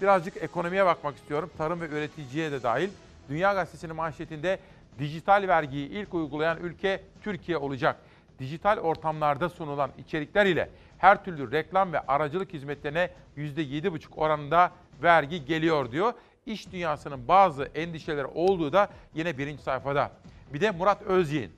Birazcık ekonomiye bakmak istiyorum. Tarım ve üreticiye de dahil. Dünya Gazetesi'nin manşetinde dijital vergiyi ilk uygulayan ülke Türkiye olacak. Dijital ortamlarda sunulan içerikler ile her türlü reklam ve aracılık hizmetlerine %7,5 oranında vergi geliyor diyor. İş dünyasının bazı endişeleri olduğu da yine birinci sayfada. Bir de Murat Özyeğin.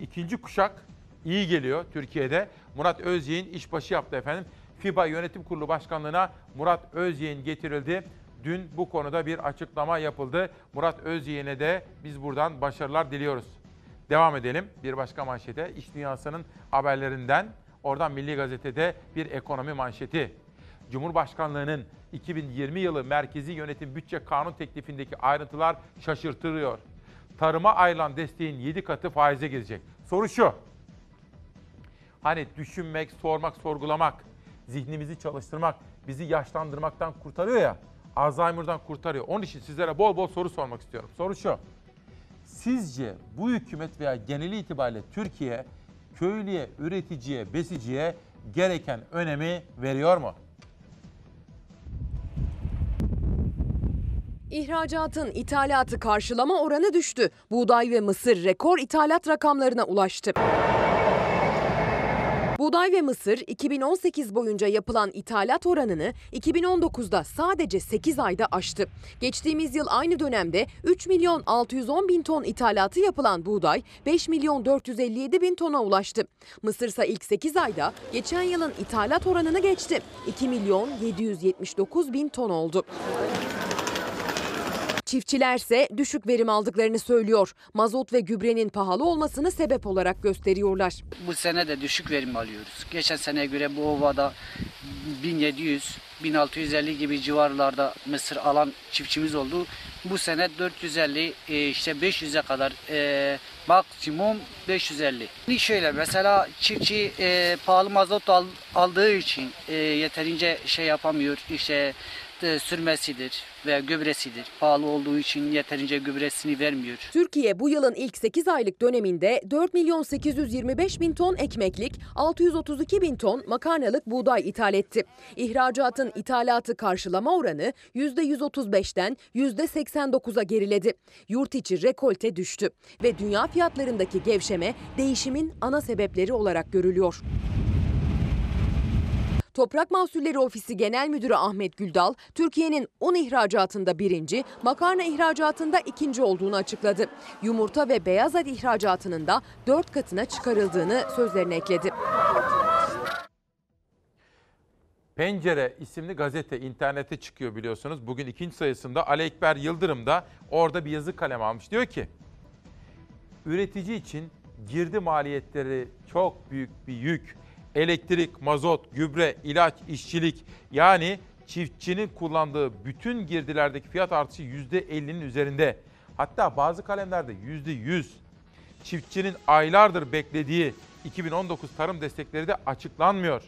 İkinci kuşak iyi geliyor Türkiye'de. Murat Özyeğin işbaşı yaptı efendim. FIBA Yönetim Kurulu Başkanlığı'na Murat Özyeğin getirildi. Dün bu konuda bir açıklama yapıldı. Murat Özyeğin'e de biz buradan başarılar diliyoruz. Devam edelim bir başka manşete. İş dünyasının haberlerinden oradan Milli Gazete'de bir ekonomi manşeti. Cumhurbaşkanlığının 2020 yılı Merkezi Yönetim Bütçe Kanun teklifindeki ayrıntılar şaşırtırıyor. Tarıma ayrılan desteğin 7 katı faize gidecek. Soru şu. Hani düşünmek, sormak, sorgulamak, zihnimizi çalıştırmak, bizi yaşlandırmaktan kurtarıyor ya. Alzheimer'dan kurtarıyor. Onun için sizlere bol bol soru sormak istiyorum. Soru şu. Sizce bu hükümet veya geneli itibariyle Türkiye köylüye, üreticiye, besiciye gereken önemi veriyor mu? İhracatın ithalatı karşılama oranı düştü. Buğday ve mısır rekor ithalat rakamlarına ulaştı. Buğday ve mısır 2018 boyunca yapılan ithalat oranını 2019'da sadece 8 ayda aştı. Geçtiğimiz yıl aynı dönemde 3 milyon 610 bin ton ithalatı yapılan buğday 5 milyon 457 bin tona ulaştı. Mısır ise ilk 8 ayda geçen yılın ithalat oranını geçti. 2 milyon 779 bin ton oldu. Çiftçilerse düşük verim aldıklarını söylüyor. Mazot ve gübrenin pahalı olmasını sebep olarak gösteriyorlar. Bu sene de düşük verim alıyoruz. Geçen seneye göre bu ovada 1700 1650 gibi civarlarda mısır alan çiftçimiz oldu. Bu sene 450 e, işte 500'e kadar e, maksimum 550. Şimdi şöyle mesela çiftçi e, pahalı mazot al, aldığı için yeterince şey yapamıyor. İşte sürmesidir ve gübresidir. Pahalı olduğu için yeterince gübresini vermiyor. Türkiye bu yılın ilk 8 aylık döneminde 4 milyon 825 bin ton ekmeklik, 632 bin ton makarnalık buğday ithal etti. İhracatın ithalatı karşılama oranı %135'ten %89'a geriledi. Yurt içi rekolte düştü ve dünya fiyatlarındaki gevşeme değişimin ana sebepleri olarak görülüyor. Toprak Mahsulleri Ofisi Genel Müdürü Ahmet Güldal, Türkiye'nin un ihracatında birinci, makarna ihracatında ikinci olduğunu açıkladı. Yumurta ve beyaz et ihracatının da dört katına çıkarıldığını sözlerine ekledi. Pencere isimli gazete internete çıkıyor biliyorsunuz. Bugün ikinci sayısında Ali Ekber Yıldırım da orada bir yazı kalem almış. Diyor ki, üretici için girdi maliyetleri çok büyük bir yük. Elektrik, mazot, gübre, ilaç, işçilik yani çiftçinin kullandığı bütün girdilerdeki fiyat artışı %50'nin üzerinde. Hatta bazı kalemlerde %100. Çiftçinin aylardır beklediği 2019 tarım destekleri de açıklanmıyor.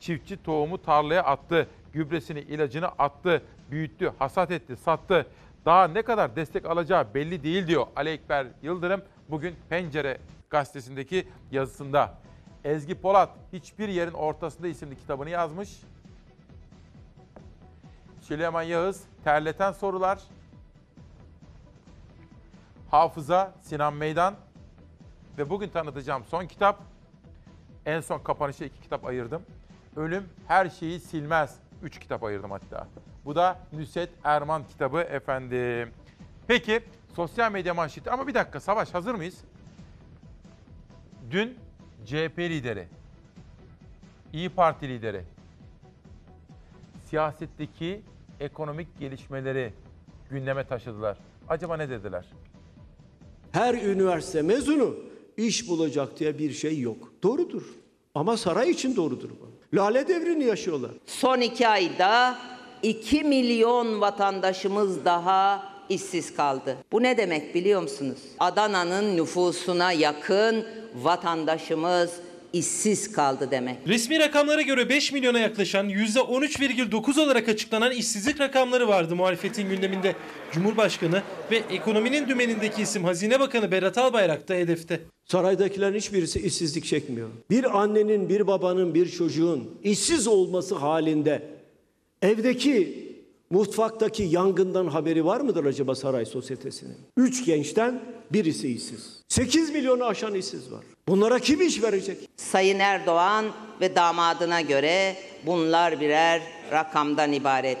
Çiftçi tohumu tarlaya attı, gübresini, ilacını attı, büyüttü, hasat etti, sattı. Daha ne kadar destek alacağı belli değil diyor Ali Ekber Yıldırım bugün Pencere gazetesindeki yazısında. Ezgi Polat hiçbir yerin ortasında isimli kitabını yazmış. Süleyman Yağız terleten sorular. Hafıza Sinan Meydan ve bugün tanıtacağım son kitap. En son kapanışa iki kitap ayırdım. Ölüm her şeyi silmez. Üç kitap ayırdım hatta. Bu da Nüset Erman kitabı efendim. Peki sosyal medya manşeti ama bir dakika Savaş hazır mıyız? Dün CHP lideri, İyi Parti lideri, siyasetteki ekonomik gelişmeleri gündeme taşıdılar. Acaba ne dediler? Her üniversite mezunu iş bulacak diye bir şey yok. Doğrudur. Ama saray için doğrudur bu. Lale devrini yaşıyorlar. Son iki ayda 2 milyon vatandaşımız daha işsiz kaldı. Bu ne demek biliyor musunuz? Adana'nın nüfusuna yakın vatandaşımız işsiz kaldı demek. Resmi rakamlara göre 5 milyona yaklaşan %13,9 olarak açıklanan işsizlik rakamları vardı muhalefetin gündeminde. Cumhurbaşkanı ve ekonominin dümenindeki isim Hazine Bakanı Berat Albayrak da hedefte. Saraydakilerin hiçbirisi işsizlik çekmiyor. Bir annenin, bir babanın, bir çocuğun işsiz olması halinde evdeki mutfaktaki yangından haberi var mıdır acaba saray sosyetesinin? Üç gençten birisi işsiz. 8 milyonu aşan işsiz var. Bunlara kim iş verecek? Sayın Erdoğan ve damadına göre bunlar birer rakamdan ibaret.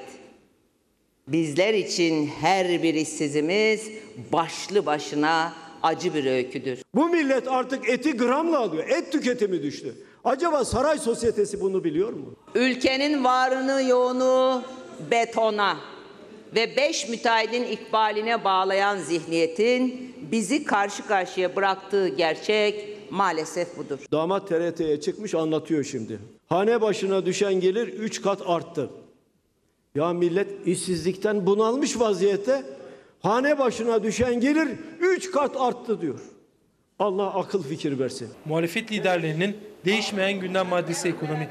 Bizler için her bir işsizimiz başlı başına acı bir öyküdür. Bu millet artık eti gramla alıyor. Et tüketimi düştü. Acaba saray sosyetesi bunu biliyor mu? Ülkenin varını yoğunu betona ve beş müteahhidin ikbaline bağlayan zihniyetin bizi karşı karşıya bıraktığı gerçek maalesef budur. Damat TRT'ye çıkmış anlatıyor şimdi. Hane başına düşen gelir 3 kat arttı. Ya millet işsizlikten bunalmış vaziyette hane başına düşen gelir 3 kat arttı diyor. Allah akıl fikir versin. Muhalefet liderlerinin değişmeyen gündem maddesi ekonomi.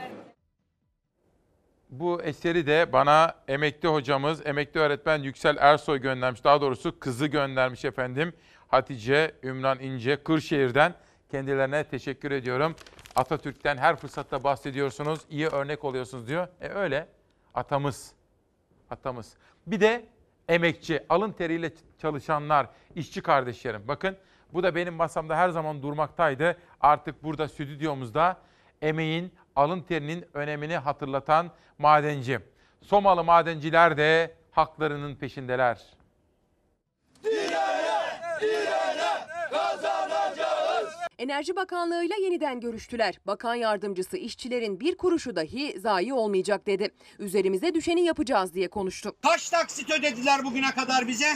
Bu eseri de bana emekli hocamız, emekli öğretmen Yüksel Ersoy göndermiş. Daha doğrusu kızı göndermiş efendim. Hatice Ümran İnce Kırşehir'den. Kendilerine teşekkür ediyorum. Atatürk'ten her fırsatta bahsediyorsunuz, iyi örnek oluyorsunuz diyor. E öyle. Atamız. Atamız. Bir de emekçi, alın teriyle çalışanlar, işçi kardeşlerim. Bakın bu da benim masamda her zaman durmaktaydı. Artık burada stüdyomuzda emeğin, alın terinin önemini hatırlatan madenci. Somalı madenciler de haklarının peşindeler. Enerji Bakanlığı'yla yeniden görüştüler. Bakan yardımcısı işçilerin bir kuruşu dahi zayi olmayacak dedi. Üzerimize düşeni yapacağız diye konuştu. Kaç taksit ödediler bugüne kadar bize?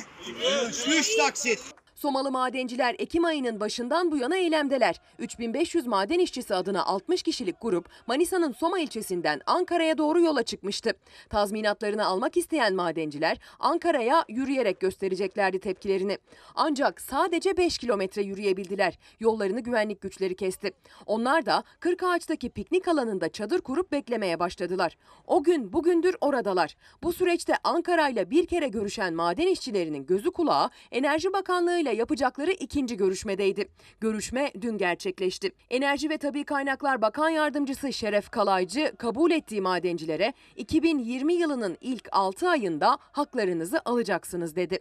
3 taksit. Somalı madenciler Ekim ayının başından bu yana eylemdeler. 3500 maden işçisi adına 60 kişilik grup Manisa'nın Soma ilçesinden Ankara'ya doğru yola çıkmıştı. Tazminatlarını almak isteyen madenciler Ankara'ya yürüyerek göstereceklerdi tepkilerini. Ancak sadece 5 kilometre yürüyebildiler. Yollarını güvenlik güçleri kesti. Onlar da Kırkağaç'taki piknik alanında çadır kurup beklemeye başladılar. O gün bugündür oradalar. Bu süreçte Ankara ile bir kere görüşen maden işçilerinin gözü kulağı Enerji Bakanlığı ile yapacakları ikinci görüşmedeydi. Görüşme dün gerçekleşti. Enerji ve Tabi Kaynaklar Bakan Yardımcısı Şeref Kalaycı kabul ettiği madencilere 2020 yılının ilk 6 ayında haklarınızı alacaksınız dedi.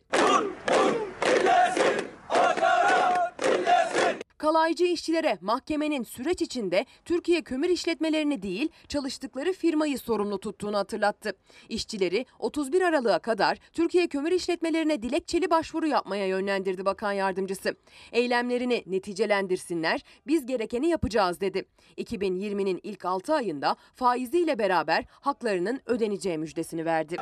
Kalaycı işçilere mahkemenin süreç içinde Türkiye kömür işletmelerini değil çalıştıkları firmayı sorumlu tuttuğunu hatırlattı. İşçileri 31 Aralık'a kadar Türkiye kömür işletmelerine dilekçeli başvuru yapmaya yönlendirdi bakan yardımcısı. Eylemlerini neticelendirsinler biz gerekeni yapacağız dedi. 2020'nin ilk 6 ayında faiziyle beraber haklarının ödeneceği müjdesini verdi.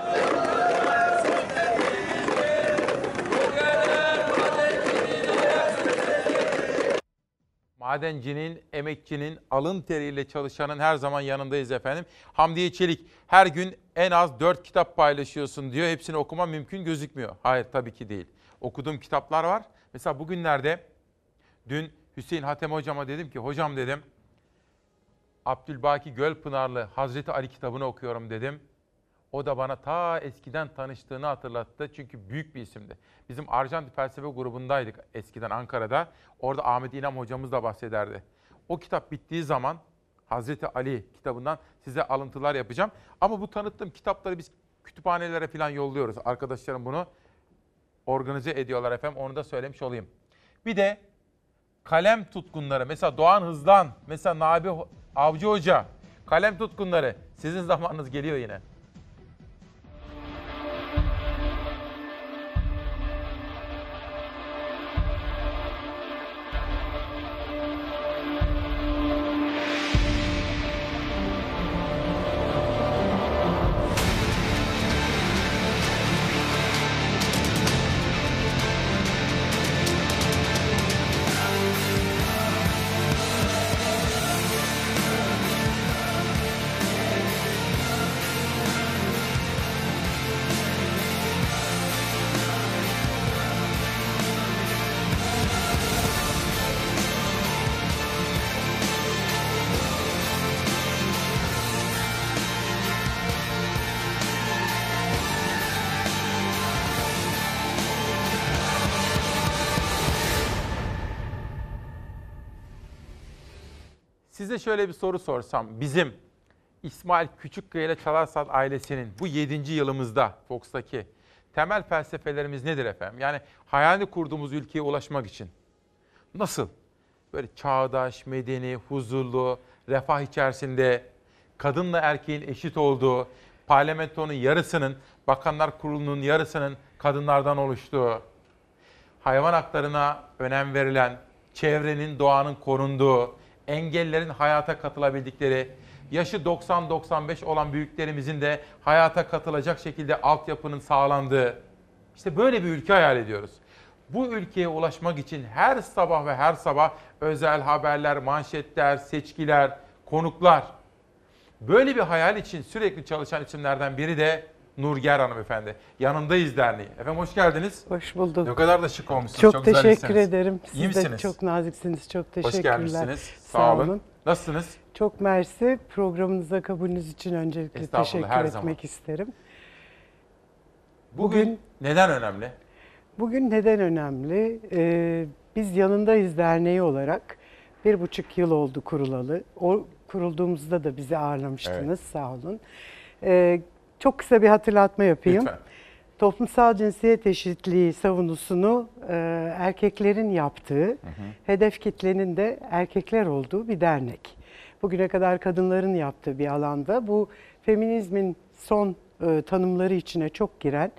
Madencinin, emekçinin, alın teriyle çalışanın her zaman yanındayız efendim. Hamdiye Çelik her gün en az 4 kitap paylaşıyorsun diyor. Hepsini okuma mümkün gözükmüyor. Hayır tabii ki değil. Okuduğum kitaplar var. Mesela bugünlerde dün Hüseyin Hatem hocama dedim ki hocam dedim Abdülbaki Gölpınarlı Hazreti Ali kitabını okuyorum dedim. O da bana ta eskiden tanıştığını hatırlattı. Çünkü büyük bir isimdi. Bizim Arjantin Felsefe grubundaydık eskiden Ankara'da. Orada Ahmet İnam hocamız da bahsederdi. O kitap bittiği zaman Hazreti Ali kitabından size alıntılar yapacağım. Ama bu tanıttığım kitapları biz kütüphanelere falan yolluyoruz. Arkadaşlarım bunu organize ediyorlar efendim. Onu da söylemiş olayım. Bir de kalem tutkunları. Mesela Doğan Hızlan, mesela Nabi Avcı Hoca. Kalem tutkunları. Sizin zamanınız geliyor yine. Şöyle bir soru sorsam. Bizim İsmail Küçükkaya ile Çalarsat ailesinin bu 7. yılımızda Fox'taki temel felsefelerimiz nedir efendim? Yani hayalini kurduğumuz ülkeye ulaşmak için. Nasıl? Böyle çağdaş, medeni, huzurlu, refah içerisinde kadınla erkeğin eşit olduğu, parlamentonun yarısının, bakanlar kurulunun yarısının kadınlardan oluştuğu, hayvan haklarına önem verilen, çevrenin, doğanın korunduğu, engellerin hayata katılabildikleri, yaşı 90-95 olan büyüklerimizin de hayata katılacak şekilde altyapının sağlandığı, işte böyle bir ülke hayal ediyoruz. Bu ülkeye ulaşmak için her sabah ve her sabah özel haberler, manşetler, seçkiler, konuklar. Böyle bir hayal için sürekli çalışan isimlerden biri de Nurger hanımefendi. Yanındayız derneği. Efendim hoş geldiniz. Hoş bulduk. Ne kadar da şık olmuşsunuz. Çok, çok teşekkür ederim. Siz İyi de misiniz? çok naziksiniz. Çok teşekkürler. Hoş gelmişsiniz. Sağ, olun. Nasılsınız? Çok mersi. Programınıza kabulünüz için öncelikle teşekkür etmek zaman. isterim. Bugün, Bugün- neden önemli? Bugün neden önemli? Ee, biz Yanındayız Derneği olarak bir buçuk yıl oldu kurulalı. O kurulduğumuzda da bizi ağırlamıştınız. Sağ olun. Ee, çok kısa bir hatırlatma yapayım. Lütfen. Toplumsal cinsiyet eşitliği savunusunu e, erkeklerin yaptığı, hedef kitlenin de erkekler olduğu bir dernek. Bugüne kadar kadınların yaptığı bir alanda bu feminizmin son e, tanımları içine çok giren,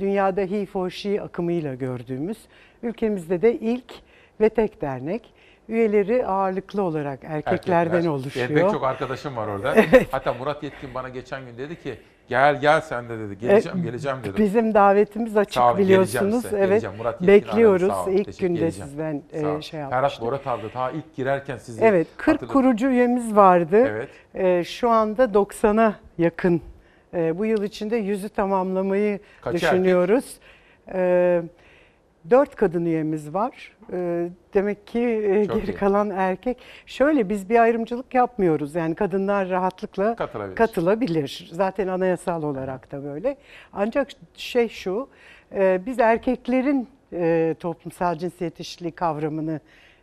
dünyada he for she akımıyla gördüğümüz, ülkemizde de ilk ve tek dernek. Üyeleri ağırlıklı olarak erkeklerden Erkekler. oluşuyor. Benim pek çok arkadaşım var orada. Evet. Hatta Murat Yetkin bana geçen gün dedi ki Gel gel sen de dedi. Geleceğim E, geleceğim dedi. Bizim davetimiz açık Sağ olun, geleceğim biliyorsunuz. size, evet. geleceğim. Murat Yetkin Bekliyoruz. sağ olun, İlk günde edeceğim. sizden e, şey Ferhat yapmıştık. Borat abi ta ilk girerken sizi Evet 40 hatırladım. kurucu üyemiz vardı. Evet. E, şu anda 90'a yakın. E, bu yıl içinde yüzü tamamlamayı Kaçı düşünüyoruz. E, 4 kadın üyemiz var. E, demek ki e, Çok geri iyi. kalan erkek. Şöyle biz bir ayrımcılık yapmıyoruz. Yani kadınlar rahatlıkla Katılabilir. katılabilir. Zaten anayasal olarak da böyle. Ancak şey şu, e, biz erkeklerin e, toplumsal cinsiyet eşitliği kavramını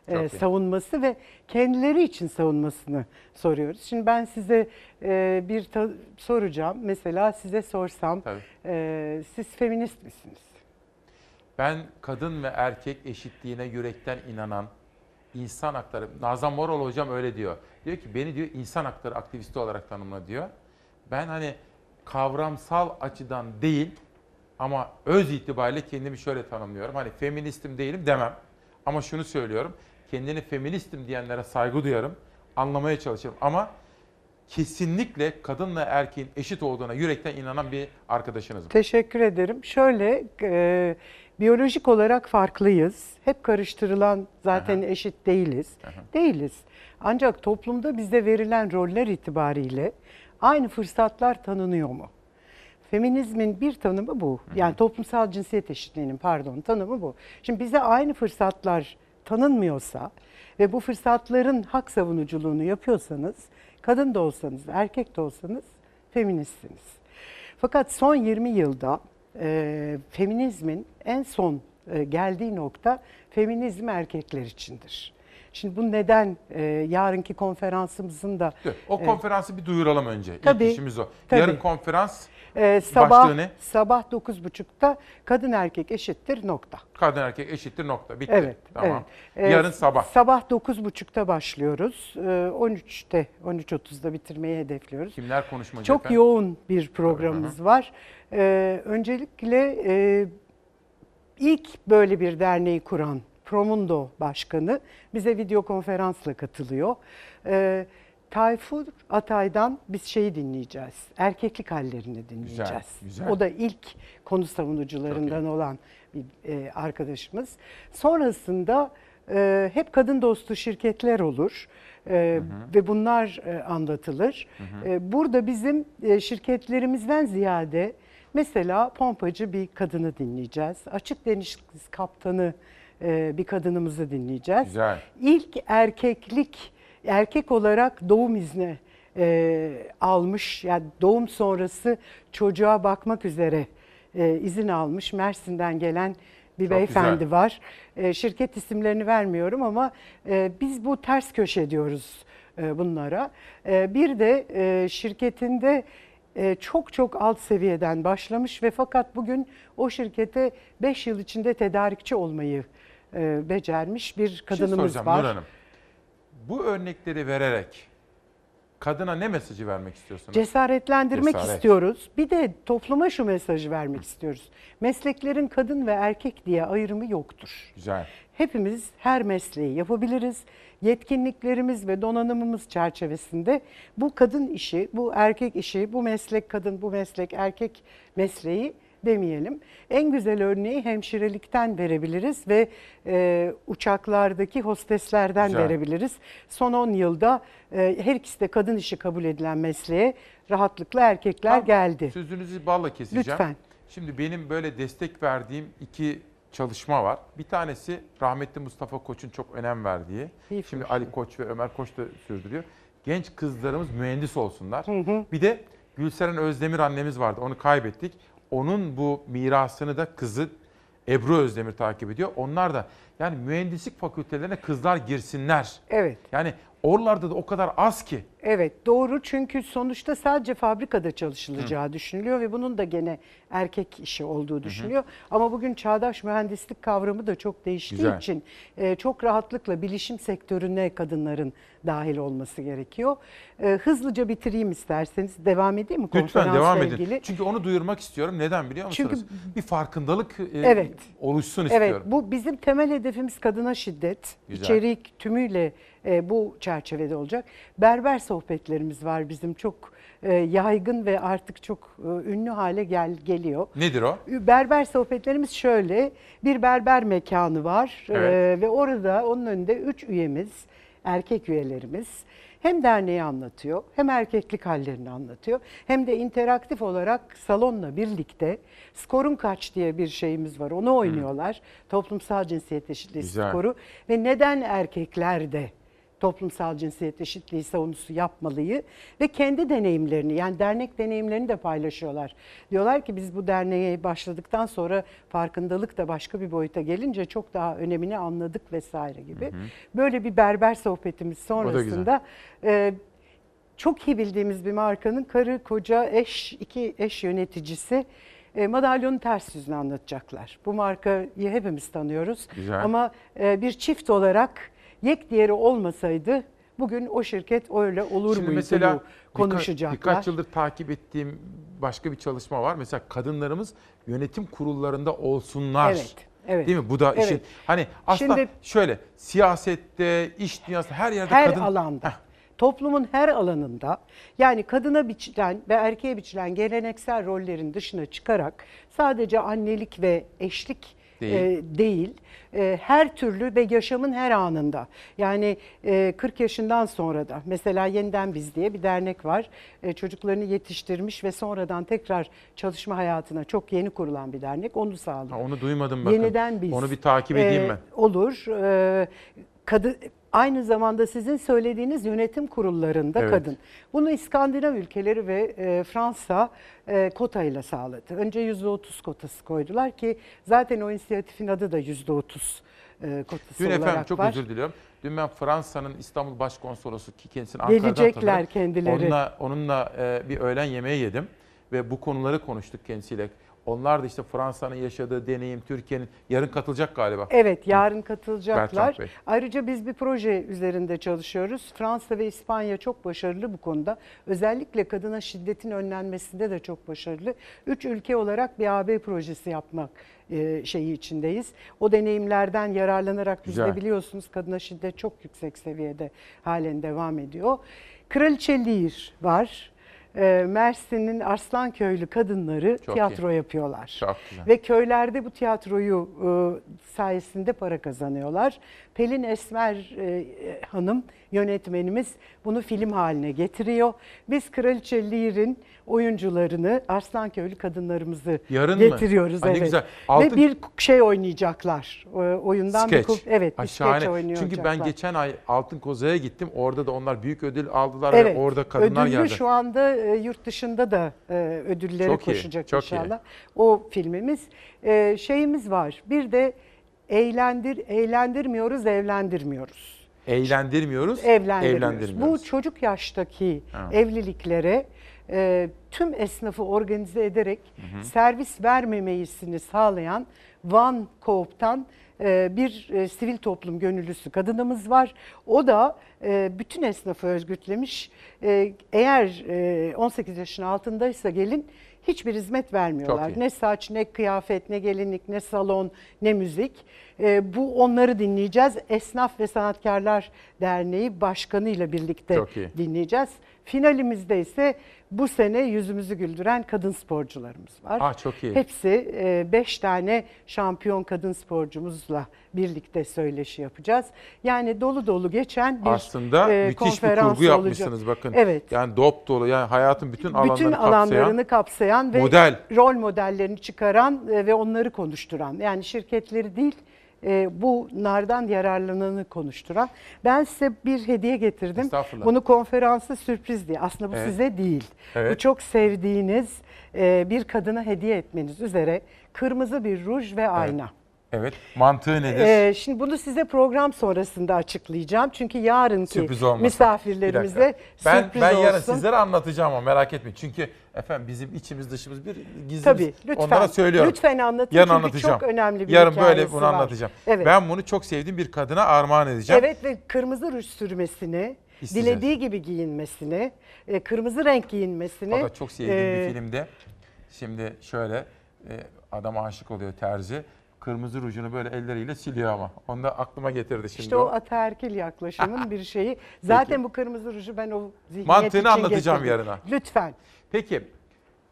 e, Çok iyi. savunması ve kendileri için savunmasını soruyoruz. Şimdi ben size e, bir ta- soracağım. Mesela size sorsam, e, siz feminist misiniz? Ben kadın ve erkek eşitliğine yürekten inanan insan hakları, Nazan Moral hocam öyle diyor. Diyor ki beni diyor insan hakları aktivisti olarak tanımla diyor. Ben hani kavramsal açıdan değil ama öz itibariyle kendimi şöyle tanımlıyorum. Hani feministim değilim demem. Ama şunu söylüyorum. Kendini feministim diyenlere saygı duyarım. Anlamaya çalışırım. Ama kesinlikle kadınla erkeğin eşit olduğuna yürekten inanan bir arkadaşınızım. Teşekkür ederim. Şöyle, e, biyolojik olarak farklıyız. Hep karıştırılan zaten eşit değiliz. Değiliz. Ancak toplumda bize verilen roller itibariyle aynı fırsatlar tanınıyor mu? Feminizmin bir tanımı bu. Yani toplumsal cinsiyet eşitliğinin pardon tanımı bu. Şimdi bize aynı fırsatlar tanınmıyorsa ve bu fırsatların hak savunuculuğunu yapıyorsanız, kadın da olsanız, erkek de olsanız feministsiniz. Fakat son 20 yılda e, feminizmin en son e, geldiği nokta feminizm erkekler içindir. Şimdi bu neden e, yarınki konferansımızın da Dur, O e, konferansı bir duyuralım önce. Tabii, İlk işimiz o. tabii. Yarın konferans e, sabah ne? sabah 9.30'da kadın erkek eşittir nokta. Kadın erkek eşittir nokta. Bitti. Evet. Tamam. evet. Yarın Ee, sabah. Sabah 9.30'da başlıyoruz. Ee, 13'te 13.30'da bitirmeyi hedefliyoruz. Kimler konuşmacı Çok efendim? yoğun bir programımız var. Ee, öncelikle e, ilk böyle bir derneği kuran Promundo Başkanı bize video konferansla katılıyor. Ee, Tayfur Atay'dan biz şeyi dinleyeceğiz. Erkeklik hallerini dinleyeceğiz. güzel. O da ilk konu savunucularından olan bir e, arkadaşımız. Sonrasında e, hep kadın dostu şirketler olur E, ve bunlar e, anlatılır. E, burada bizim e, şirketlerimizden ziyade mesela pompacı bir kadını dinleyeceğiz. Açık deniz kaptanı e, bir kadınımızı dinleyeceğiz. Güzel. İlk erkeklik erkek olarak doğum izni e, almış yani doğum sonrası çocuğa bakmak üzere e, izin almış Mersin'den gelen bir Çok beyefendi güzel. var. E, şirket isimlerini vermiyorum ama e, biz bu ters köşe diyoruz e, bunlara. E, bir de e, şirketinde e, çok çok alt seviyeden başlamış ve fakat bugün o şirkete 5 yıl içinde tedarikçi olmayı e, becermiş bir şey kadınımız soracağım var. Nur Hanım. Bu örnekleri vererek kadına ne mesajı vermek istiyorsunuz? Cesaretlendirmek Cesaret. istiyoruz. Bir de topluma şu mesajı vermek istiyoruz. Mesleklerin kadın ve erkek diye ayrımı yoktur. Güzel. Hepimiz her mesleği yapabiliriz. Yetkinliklerimiz ve donanımımız çerçevesinde bu kadın işi, bu erkek işi, bu meslek kadın, bu meslek erkek mesleği demeyelim. En güzel örneği hemşirelikten verebiliriz ve e, uçaklardaki hosteslerden Güzel. verebiliriz. Son 10 yılda e, her ikisi de kadın işi kabul edilen mesleğe rahatlıkla erkekler Tam geldi. Sözünüzü balla keseceğim. Lütfen. Şimdi benim böyle destek verdiğim iki çalışma var. Bir tanesi rahmetli Mustafa Koç'un çok önem verdiği. İyi Şimdi. Ali Koç ve Ömer Koç da sürdürüyor. Genç kızlarımız mühendis olsunlar. Bir de Gülseren Özdemir annemiz vardı. Onu kaybettik. Onun bu mirasını da kızı Ebru Özdemir takip ediyor. Onlar da yani mühendislik fakültelerine kızlar girsinler. Evet. Yani oralarda da o kadar az ki. Evet doğru çünkü sonuçta sadece fabrikada çalışılacağı düşünülüyor ve bunun da gene erkek işi olduğu düşünülüyor. Ama bugün çağdaş mühendislik kavramı da çok değiştiği Güzel. için e, çok rahatlıkla bilişim sektörüne kadınların dahil olması gerekiyor. E, hızlıca bitireyim isterseniz devam edeyim mi Lütfen devam edin. ilgili? Çünkü onu duyurmak istiyorum. Neden biliyor musunuz? Çünkü- bir farkındalık e, Evet. oluşsun Evet, istiyorum. bu bizim temel hedefimiz kadına şiddet. Güzel. İçerik tümüyle e, bu çerçevede olacak. Berber sohbetlerimiz var bizim çok e, yaygın ve artık çok e, ünlü hale gel geliyor. Nedir o? Berber sohbetlerimiz şöyle. Bir berber mekanı var Evet. Ee, ve orada onun önünde üç üyemiz, erkek üyelerimiz hem derneği anlatıyor, hem erkeklik hallerini anlatıyor, hem de interaktif olarak salonla birlikte skorun kaç diye bir şeyimiz var. Onu oynuyorlar. Toplumsal cinsiyet eşitliği Güzel. skoru ve neden erkekler de toplumsal cinsiyet eşitliği savunusu yapmalıyı ve kendi deneyimlerini yani dernek deneyimlerini de paylaşıyorlar. Diyorlar ki biz bu derneğe başladıktan sonra farkındalık da başka bir boyuta gelince çok daha önemini anladık vesaire gibi. Böyle bir berber sohbetimiz sonrasında e, çok iyi bildiğimiz bir markanın karı, koca, eş, iki eş yöneticisi e, madalyonun ters yüzünü anlatacaklar. Bu markayı hepimiz tanıyoruz. Güzel. Ama e, bir çift olarak yek diğeri olmasaydı bugün o şirket öyle olur Şimdi muydu mesela konuşacaklar. Birkaç, birkaç yıldır takip ettiğim başka bir çalışma var. Mesela kadınlarımız yönetim kurullarında olsunlar. Evet, evet. Değil mi? Bu da işin Evet. hani aslında Şimdi- şöyle siyasette, iş dünyasında her yerde her kadın alanda. Toplumun her alanında yani kadına biçilen ve erkeğe biçilen geleneksel rollerin dışına çıkarak sadece annelik ve eşlik Değil. e, değil e, her türlü ve yaşamın her anında yani e, 40 yaşından sonra da mesela Yeniden Biz diye bir dernek var E, çocuklarını yetiştirmiş ve sonradan tekrar çalışma hayatına çok yeni kurulan bir dernek onu sağlıyor. Ha, onu duymadım bakın. Yeniden biz. Onu bir takip edeyim Ee, ben. Olur. Ee, kadın aynı zamanda sizin söylediğiniz yönetim kurullarında Evet. kadın. Bunu İskandinav ülkeleri ve e, Fransa e, kotayla sağladı. Önce %30 kotası koydular ki zaten o inisiyatifin adı da %30 e, kotası Dün olarak efendim çok var. özür diliyorum. Dün ben Fransa'nın İstanbul Başkonsolosu ki kendisini Ankara'dan Gelecekler tanırım. kendileri. Onunla, onunla e, bir öğlen yemeği yedim ve bu konuları konuştuk kendisiyle. Onlar da işte Fransa'nın yaşadığı deneyim, Türkiye'nin yarın katılacak galiba. Evet, yarın katılacaklar. Ayrıca biz bir proje üzerinde çalışıyoruz. Fransa ve İspanya çok başarılı bu konuda. Özellikle kadına şiddetin önlenmesinde de çok başarılı. Üç ülke olarak bir AB projesi yapmak e, şeyi içindeyiz. O deneyimlerden yararlanarak biz de biliyorsunuz kadına şiddet çok yüksek seviyede halen devam ediyor. Kraliçe Lear var. E, Mersin'in Arslanköylü kadınları Çok tiyatro iyi. yapıyorlar. Çok güzel. Ve köylerde bu tiyatroyu e, sayesinde para kazanıyorlar. Pelin Esmer e, Hanım yönetmenimiz bunu film haline getiriyor. Biz Kraliçe Lear'in oyuncularını Arslanköylü kadınlarımızı Yarın mı? getiriyoruz. Ne evet. güzel. Altın- Ve bir şey oynayacaklar. E, oyundan Skeç. bir evet bir skeç oynayacaklar. Çünkü ben geçen ay Altın Koza'ya gittim. Orada da onlar büyük ödül aldılar Evet. ve orada kadınlar Ödüllü geldi. şu anda e, yurt dışında da e, ödüllere Çok iyi, koşacak çok iyi. inşallah. O filmimiz. E, şeyimiz var. Bir de eğlendir eğlendirmiyoruz, evlendirmiyoruz. Eğlendirmiyoruz, Evlendirmiyoruz. evlendirmiyoruz. Bu çocuk yaştaki Ha. evliliklere e, tüm esnafı organize ederek servis vermemeyisini sağlayan Van Coop'tan e, bir e, sivil toplum gönüllüsü kadınımız var. O da e, bütün esnafı örgütlemiş. Eğer e, 18 yaşın altındaysa gelin hiçbir hizmet vermiyorlar. Ne saç, ne kıyafet, ne gelinlik, ne salon, ne müzik. E, bu onları dinleyeceğiz. Esnaf ve Sanatkarlar Derneği Başkanı ile birlikte dinleyeceğiz. Finalimizde ise bu sene yüzümüzü güldüren kadın sporcularımız var. Ah, çok iyi. Hepsi 5 tane şampiyon kadın sporcumuzla birlikte söyleşi yapacağız. Yani dolu dolu geçen bir Aslında e, müthiş bir konferans kurgu yapmışsınız olacak. bakın. Evet. Yani dop dolu yani hayatın bütün alanlarını bütün kapsayan. alanlarını kapsayan ve model. rol modellerini çıkaran e, ve onları konuşturan yani şirketleri değil e, bunlardan yararlananı konuşturan. Ben size bir hediye getirdim. Bunu konferansı sürpriz diye. Aslında bu Evet. size değil. Evet. Bu çok sevdiğiniz e, bir kadına hediye etmeniz üzere kırmızı bir ruj ve ayna. Evet. Mantığı nedir? Ee, şimdi bunu size program sonrasında açıklayacağım. Çünkü yarınki Sürpriz olmasın. Misafirlerimize ben, sürpriz ben olsun. yarın sizlere anlatacağım ama merak etmeyin. Çünkü efendim bizim içimiz dışımız bir gizlimiz. Tabii, lütfen. Onlara söylüyorum. Lütfen anlatın Yarın çünkü anlatacağım. çok önemli bir Yarın böyle bunu var. anlatacağım. Evet. Ben bunu çok sevdiğim bir kadına armağan edeceğim. Evet ve kırmızı ruj sürmesini, İsteyeceğiz. dilediği gibi giyinmesini, e, kırmızı renk giyinmesini. O da çok sevdiğim e, bir filmde. Şimdi şöyle e, adam aşık oluyor terzi. Kırmızı rujunu böyle elleriyle siliyor ama. Onu da aklıma getirdi şimdi İşte o ataerkil yaklaşımın bir şeyi. Zaten bu kırmızı ruju ben o zihniyet Mantığını için anlatacağım getirdim. yarına. Lütfen. Peki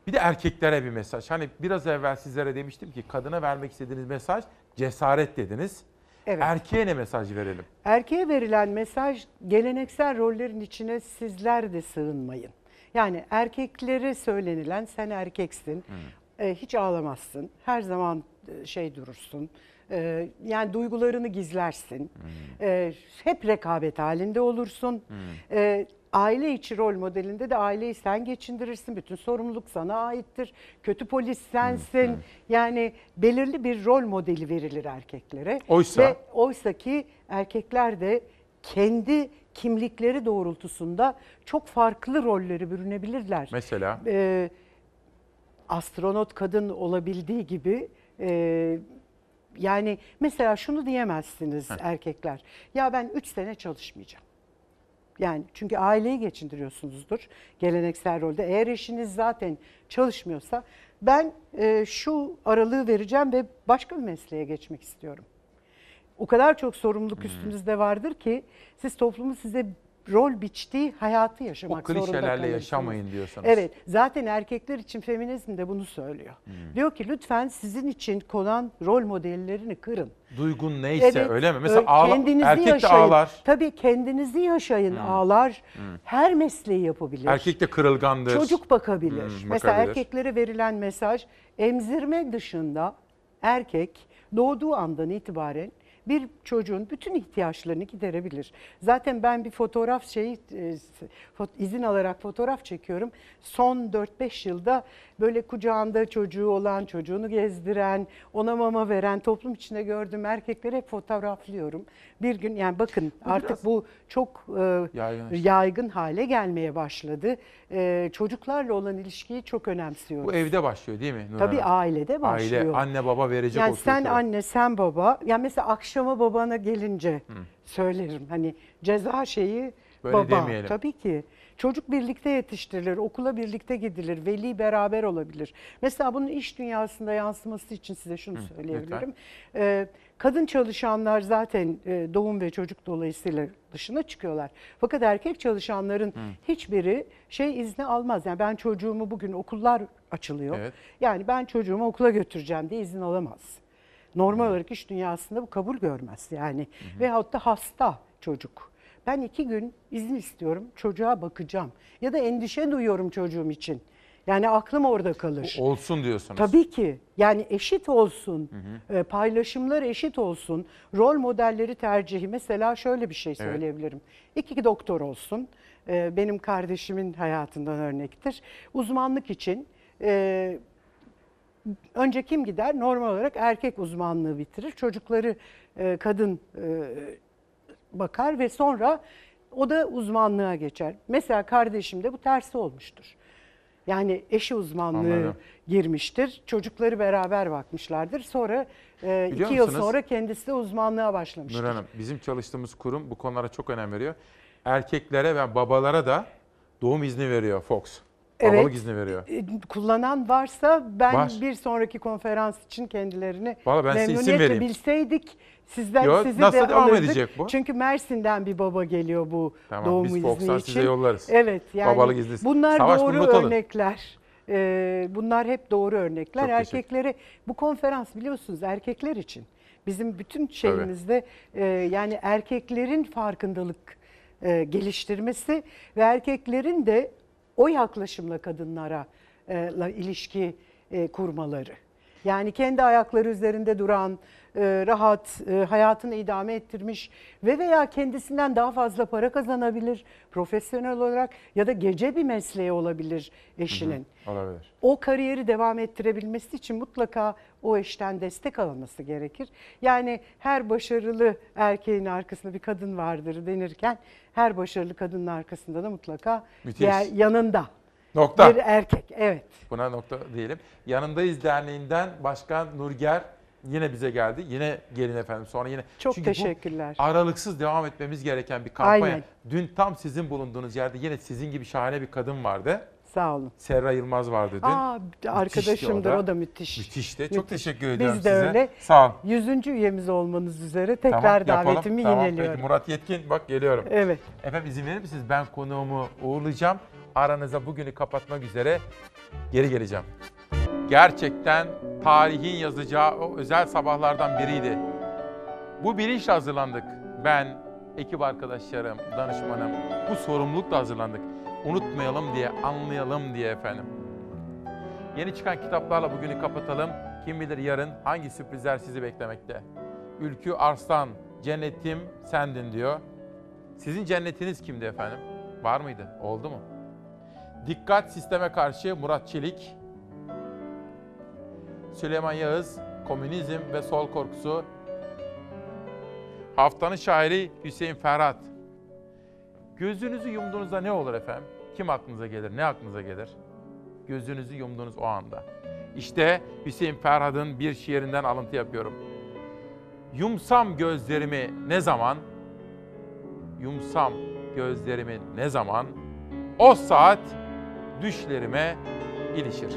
bir de erkeklere bir mesaj. Hani biraz evvel sizlere demiştim ki kadına vermek istediğiniz mesaj cesaret dediniz. Evet. Erkeğe ne mesaj verelim? Erkeğe verilen mesaj geleneksel rollerin içine sizler de sığınmayın. Yani erkeklere söylenilen sen erkeksin, e, hiç ağlamazsın, her zaman şey durursun, e, yani duygularını gizlersin, e, hep rekabet halinde olursun. E, aile içi rol modelinde de aileyi sen geçindirirsin, bütün sorumluluk sana aittir. Kötü polis sensin. Yani belirli bir rol modeli verilir erkeklere. Oysa- Ve oysa ki erkekler de kendi kimlikleri doğrultusunda çok farklı rolleri bürünebilirler. Mesela? Ee, astronot kadın olabildiği gibi e, yani mesela şunu diyemezsiniz erkekler. Ya ben 3 sene çalışmayacağım. Yani çünkü aileyi geçindiriyorsunuzdur geleneksel rolde. Eğer eşiniz zaten çalışmıyorsa ben e, şu aralığı vereceğim ve başka bir mesleğe geçmek istiyorum. O kadar çok sorumluluk üstünüzde vardır ki siz toplumun size rol biçtiği hayatı yaşamak O zorunda klişelerle kalırsınız. yaşamayın diyorsunuz. Evet. Zaten erkekler için feminizm de bunu söylüyor. Diyor ki lütfen sizin için konan rol modellerini kırın. Duygun neyse öyle mi? Mesela ağla, erkek de yaşayın. ağlar. Tabii kendinizi yaşayın ağlar. Her mesleği yapabilir. Erkek de kırılgandır. Çocuk bakabilir. Hmm, Mesela bakabilir. erkeklere verilen mesaj emzirme dışında erkek doğduğu andan itibaren bir çocuğun bütün ihtiyaçlarını giderebilir. Zaten ben bir fotoğraf şeyi e, izin alarak fotoğraf çekiyorum. Son 4-5 yılda böyle kucağında çocuğu olan, çocuğunu gezdiren, ona mama veren toplum içinde gördüğüm erkekleri hep fotoğraflıyorum. Bir gün yani bakın artık bu çok e, Yaygınlaştı. yaygın hale gelmeye başladı. Ee, çocuklarla olan ilişkiyi çok önemsiyoruz. Bu evde başlıyor değil mi? Nur Tabii ailede başlıyor. Aile, anne baba verecek yani o sen kültürü. anne sen baba. Yani mesela akşama babana gelince söylerim. Hani ceza şeyi Böyle baba. demeyelim. Tabii ki. Çocuk birlikte yetiştirilir, okula birlikte gidilir, veli beraber olabilir. Mesela bunun iş dünyasında yansıması için size şunu söyleyebilirim. Ee, kadın çalışanlar zaten e, doğum ve çocuk dolayısıyla dışına çıkıyorlar. Fakat erkek çalışanların hiçbiri şey izni almaz. Yani ben çocuğumu bugün okullar açılıyor. Evet. Yani ben çocuğumu okula götüreceğim diye izin alamaz. Normal olarak iş dünyasında bu kabul görmez yani. Veyahut da hasta çocuk. Ben iki gün izin istiyorum, çocuğa bakacağım. Ya da endişe duyuyorum çocuğum için. Yani aklım orada kalır. Olsun diyorsunuz. Tabii ki. Yani eşit olsun, e, paylaşımlar eşit olsun, rol modelleri tercihi. Mesela şöyle bir şey Evet. söyleyebilirim. İki doktor olsun. E, Benim kardeşimin hayatından örnektir. Uzmanlık için e, önce kim gider? Normal olarak erkek uzmanlığı bitirir. Çocukları kadın bakar ve sonra o da uzmanlığa geçer. Mesela kardeşimde bu tersi olmuştur. Yani eşi uzmanlığı Anladım. girmiştir. Çocukları beraber bakmışlardır. Sonra e, Biliyor iki yıl musunuz? sonra kendisi de uzmanlığa başlamıştır. Nur Hanım bizim çalıştığımız kurum bu konulara çok önem veriyor. Erkeklere ve babalara da doğum izni veriyor Fox. Babalık izni veriyor. E, Kullanan varsa ben Var. bir sonraki konferans için kendilerini ben size isim memnuniyetle vereyim. bilseydik sizden Yo, sizi nasıl de devam alırdık. edecek bu? Çünkü Mersin'den bir baba geliyor bu Tamam, doğum biz izni Fox'tan için. size yollarız. Evet yani Babalık izni. bunlar Savaş, doğru örnekler. Ee, bunlar hep doğru örnekler. Çok Erkekleri bu konferans biliyorsunuz erkekler için. Bizim bütün şeyimizde e, yani erkeklerin farkındalık e, geliştirmesi ve erkeklerin de o yaklaşımla kadınlara e, ilişki e, kurmaları. Yani kendi ayakları üzerinde duran, e, rahat e, hayatını idame ettirmiş ve veya kendisinden daha fazla para kazanabilir profesyonel olarak ya da gece bir mesleği olabilir eşinin. Olabilir. O kariyeri devam ettirebilmesi için mutlaka o eşten destek alınması gerekir. Yani her başarılı erkeğin arkasında bir kadın vardır denirken her başarılı kadının arkasında da mutlaka diğer yanında Nokta. bir erkek. Evet. Buna nokta diyelim. Yanındayız Derneği'nden Başkan Nurger yine bize geldi. Yine gelin efendim sonra yine. Çok Çünkü bu teşekkürler. aralıksız devam etmemiz gereken bir kampanya. Aynen. Dün tam sizin bulunduğunuz yerde yine sizin gibi şahane bir kadın vardı. Sağ olun. Serra Yılmaz vardı dün. Aa, arkadaşımdır o da müthiş. Müthişti. Çok Müthiş. teşekkür ediyorum Biz de size. öyle. Sağ olun. 100. üyemiz olmanız üzere tekrar Tamam, davetimi Tamam, yineliyorum. Peki, Murat Yetkin bak geliyorum. Evet. Efendim izin verir misiniz? Ben konuğumu uğurlayacağım. Aranıza bugünü kapatmak üzere geri geleceğim. Gerçekten tarihin yazacağı o özel sabahlardan biriydi. Bu bilinçle hazırlandık. Ben, ekip arkadaşlarım, danışmanım. Bu sorumlulukla hazırlandık. Unutmayalım diye, anlayalım diye efendim. Yeni çıkan kitaplarla bugünü kapatalım. Kim bilir yarın hangi sürprizler sizi beklemekte. Ülkü Arslan, cennetim sendin diyor. Sizin cennetiniz kimdi efendim? Var mıydı? Oldu mu? Dikkat sisteme karşı Murat Çelik. Süleyman Yağız, komünizm ve sol korkusu. Haftanın şairi Hüseyin Ferhat. Gözünüzü yumduğunuzda ne olur efendim? Kim aklınıza gelir? Ne aklınıza gelir? Gözünüzü yumduğunuz o anda. İşte Hüseyin Ferhat'ın bir şiirinden alıntı yapıyorum. Yumsam gözlerimi ne zaman? Yumsam gözlerimi ne zaman? O saat düşlerime ilişir.